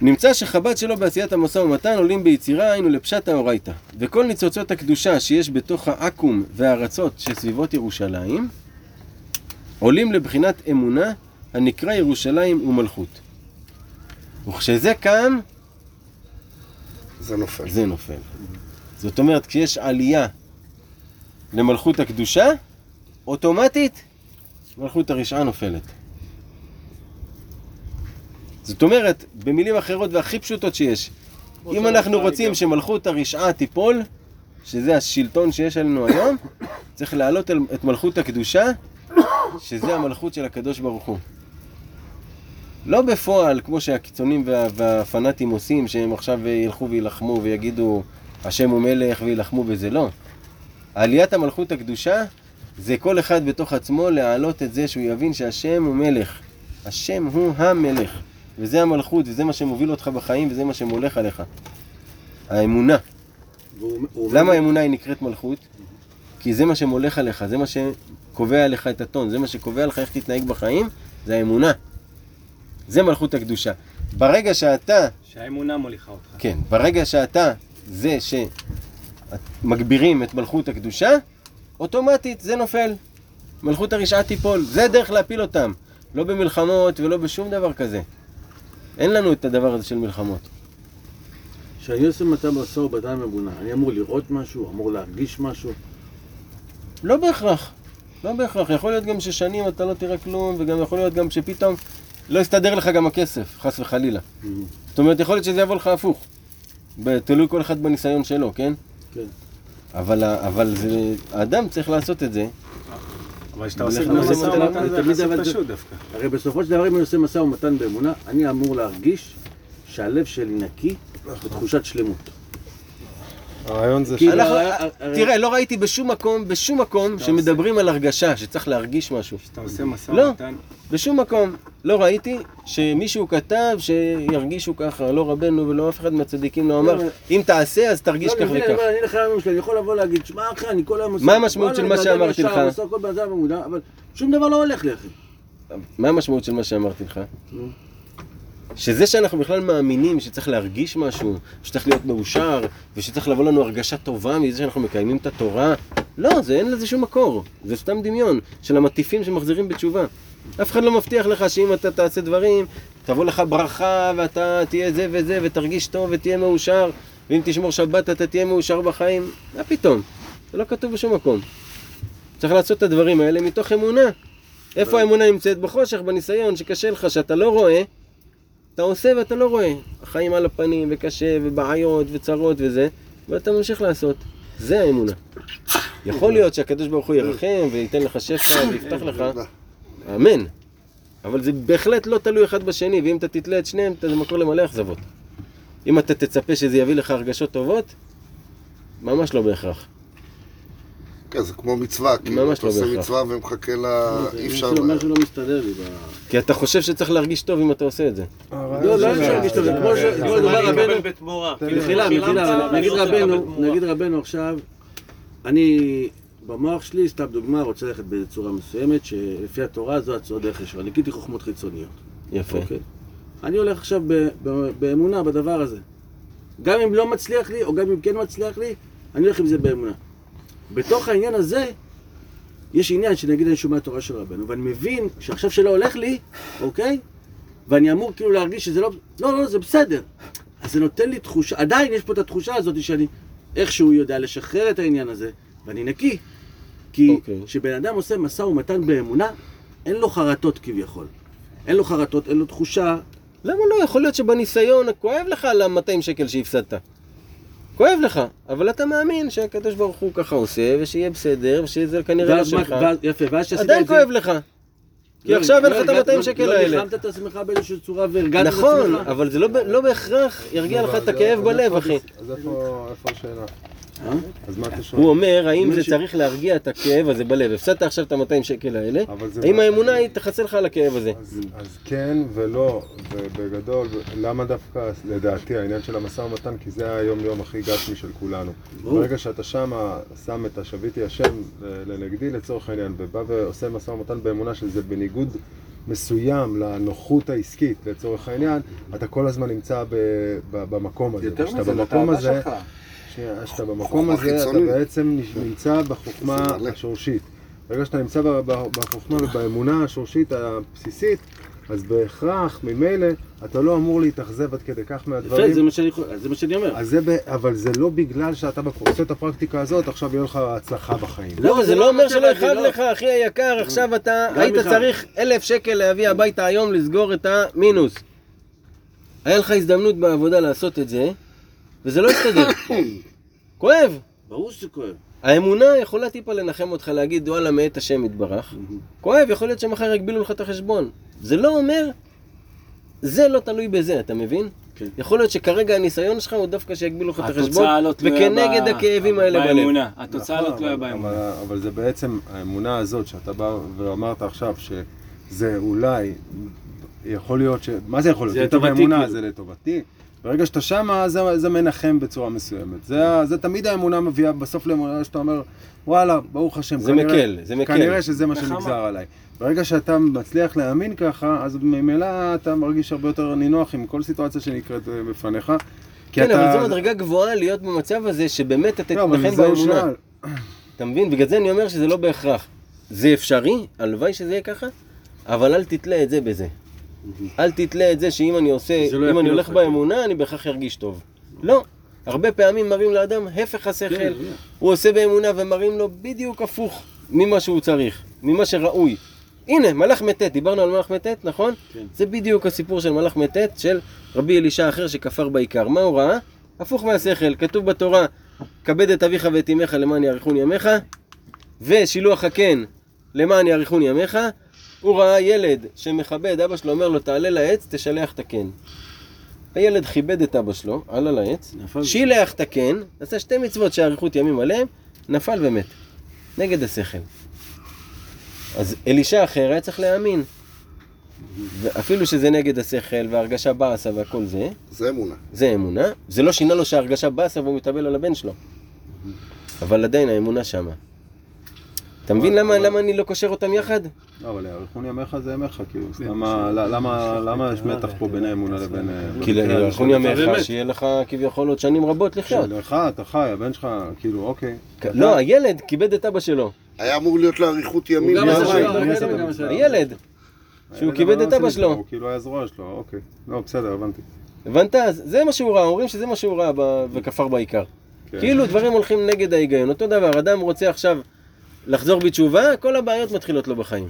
נמצא שחב"ד שלו בעשיית המשא ומתן עולים ביצירה היינו לפשט האורייתא וכל ניצוצות הקדושה שיש בתוך העכו"ם והארצות שסביבות ירושלים עולים לבחינת אמונה הנקרא ירושלים ומלכות. וכשזה קם, זה נופל. זה נופל. זאת אומרת, כשיש עלייה למלכות הקדושה, אוטומטית מלכות הרשעה נופלת. זאת אומרת, במילים אחרות והכי פשוטות שיש, אם אנחנו רוצים שמלכות הרשעה תיפול, שזה השלטון שיש עלינו היום, <coughs> צריך להעלות אל- את מלכות הקדושה, שזה המלכות של הקדוש ברוך הוא. לא בפועל, כמו שהקיצונים וה, והפנאטים עושים, שהם עכשיו ילכו וילחמו ויגידו השם הוא מלך וילחמו בזה, לא. עליית המלכות הקדושה זה כל אחד בתוך עצמו להעלות את זה שהוא יבין שהשם הוא מלך. השם הוא המלך. וזה המלכות, וזה מה שמוביל אותך בחיים, וזה מה שמולך עליך. האמונה. והוא- הוא- למה האמונה היא נקראת מלכות? כי זה מה שמולך עליך, זה מה שקובע לך את הטון, זה מה שקובע לך איך תתנהג בחיים, זה האמונה. זה מלכות הקדושה. ברגע שאתה, שהאמונה מוליכה אותך. כן, ברגע שאתה זה שמגבירים את מלכות הקדושה, אוטומטית זה נופל. מלכות הרשעה תיפול. זה הדרך להפיל אותם. לא במלחמות ולא בשום דבר כזה. אין לנו את הדבר הזה של מלחמות. כשאני עושה מתן משא ומתן אמונה, אני אמור לראות משהו, אמור להרגיש משהו. לא בהכרח. לא בהכרח. יכול להיות גם ששנים אתה לא תראה כלום, וגם יכול להיות גם שפתאום לא יסתדר לך גם הכסף, חס וחלילה. זאת אומרת, יכול להיות שזה יבוא לך הפוך. תלוי כל אחד בניסיון שלו, כן? כן. אבל, אבל זה, האדם צריך לעשות את זה. אבל כשאתה עושה משא ומתן זה יחסית פשוט דווקא. הרי בסופו של דבר אם אני עושה משא ומתן באמונה, אני אמור להרגיש שהלב שלי נקי בתחושת שלמות. הרעיון זה ש... הרי- הרי- תראה, לא ראיתי בשום מקום, בשום מקום, שמדברים על הרגשה, שצריך להרגיש משהו. כשאתה עושה משא לא. ומתן, בשום מקום. לא ראיתי שמישהו כתב שירגישו ככה, לא רבנו ולא אף אחד מהצדיקים לא אמר, לא, אם תעשה אז תרגיש לא, כך אני מבין, וכך. אני אומר, אני לך היום שלי, אני יכול לבוא להגיד, שמע אחי, אני כל היום עושה... מה המשמעות של מה שאמרתי לך? אבל שום דבר לא הולך לי, אחי. מה המשמעות של מה שאמרתי לך? שזה שאנחנו בכלל מאמינים שצריך להרגיש משהו, שצריך להיות מאושר, ושצריך לבוא לנו הרגשה טובה מזה שאנחנו מקיימים את התורה, לא, זה אין לזה שום מקור. זה סתם דמיון של המטיפים שמחזירים בתשובה. אף אחד לא מבטיח לך שאם אתה תעשה דברים, תבוא לך ברכה, ואתה תהיה זה וזה, ותרגיש טוב ותהיה מאושר, ואם תשמור שבת אתה תהיה מאושר בחיים. מה פתאום? זה לא כתוב בשום מקום. צריך לעשות את הדברים האלה מתוך אמונה. איפה האמונה נמצאת? בחושך, בניסיון, שקשה לך, שאתה לא רואה, אתה עושה ואתה לא רואה. החיים על הפנים, וקשה, ובעיות, וצרות וזה, ואתה ממשיך לעשות. זה האמונה. יכול להיות שהקדוש ברוך הוא ירחם, וייתן לך שפע, ויפתח לך, אמן. אבל זה בהחלט לא תלוי אחד בשני, ואם אתה תתלה את שניהם, זה מקור למלא אכזבות. אם אתה תצפה שזה יביא לך הרגשות טובות, ממש לא בהכרח. כן, זה כמו מצווה, כאילו, ממש אתה לא עושה בהכרח. מצווה ומחכה לה, אי אפשר... משהו- משהו לא מסתדר לי. ב- כי אתה חושב שצריך להרגיש טוב אם אתה עושה את זה. לא, לא אפשר להרגיש טוב, זה כמו ש... כמו מה דבר אני רבנו? כאילו, מחילה, מחילה, אני נגיד רבנו. נגיד רבנו עכשיו, אני במוח שלי, סתם דוגמה, רוצה ללכת בצורה מסוימת, שלפי התורה זו הצורה דרך ישרה. ניקיתי חוכמות חיצוניות. יפה. אוקיי? אני הולך עכשיו ב- ב- באמונה בדבר הזה. גם אם לא מצליח לי, או גם אם כן מצליח לי, אני הולך עם זה באמונה. בתוך העניין הזה, יש עניין שנגיד אני שומע תורה של רבנו, ואני מבין שעכשיו שלא הולך לי, אוקיי? ואני אמור כאילו להרגיש שזה לא... לא, לא, זה בסדר. אז זה נותן לי תחושה, עדיין יש פה את התחושה הזאת שאני איכשהו יודע לשחרר את העניין הזה, ואני נקי. כי אוקיי. כשבן אדם עושה משא ומתן באמונה, אין לו חרטות כביכול. אין לו חרטות, אין לו תחושה. למה לא? יכול להיות שבניסיון כואב לך על ה-200 שקל שהפסדת. כואב לך, אבל אתה מאמין שהקדוש ברוך הוא ככה עושה, ושיהיה בסדר, ושזה כנראה לא שלך. יפה, ואז שעשית עדיין את זה, כואב לך. כי עכשיו אין לך את לא, ה-200 לא- שקל לא האלה. ניחמת את עצמך באיזושהי צורה והרגעת את עצמך. נכון, אבל זה לא לא בהכרח ירגיע לך את הכאב בלב, אחי. אז איפה השאלה? אה? הוא אומר, האם אם זה צריך להרגיע את הכאב הזה בלב? הפסדת עכשיו את ה-200 שקל האלה, האם האמונה היא תכסה לך על הכאב הזה? אז, כן ולא, ובגדול, למה דווקא לדעתי העניין של המשא ומתן, כי זה היום-יום הכי גשמי של כולנו. ברגע שאתה שמה שם את השביתי השם לנגדי לצורך העניין, ובא ועושה משא ומתן באמונה שזה בניגוד מסוים לנוחות העסקית לצורך העניין, אתה כל הזמן נמצא ב, ב, במקום הזה. יותר מזה, לתאווה הזה, שלך. כשאתה במקום הזה, אתה חיצונית. בעצם נמצא בחוכמה זה. השורשית. ברגע שאתה נמצא בחוכמה ובאמונה השורשית הבסיסית, אז בהכרח, ממילא, אתה לא אמור להתאכזב עד כדי כך יפה, מהדברים. זה מה שאני זה מה שאני אומר. זה, ב- אבל זה לא בגלל שאתה עושה את הפרקטיקה הזאת, עכשיו יהיה לך הצלחה בחיים. לא, אבל זה לא אומר מה שלא שאני יכאב לא- לך, אחי היקר, עכשיו אתה היית יכאב. צריך אלף שקל להביא הביתה היום לסגור את המינוס. היה לך הזדמנות בעבודה לעשות את זה, וזה לא הסתדר. כואב. ברור שזה כואב. האמונה יכולה טיפה לנחם אותך, להגיד וואלה מאת השם יתברך. כואב, יכול להיות שמחר יגבילו לך את החשבון. זה לא אומר, זה לא תלוי בזה, אתה מבין? כן. יכול להיות שכרגע הניסיון שלך הוא דווקא שיגבילו לך את החשבון, התוצאה לא תלויה וכנגד ב- הכאבים האלה בלב. באמונה. התוצאה לא נכון, תלויה באמונה. אבל, זה בעצם האמונה הזאת שאתה בא ואמרת עכשיו שזה אולי, יכול להיות ש... מה זה יכול להיות? זה לטובתי, כאילו. זה לטובתי. ברגע שאתה שמה, זה, זה מנחם בצורה מסוימת. זה, זה תמיד האמונה מביאה בסוף לאמונה שאתה אומר, וואלה, ברוך השם. זה כנראה- מקל, זה מקל. כנראה שזה מה. שנגזר עליי. ברגע שאתה מצליח להאמין ככה, אז ממילא אתה מרגיש הרבה יותר נינוח עם כל סיטואציה שנקראת אה, בפניך. כן, אתה- אבל זו מדרגה גבוהה להיות במצב הזה, שבאמת אתה לא, תתנחם באמונה. אתה מבין? בגלל זה אני אומר שזה לא בהכרח. זה אפשרי, הלוואי שזה יהיה ככה, אבל אל תתלה את זה בזה. אל תתלה את זה שאם אני עושה, לא אם אני הולך אותך. באמונה, אני בהכרח ארגיש טוב. לא. הרבה פעמים מראים לאדם הפך השכל. כן, הוא עושה באמונה ומראים לו בדיוק הפוך ממה שהוא צריך, ממה שראוי. הנה, מלאך מטט, דיברנו על מלאך מטט, נכון? כן. זה בדיוק הסיפור של מלאך מטט של רבי אלישע אחר שכפר בעיקר. מה הוא ראה? הפוך מהשכל, כתוב בתורה, כבד את אביך ואת אמך למען יאריכון ימיך, ושילוח הקן למען יאריכון ימיך. הוא ראה ילד שמכבד, אבא שלו אומר לו תעלה לעץ, תשלח את הקן. הילד כיבד את אבא שלו, עלה לעץ. שילח את הקן, עשה שתי מצוות שאריכות ימים עליהם, נפל ומת. נגד השכל. אז אלישע אחר היה צריך להאמין. ואפילו שזה נגד השכל והרגשה באסה והכל זה, זה אמונה. זה אמונה. זה לא שינה לו שההרגשה באסה והוא מתאבל על הבן שלו. אבל עדיין האמונה שמה. אתה מבין למה, למה אני לא קושר אותם יחד? לא, אבל יאריכון ימיך זה ימיך, כאילו, למה, למה, למה יש מתח פה בין האמונה לבין... כי של- ימיך. שיהיה לך כביכול עוד שנים רבות לחיות. שלך, אתה חי, הבן שלך, כאילו, אוקיי. לא, הילד כיבד את אבא שלו. היה אמור להיות לו אריכות ימים. הילד. שהוא כיבד את לא אבא שלו. הוא כאילו היה זרוע שלו, אוקיי. לא, בסדר, הבנתי. הבנת? זה מה שהוא ראה, אומרים שזה מה שהוא ראה וכפר בעיקר. כן. כאילו דברים הולכים נגד ההיגיון. אותו דבר, אדם רוצה עכשיו לחזור בתשובה, כל הבעיות מתחילות לו בחיים.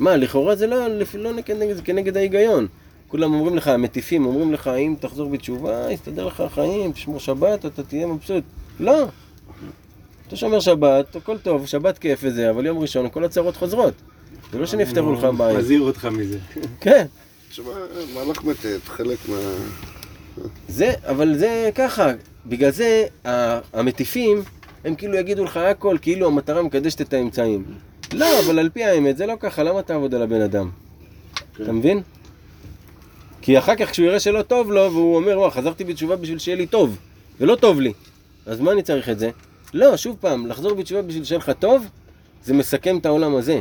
מה, לכאורה זה לא, לא נגד, זה כנגד ההיגיון. כולם אומרים לך, המטיפים אומרים לך, אם תחזור בתשובה, יסתדר לך החיים, תשמור שבת, אתה תהיה מבסוט. לא. אתה שומר שבת, הכל טוב, שבת כיף וזה, אבל יום ראשון כל הצרות חוזרות. זה לא שנפתרו לך בעיות. מזהיר אותך מזה. כן. תשמע, מהלך מתת, חלק מה... זה, אבל זה ככה, בגלל זה המטיפים, הם כאילו יגידו לך הכל, כאילו המטרה מקדשת את האמצעים. לא, אבל על פי האמת, זה לא ככה, למה תעבוד על הבן אדם? אתה מבין? כי אחר כך כשהוא יראה שלא טוב לו, והוא אומר, וואו, חזרתי בתשובה בשביל שיהיה לי טוב, ולא טוב לי. אז מה אני צריך את זה? לא, שוב פעם, לחזור בתשובה בשביל שיהיה לך טוב, זה מסכם את העולם הזה.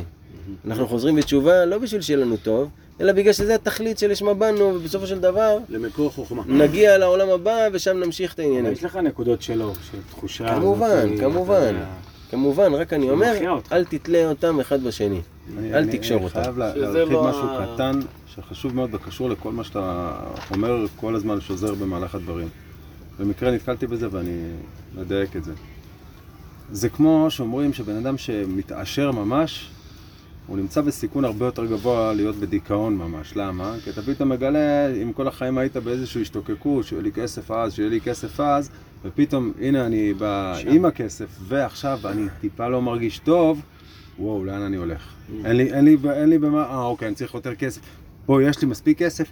אנחנו חוזרים בתשובה לא בשביל שיהיה לנו טוב, אלא בגלל שזה התכלית שלשמה באנו, ובסופו של דבר, למקור חוכמה. נגיע לעולם הבא ושם נמשיך את העניינים. יש לך נקודות שלו, של תחושה. כמובן, הזאת, כמובן. כמובן, רק אני אומר. אל תתלה אותם אחד בשני. אני- אל אני- תקשור אני אותה. חייב להרחיב לא משהו קטן, שחשוב מאוד וקשור לכל מה שאתה אומר כל הזמן, שוזר במהלך הדברים. במקרה נתקלתי בזה ואני מדייק את זה. זה כמו שאומרים שבן אדם שמתעשר ממש, הוא נמצא בסיכון הרבה יותר גבוה להיות בדיכאון ממש. למה? כי אתה פתאום מגלה, אם כל החיים היית באיזושהי השתוקקות, שיהיה לי כסף אז, שיהיה לי כסף אז, ופתאום, הנה אני בא עם הכסף, ועכשיו אני טיפה לא מרגיש טוב, וואו, לאן אני הולך? אין לי, אין לי, אין לי במה, אה, אוקיי, אני צריך יותר כסף. פה יש לי מספיק כסף.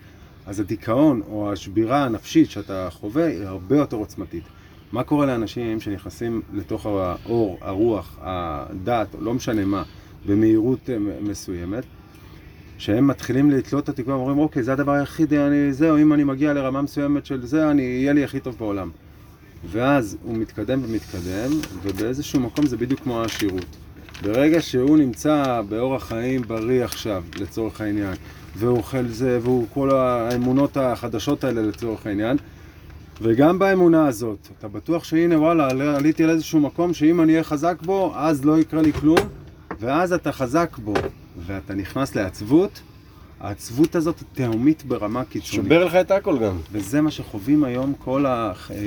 אז הדיכאון או השבירה הנפשית שאתה חווה היא הרבה יותר עוצמתית. מה קורה לאנשים שנכנסים לתוך האור, הרוח, הדת, לא משנה מה, במהירות אה, מסוימת, שהם מתחילים לתלות את התקווה, אומרים, אוקיי, זה הדבר היחיד, אני, זהו, אם אני מגיע לרמה מסוימת של זה, אני, יהיה לי הכי טוב בעולם. ואז הוא מתקדם ומתקדם, ובאיזשהו מקום זה בדיוק כמו השירות. ברגע שהוא נמצא באורח חיים בריא עכשיו, לצורך העניין, והוא אוכל זה, והוא כל האמונות החדשות האלה לצורך העניין, וגם באמונה הזאת, אתה בטוח שהנה וואלה, עליתי לאיזשהו מקום שאם אני אהיה חזק בו, אז לא יקרה לי כלום, ואז אתה חזק בו, ואתה נכנס לעצבות, העצבות הזאת היא תהומית ברמה קיצונית. שובר לך את הכל גם. וזה מה שחווים היום כל הח... אה,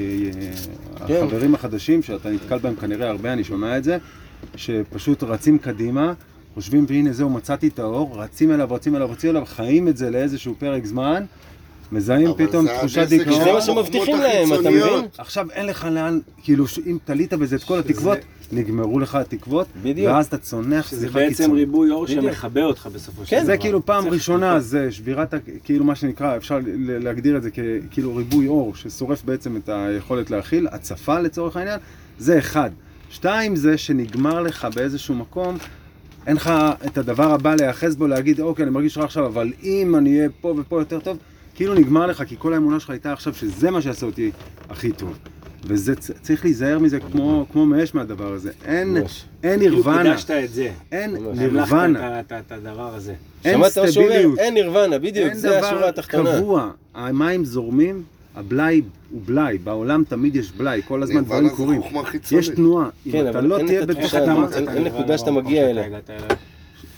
כן. החברים החדשים, שאתה נתקל בהם כנראה הרבה, אני שומע את זה, שפשוט רצים קדימה, חושבים והנה זהו מצאתי את האור, רצים אליו, רצים אליו, רצים אליו, חיים את זה לאיזשהו פרק זמן, מזהים פתאום זה תחושת דיכאון. זה מה שמבטיחים להם, אתה. מבין? עכשיו אין לך לאן, כאילו אם תלית בזה את כל התקוות, נגמרו לך התקוות. ואז אתה צונח שזה צניחה בעצם קיצונית. ריבוי אור. שמכבה אותך בסופו של כן, דבר. זה כאילו פעם ראשונה. זה שבירת, כאילו מה שנקרא, אפשר להגדיר את זה ככאילו ריבוי אור, ששורף בעצם את היכולת להכיל, הצפה לצורך העניין, זה אחד. שתיים זה שנגמר לך באיזשהו מקום, אין לך את הדבר הבא להיאחז בו, להגיד, אוקיי, אני מרגיש רע עכשיו, אבל אם אני אהיה פה ופה יותר טוב, כאילו נגמר לך, כי כל האמונה שלך הייתה עכשיו שזה מה שיעשה אותי הכי טוב. וזה, צריך להיזהר מזה כמו, כמו מאש מהדבר הזה. אין, ממש. אין כאילו נירוונה, קידשת את זה. אין נירוונה, את הדבר הזה. אין? סטביליות. אין נירוונה, בדיוק, זה השורה דבר התחתונה. קבוע, המים זורמים, הבלאי הוא בלאי, בעולם תמיד יש בלאי, כל הזמן דברים קורים. יש תנועה, אם כן, אתה אבל לא תהיה בתוך אין- אין נקודה שאתה מגיע אליה.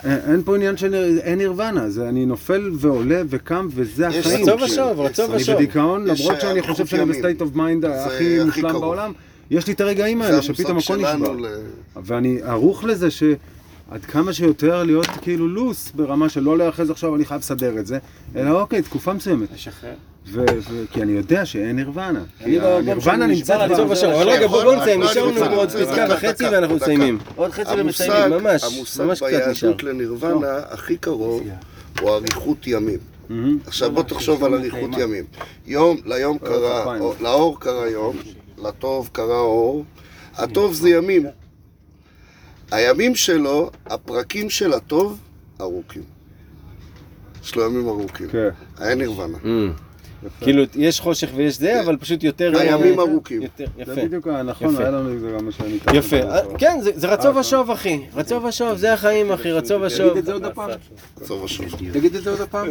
אין פה עניין של אין נירוונה, זה אני נופל ועולה וקם וזה יש החיים. רצו סוג של- ושוב, רצו אני אני ושוב. בדיכאון, יש למרות שאני אריכות חושב שאני. בסטייט אוף מיינד הכי מושלם. בעולם, יש לי את הרגעים האלה שפתאום הכל נשבר. ואני ערוך לזה שעד כמה שיותר להיות כאילו לוס ברמה של לא להיאחז עכשיו, אני חייב לסדר את זה, אלא אוקיי, תקופה מסוימת. לשחרר. ו- ו- כי אני יודע שאין נירוונה. כי במקום הנירוונה נמצאת כבר- רצו ושוב. אבל רגע, בוא בוא נסיים, נשאר לנו פה עוד פסקה וחצי ואנחנו. מסיימים. עוד חצי ומסיימים, ממש, המושג ממש קצת נשאר. ביהדות לנירוונה הכי קרוב הוא אריכות ימים. עכשיו בוא תחשוב על אריכות ימים. יום, ליום קרה, לאור קרה יום, לטוב קרה אור. הטוב זה ימים. הימים שלו, הפרקים של הטוב, ארוכים. יש לו ימים ארוכים. כן. היה נירוונה. כאילו, יש חושך ויש זה, אבל פשוט יותר... הימים אה, ארוכים. יותר- זה יפה. בדיוק הנכון, יפה. היה לנו את זה גם מה שאני... יפה, אה, כן, זה- רצו ושוב, אחי. רצו ושוב, זה החיים, אחי, רצו ושוב. תגיד את זה עוד הפעם. עצוב ושוב. תגיד את זה עוד הפעם.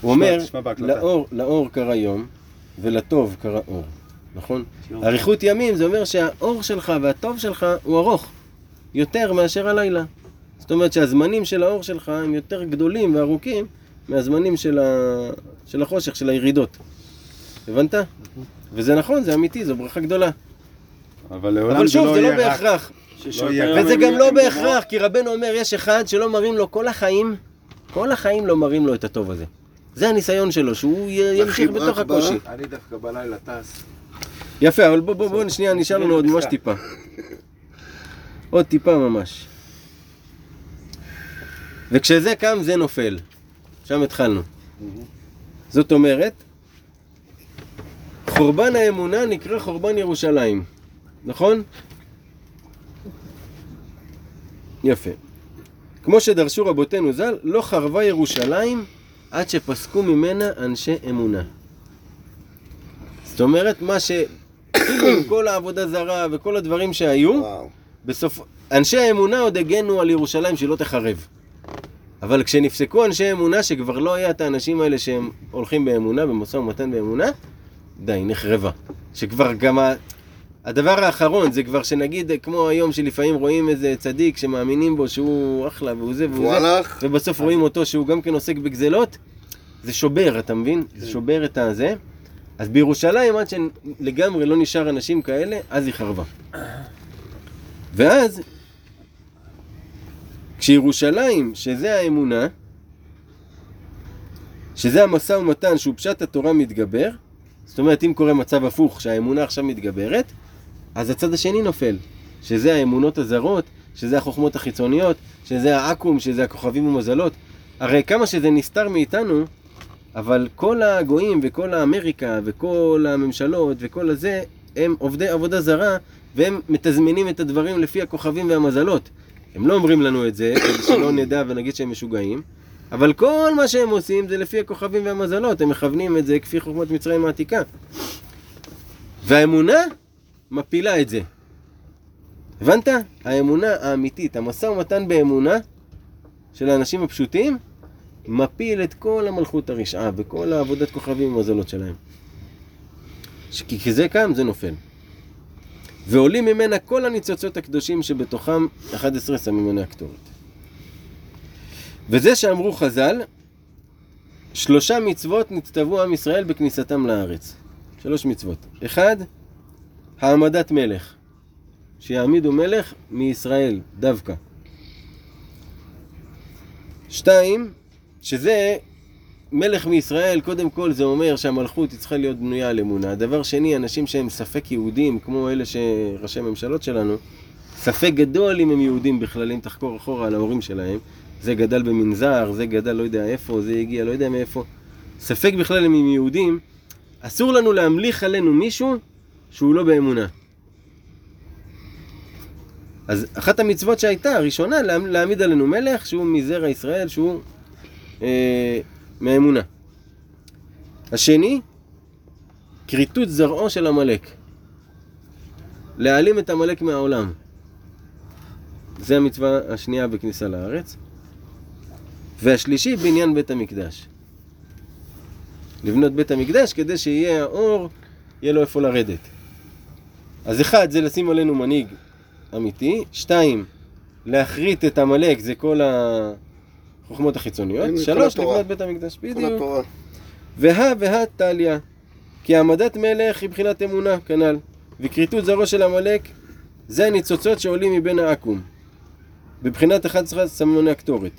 הוא אומר. לאור, לאור קרא יום, ולטוב קרא אור, נכון? אריכות ימים זה אומר שהאור שלך והטוב שלך הוא ארוך, יותר מאשר הלילה. זאת אומרת שהזמנים של האור שלך הם יותר גדולים וארוכים מהזמנים של, ה... של החושך, של הירידות. הבנת? וזה נכון, זה אמיתי, זו ברכה גדולה. אבל לעולם אבל שוב, זה לא רק- בהכרח. יהיה- וזה גם לא בהכרח, כי רבנו אומר, יש אחד שלא מראים לו כל החיים, כל החיים לא מראים לו את הטוב הזה. זה הניסיון שלו, שהוא ימשיך בתוך הקושי. אני דווקא בלילה טס. יפה, אבל בוא, בוא, בוא, שנייה, נשאר לנו עוד ממש טיפה. עוד טיפה ממש. וכשזה קם, זה נופל. שם התחלנו. זאת אומרת, חורבן האמונה נקרא חורבן ירושלים, נכון? יפה. כמו שדרשו רבותינו ז"ל, לא חרבה ירושלים עד שפסקו ממנה אנשי אמונה. זאת אומרת, מה ש... עם כל העבודה זרה וכל הדברים שהיו. בסוף... אנשי האמונה עוד הגנו על ירושלים שלא תחרב. אבל כשנפסקו אנשי אמונה, שכבר לא היה את האנשים האלה שהם הולכים באמונה, במשא ומתן באמונה, די, נחרבה. שכבר גם ה... הדבר האחרון זה כבר שנגיד, כמו היום שלפעמים רואים איזה צדיק שמאמינים בו שהוא אחלה והוא זה והוא זה, הלך, ובסוף רואים אותו שהוא גם כן עוסק בגזלות, זה שובר, אתה מבין? זה שובר את הזה. אז בירושלים, עד שלגמרי לא נשאר אנשים כאלה, אז היא חרבה. ואז, כשירושלים, שזה האמונה, שזה המשא ומתן שהוא פשט התורה מתגבר, זאת אומרת, אם קורה מצב הפוך, שהאמונה עכשיו מתגברת, אז הצד השני נופל, שזה האמונות הזרות, שזה החוכמות החיצוניות, שזה העכו"ם, שזה הכוכבים ומזלות. הרי כמה שזה נסתר מאיתנו, אבל כל הגויים וכל האמריקה וכל הממשלות וכל הזה, הם עובדי עבודה זרה, והם מתזמנים את הדברים לפי הכוכבים והמזלות. הם לא אומרים לנו את זה, כדי שלא נדע ונגיד שהם משוגעים, אבל כל מה שהם עושים זה לפי הכוכבים והמזלות, הם מכוונים את זה כפי חוכמות מצרים העתיקה. והאמונה מפילה את זה. הבנת? האמונה האמיתית, המשא ומתן באמונה של האנשים הפשוטים, מפיל את כל המלכות הרשעה וכל העבודת כוכבים ומזלות שלהם. כי כשזה קם זה נופל. ועולים ממנה כל הניצוצות הקדושים שבתוכם 11 סממני הקטורת. וזה שאמרו חז"ל, שלושה מצוות נצטוו עם ישראל בכניסתם לארץ. שלוש מצוות. אחד, העמדת מלך. שיעמידו מלך מישראל, דווקא. שתיים, שזה מלך מישראל, קודם כל זה אומר שהמלכות היא צריכה להיות בנויה על אמונה. דבר שני, אנשים שהם ספק יהודים, כמו אלה שראשי ממשלות שלנו, ספק גדול אם הם יהודים בכלל, אם תחקור אחורה על ההורים שלהם. זה גדל במנזר, זה גדל לא יודע איפה, זה הגיע לא יודע מאיפה. ספק בכלל אם הם יהודים. אסור לנו להמליך עלינו מישהו שהוא לא באמונה. אז אחת המצוות שהייתה, הראשונה, לה- להעמיד עלינו מלך שהוא מזרע ישראל, שהוא אה, מהאמונה. השני, כריתות זרעו של עמלק. להעלים את עמלק מהעולם. זה המצווה השנייה בכניסה לארץ. והשלישי, בניין בית המקדש. לבנות בית המקדש כדי שיהיה האור, יהיה לו איפה לרדת. אז אחד, זה לשים עלינו מנהיג אמיתי. שתיים, להכרית את עמלק, זה כל החוכמות החיצוניות. שלוש. לבנות בית המקדש. בדיוק. והא והא טליה. כי העמדת מלך היא בחינת אמונה, כנ"ל. וכריתות זרעו של עמלק, זה הניצוצות שעולים מבין העכו"ם. בבחינת 11 סממני הקטורת.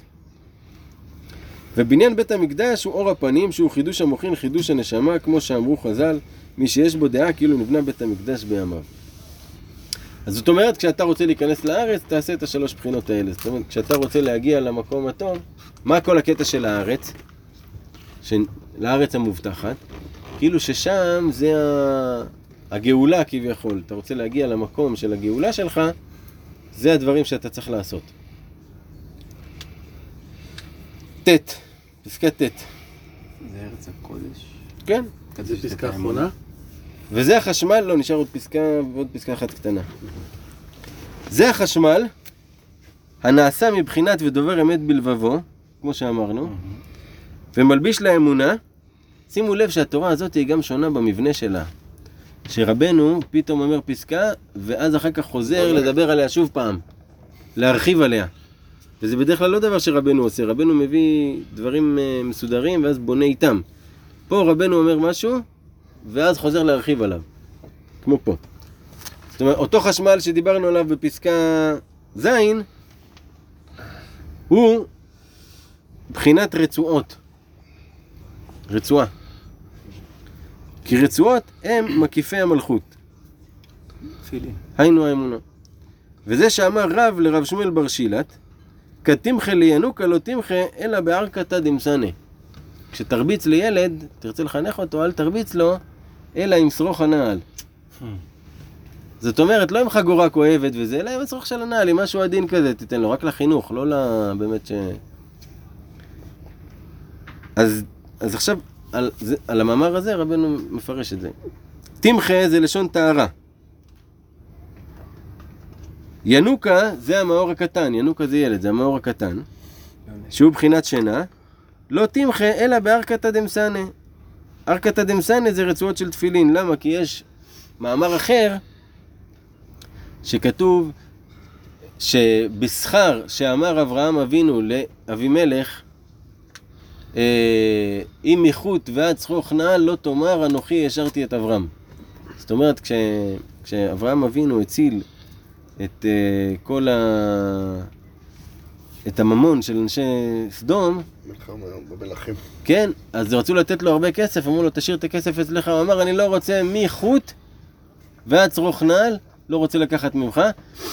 ובניין בית המקדש הוא אור הפנים, שהוא חידוש המוחין, חידוש הנשמה, כמו שאמרו חז"ל, מי שיש בו דעה כאילו נבנה בית המקדש בימיו. אז זאת אומרת, כשאתה רוצה להיכנס לארץ, תעשה את השלוש בחינות האלה. זאת אומרת, כשאתה רוצה להגיע למקום הטוב, מה כל הקטע של הארץ? ש... לארץ המובטחת, כאילו ששם זה ה... הגאולה כביכול. אתה רוצה להגיע למקום של הגאולה שלך, זה הדברים שאתה צריך לעשות. ט', פסקה ט', זה ארץ הקודש. כן. זה פסקה אחרונה. וזה החשמל, לא, נשאר עוד פסקה ועוד פסקה אחת קטנה. זה החשמל הנעשה מבחינת ודובר אמת בלבבו, כמו שאמרנו, ומלביש לאמונה. שימו לב שהתורה הזאת היא גם שונה במבנה שלה. שרבנו פתאום אומר פסקה, ואז אחר כך חוזר לדבר עליה שוב פעם, להרחיב עליה. וזה בדרך כלל לא דבר שרבנו עושה, רבנו מביא דברים אה, מסודרים ואז בונה איתם. פה רבנו אומר משהו, ואז חוזר להרחיב עליו. כמו פה. זאת אומרת, אותו חשמל שדיברנו עליו בפסקה ז', הוא בחינת רצועות. רצועה. כי רצועות הם מקיפי המלכות. תפילין. היינו האמונה. וזה שאמר רב לרב שמואל בר שילת, כתמחה לינוקה לא תמחה אלא בערכתא דמסנה. כשתרביץ לילד, תרצה לחנך אותו, אל תרביץ לו, אלא עם שרוך הנעל. זאת אומרת, לא עם חגורה כואבת וזה, אלא עם השרוך של הנעל, עם משהו עדין כזה, תיתן לו, רק לחינוך, לא באמת ש... אז, אז עכשיו, על, זה, על המאמר הזה רבנו מפרש את זה. תמחה זה לשון טהרה. ינוקה זה המאור הקטן, ינוקה זה ילד, זה המאור הקטן, שהוא בחינת שינה. לא תמחה אלא בארכתא דמסנה. ארכתא דמסנה זה רצועות של תפילין, למה? כי יש מאמר אחר שכתוב שבשכר שאמר אברהם אבינו לאבימלך אה, אם מחוט ועד שרוך נעל לא תאמר אנוכי השארתי את אברהם. זאת אומרת, כש, כשאברהם אבינו הציל את אה, כל ה... את הממון של אנשי סדום, מלחמה במלכים. כן, אז רצו לתת לו הרבה כסף, אמרו לו תשאיר את הכסף אצלך, הוא אמר אני לא רוצה מחוט ועד צרוך נעל, לא רוצה לקחת ממך,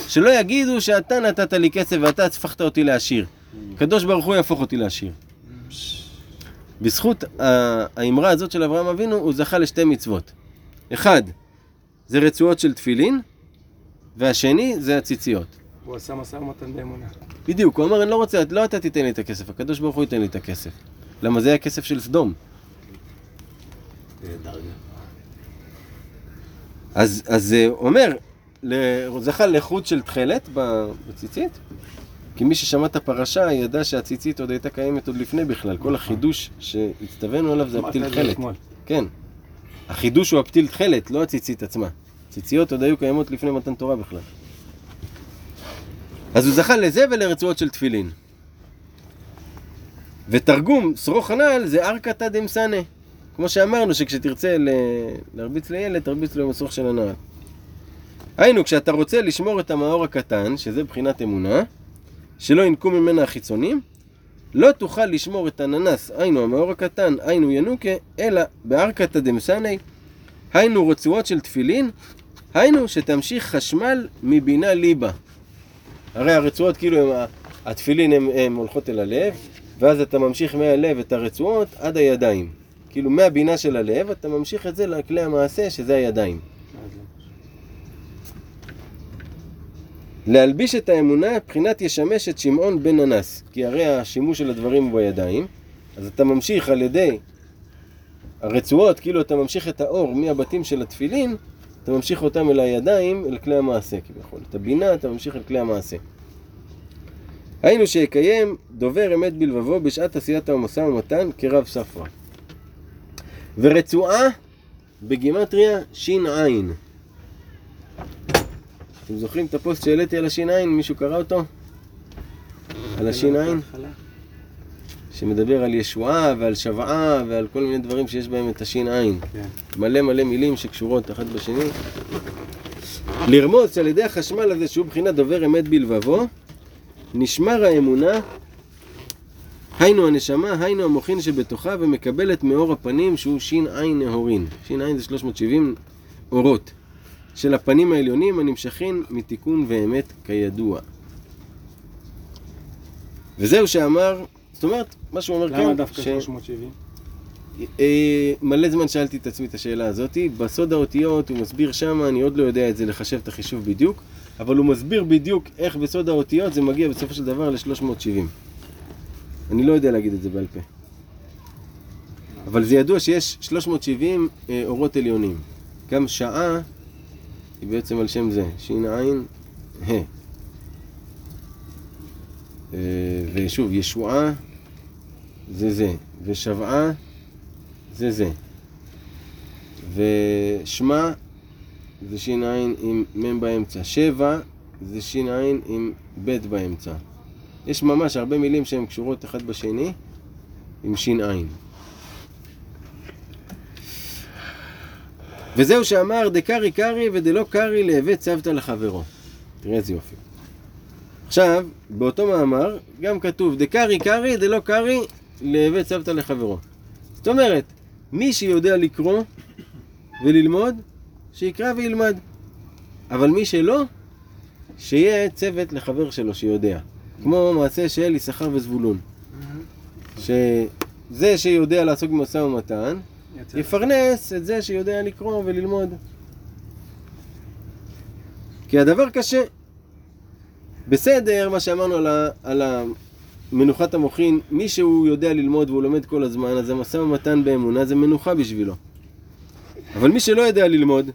שלא יגידו שאתה נתת לי כסף ואתה הפכת אותי לעשיר. הקדוש ברוך הוא יהפוך אותי לעשיר. בזכות האמרה הזאת של אברהם אבינו, הוא זכה לשתי מצוות. אחד, זה רצועות של תפילין, והשני זה הציציות. הוא עשה משא ומתן באמונה. בדיוק, הוא אמר, אני לא רוצה, לא אתה תיתן לי את הכסף, הקדוש ברוך הוא ייתן לי את הכסף. למה זה היה כסף של סדום. אז, אז אה, הוא אומר, זכה לחוט של תכלת בציצית, כי מי ששמע את הפרשה ידע שהציצית עוד הייתה קיימת עוד לפני בכלל. כל החידוש שהצטווינו עליו זה הפתיל תכלת. כן. החידוש הוא הפתיל תכלת, לא הציצית עצמה. ציציות עוד היו קיימות לפני מתן תורה בכלל. אז הוא זכה לזה ולרצועות של תפילין. ותרגום שרוך הנעל זה ארקתא דמסנה. כמו שאמרנו שכשתרצה ל- להרביץ לילד, תרביץ לו עם השרוך של הנעל. היינו, כשאתה רוצה לשמור את המאור הקטן, שזה בחינת אמונה, שלא ינקו ממנה החיצונים, לא תוכל לשמור את הננס, היינו המאור הקטן, היינו ינוקה, אלא בארקתא דמסני, היינו רצועות של תפילין, היינו שתמשיך חשמל מבינה ליבה. הרי הרצועות כאילו הם, התפילין הם הולכות אל הלב, ואז אתה ממשיך מהלב את הרצועות עד הידיים. כאילו מהבינה של הלב אתה ממשיך את זה לכלי המעשה שזה הידיים. להלביש את האמונה בחינת ישמש את שמעון בן ננס, כי הרי השימוש של הדברים הוא בידיים, אז אתה ממשיך על ידי הרצועות, כאילו אתה ממשיך את האור מהבתים של התפילין, אתה ממשיך אותם אל הידיים, אל כלי המעשה כביכול. את הבינה אתה ממשיך אל כלי המעשה. היינו שיקיים דובר אמת בלבבו בשעת עשיית המשא ומתן כרב ספרא. ורצועה בגימטריה ש"ע. אתם זוכרים את הפוסט שהעליתי על הש"ע? מישהו קרא אותו? על הש"ע? שמדבר על ישועה ועל שוועה ועל כל מיני דברים שיש בהם את הש"ע. כן. מלא מלא מילים שקשורות אחת בשני. לרמוז שעל ידי החשמל הזה שהוא בחינת דובר אמת בלבבו, נשמר האמונה, היינו הנשמה, היינו המוחין שבתוכה ומקבלת מאור הפנים שהוא ש"ע נהורין. ש"ע זה 370 אורות של הפנים העליונים הנמשכים מתיקון ואמת כידוע. וזהו שאמר, זאת אומרת, מה שהוא אומר כאן, למה דווקא ש- 370? אה, מלא זמן שאלתי את עצמי את השאלה הזאתי, בסוד האותיות הוא מסביר שמה, אני עוד לא יודע את זה לחשב את החישוב בדיוק, אבל הוא מסביר בדיוק איך בסוד האותיות זה מגיע בסופו של דבר ל-370. אני לא יודע להגיד את זה בעל פה. אבל זה ידוע שיש 370 אה, אורות עליונים. גם שעה היא בעצם על שם זה, ש"ע, ה'. אה, ושוב, ישועה זה זה, ושבעה זה זה. ושמע זה ש"ע עם מ' באמצע. שבע זה ש"ע עם ב' באמצע. יש ממש הרבה מילים שהן קשורות אחת בשני עם ש"ע. וזהו שאמר דקרי קרי ודלא קרי להווה צוותא לחברו. תראה איזה יופי. עכשיו, באותו מאמר גם כתוב דקרי קרי דלא קרי להווה צוותא לחברו. זאת אומרת, מי שיודע לקרוא וללמוד, שיקרא וילמד. אבל מי שלא, שיהיה צוות לחבר שלו שיודע. כמו מעשה של יששכר וזבולון. שזה שיודע לעסוק במשא ומתן. יפרנס את זה שיודע לקרוא וללמוד. כי הדבר קשה. בסדר, מה שאמרנו על, ה, על מנוחת המוחין, מי שהוא יודע ללמוד והוא לומד כל הזמן, אז המשא ומתן באמונה זה מנוחה בשבילו. אבל מי שלא יודע ללמוד,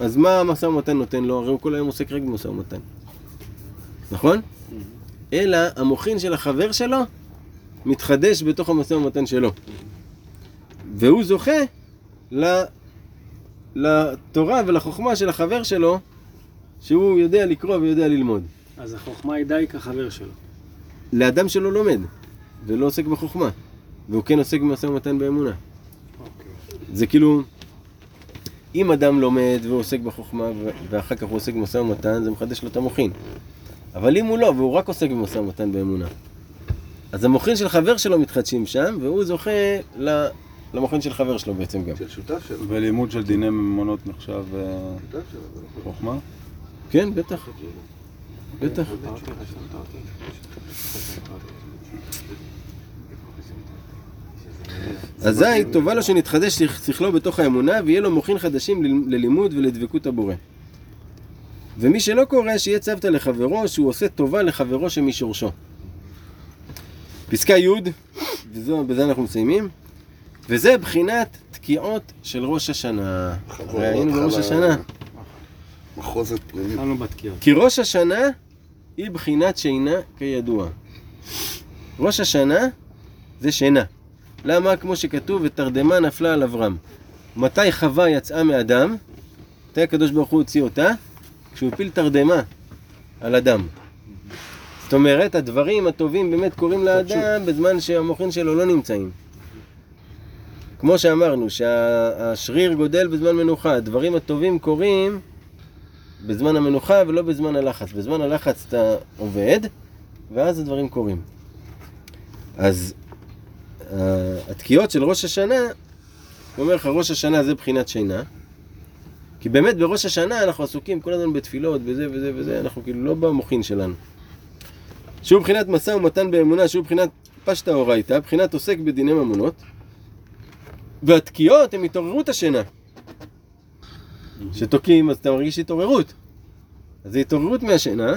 אז מה המשא ומתן נותן לו? הרי הוא כל היום עוסק רק במשא ומתן. נכון? אלא המוחין של החבר שלו מתחדש בתוך המשא ומתן שלו. והוא זוכה לתורה ולחוכמה של החבר שלו, שהוא יודע לקרוא ויודע ללמוד. אז החוכמה היא די כחבר שלו. לאדם שלא לומד, ולא עוסק בחוכמה, והוא כן עוסק במשא ומתן באמונה. זה כאילו, אם אדם לומד ועוסק בחוכמה, ואחר כך הוא עוסק במשא ומתן, זה מחדש לו את המוחין. אבל אם הוא לא, והוא רק עוסק במשא ומתן באמונה, אז המוחין של חבר שלו מתחדשים שם, והוא זוכה ל... למוחין של חבר שלו בעצם גם. של שותף שלו. ולימוד של דיני ממונות נחשב אה, שלו. חוכמה? כן, בטח. בטח. אזי טובה לו שנתחדש שכלו בתוך האמונה ויהיה לו מוחין חדשים ללימוד ולדבקות הבורא. ומי שלא קורא שיהיה צוותא לחברו שהוא עושה טובה לחברו שמשורשו. פסקה י', וזו, בזה אנחנו מסיימים, וזה בחינת תקיעות של ראש השנה. הרי היינו בראש השנה. מחוזת פנימית. כי ראש השנה היא בחינת שינה כידוע. ראש השנה זה שינה. למה? כמו שכתוב, ותרדמה נפלה על אברהם. מתי חווה יצאה מאדם? מתי הקדוש ברוך הוא הוציא אותה? כשהוא הפיל תרדמה על אדם. זאת אומרת, הדברים הטובים באמת קורים לאדם בזמן שהמוחין שלו לא נמצאים. כמו שאמרנו, שהשריר גודל בזמן מנוחה, הדברים הטובים קורים בזמן המנוחה ולא בזמן הלחץ. בזמן הלחץ אתה עובד, ואז הדברים קורים. אז uh, התקיעות של ראש השנה, הוא אומר לך, ראש השנה זה בחינת שינה. כי באמת בראש השנה אנחנו עסוקים כל הזמן בתפילות, בזה וזה וזה, אנחנו כאילו לא במוחין שלנו. שהוא בחינת משא ומתן באמונה, שהוא בחינת פשטה אורייתא, בחינת עוסק בדיני ממונות. והתקיעות הם התעוררות השינה. שתוקעים, אז אתה מרגיש התעוררות. אז זה התעוררות מהשינה,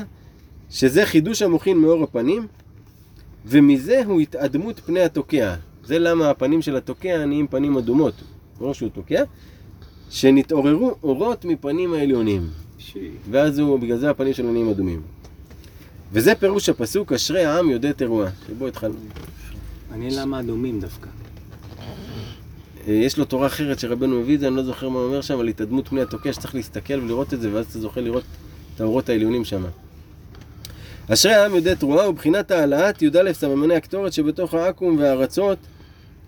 שזה חידוש המוחין מאור הפנים, ומזה הוא התאדמות פני התוקע. זה למה הפנים של התוקע נהיים פנים אדומות, לא שהוא תוקע, שנתעוררו אורות מפנים העליונים. ואז הוא, בגלל זה הפנים שלו נהיים אדומים. וזה פירוש הפסוק, אשרי העם יודע תרועה. שבו התחלנו. מעניין למה אדומים דווקא. אה, יש לו תורה אחרת שרבנו מביא את זה, אני לא זוכר מה הוא אומר שם, על התאדמות פני התוקע, שצריך להסתכל ולראות את זה, ואז אתה זוכה לראות את האורות העליונים שם. אשרי העם יודע תרועה ובחינת העלאת י"א סממני הקטורת שבתוך העכו"ם והארצות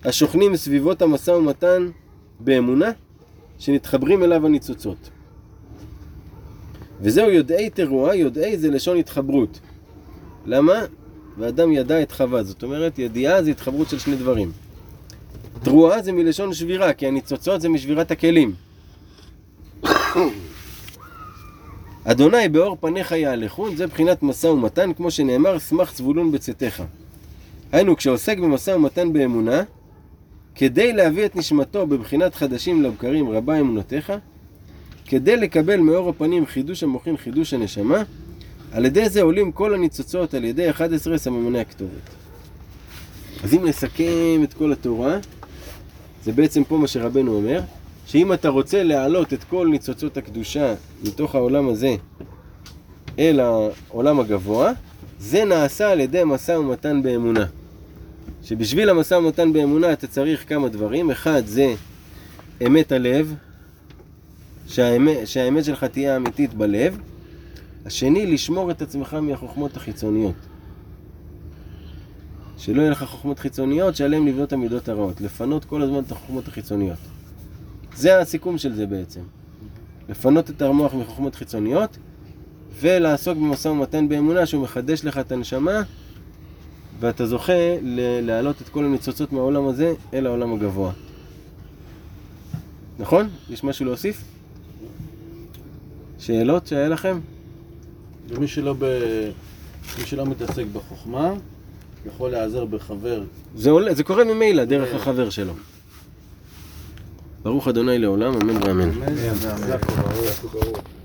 השוכנים סביבות המשא ומתן באמונה, שנתחברים אליו הניצוצות. וזהו יודעי תרועה, יודעי זה לשון התחברות. למה? ואדם ידע את חווה, זאת אומרת ידיעה זה התחברות של שני דברים. תרועה זה מלשון שבירה, כי הניצוצות זה משבירת הכלים. אדוני באור פניך יהלכון, זה בחינת משא ומתן, כמו שנאמר, שמח זבולון בצאתך. היינו, כשעוסק במשא ומתן באמונה, כדי להביא את נשמתו בבחינת חדשים לבקרים רבה אמונותיך, כדי לקבל מאור הפנים חידוש המוחין, חידוש הנשמה, על ידי זה עולים כל הניצוצות על ידי 11 סממני הקטורת. אז אם נסכם את כל התורה, זה בעצם פה מה שרבנו אומר, שאם אתה רוצה להעלות את כל ניצוצות הקדושה מתוך העולם הזה אל העולם הגבוה, זה נעשה על ידי משא ומתן באמונה. שבשביל המשא ומתן באמונה אתה צריך כמה דברים, אחד זה אמת הלב, שהאמת, שהאמת שלך תהיה אמיתית בלב, השני לשמור את עצמך מהחוכמות החיצוניות. שלא יהיה לך חוכמות חיצוניות שעליהן לבנות המידות הרעות. לפנות כל הזמן את החוכמות החיצוניות. זה הסיכום של זה בעצם. לפנות את המוח מחוכמות חיצוניות ולעסוק במשא ומתן באמונה שהוא מחדש לך את הנשמה ואתה זוכה ל- להעלות את כל הניצוצות מהעולם הזה אל העולם הגבוה. נכון? יש משהו להוסיף? שאלות שהיה לכם? ומי שלא, ב... מי שלא מתעסק בחוכמה, יכול להיעזר בחבר. זה, עולה, זה קורה ממילא דרך החבר שלו. ברוך אדוני לעולם, אמן ואמן. חזק וברוך.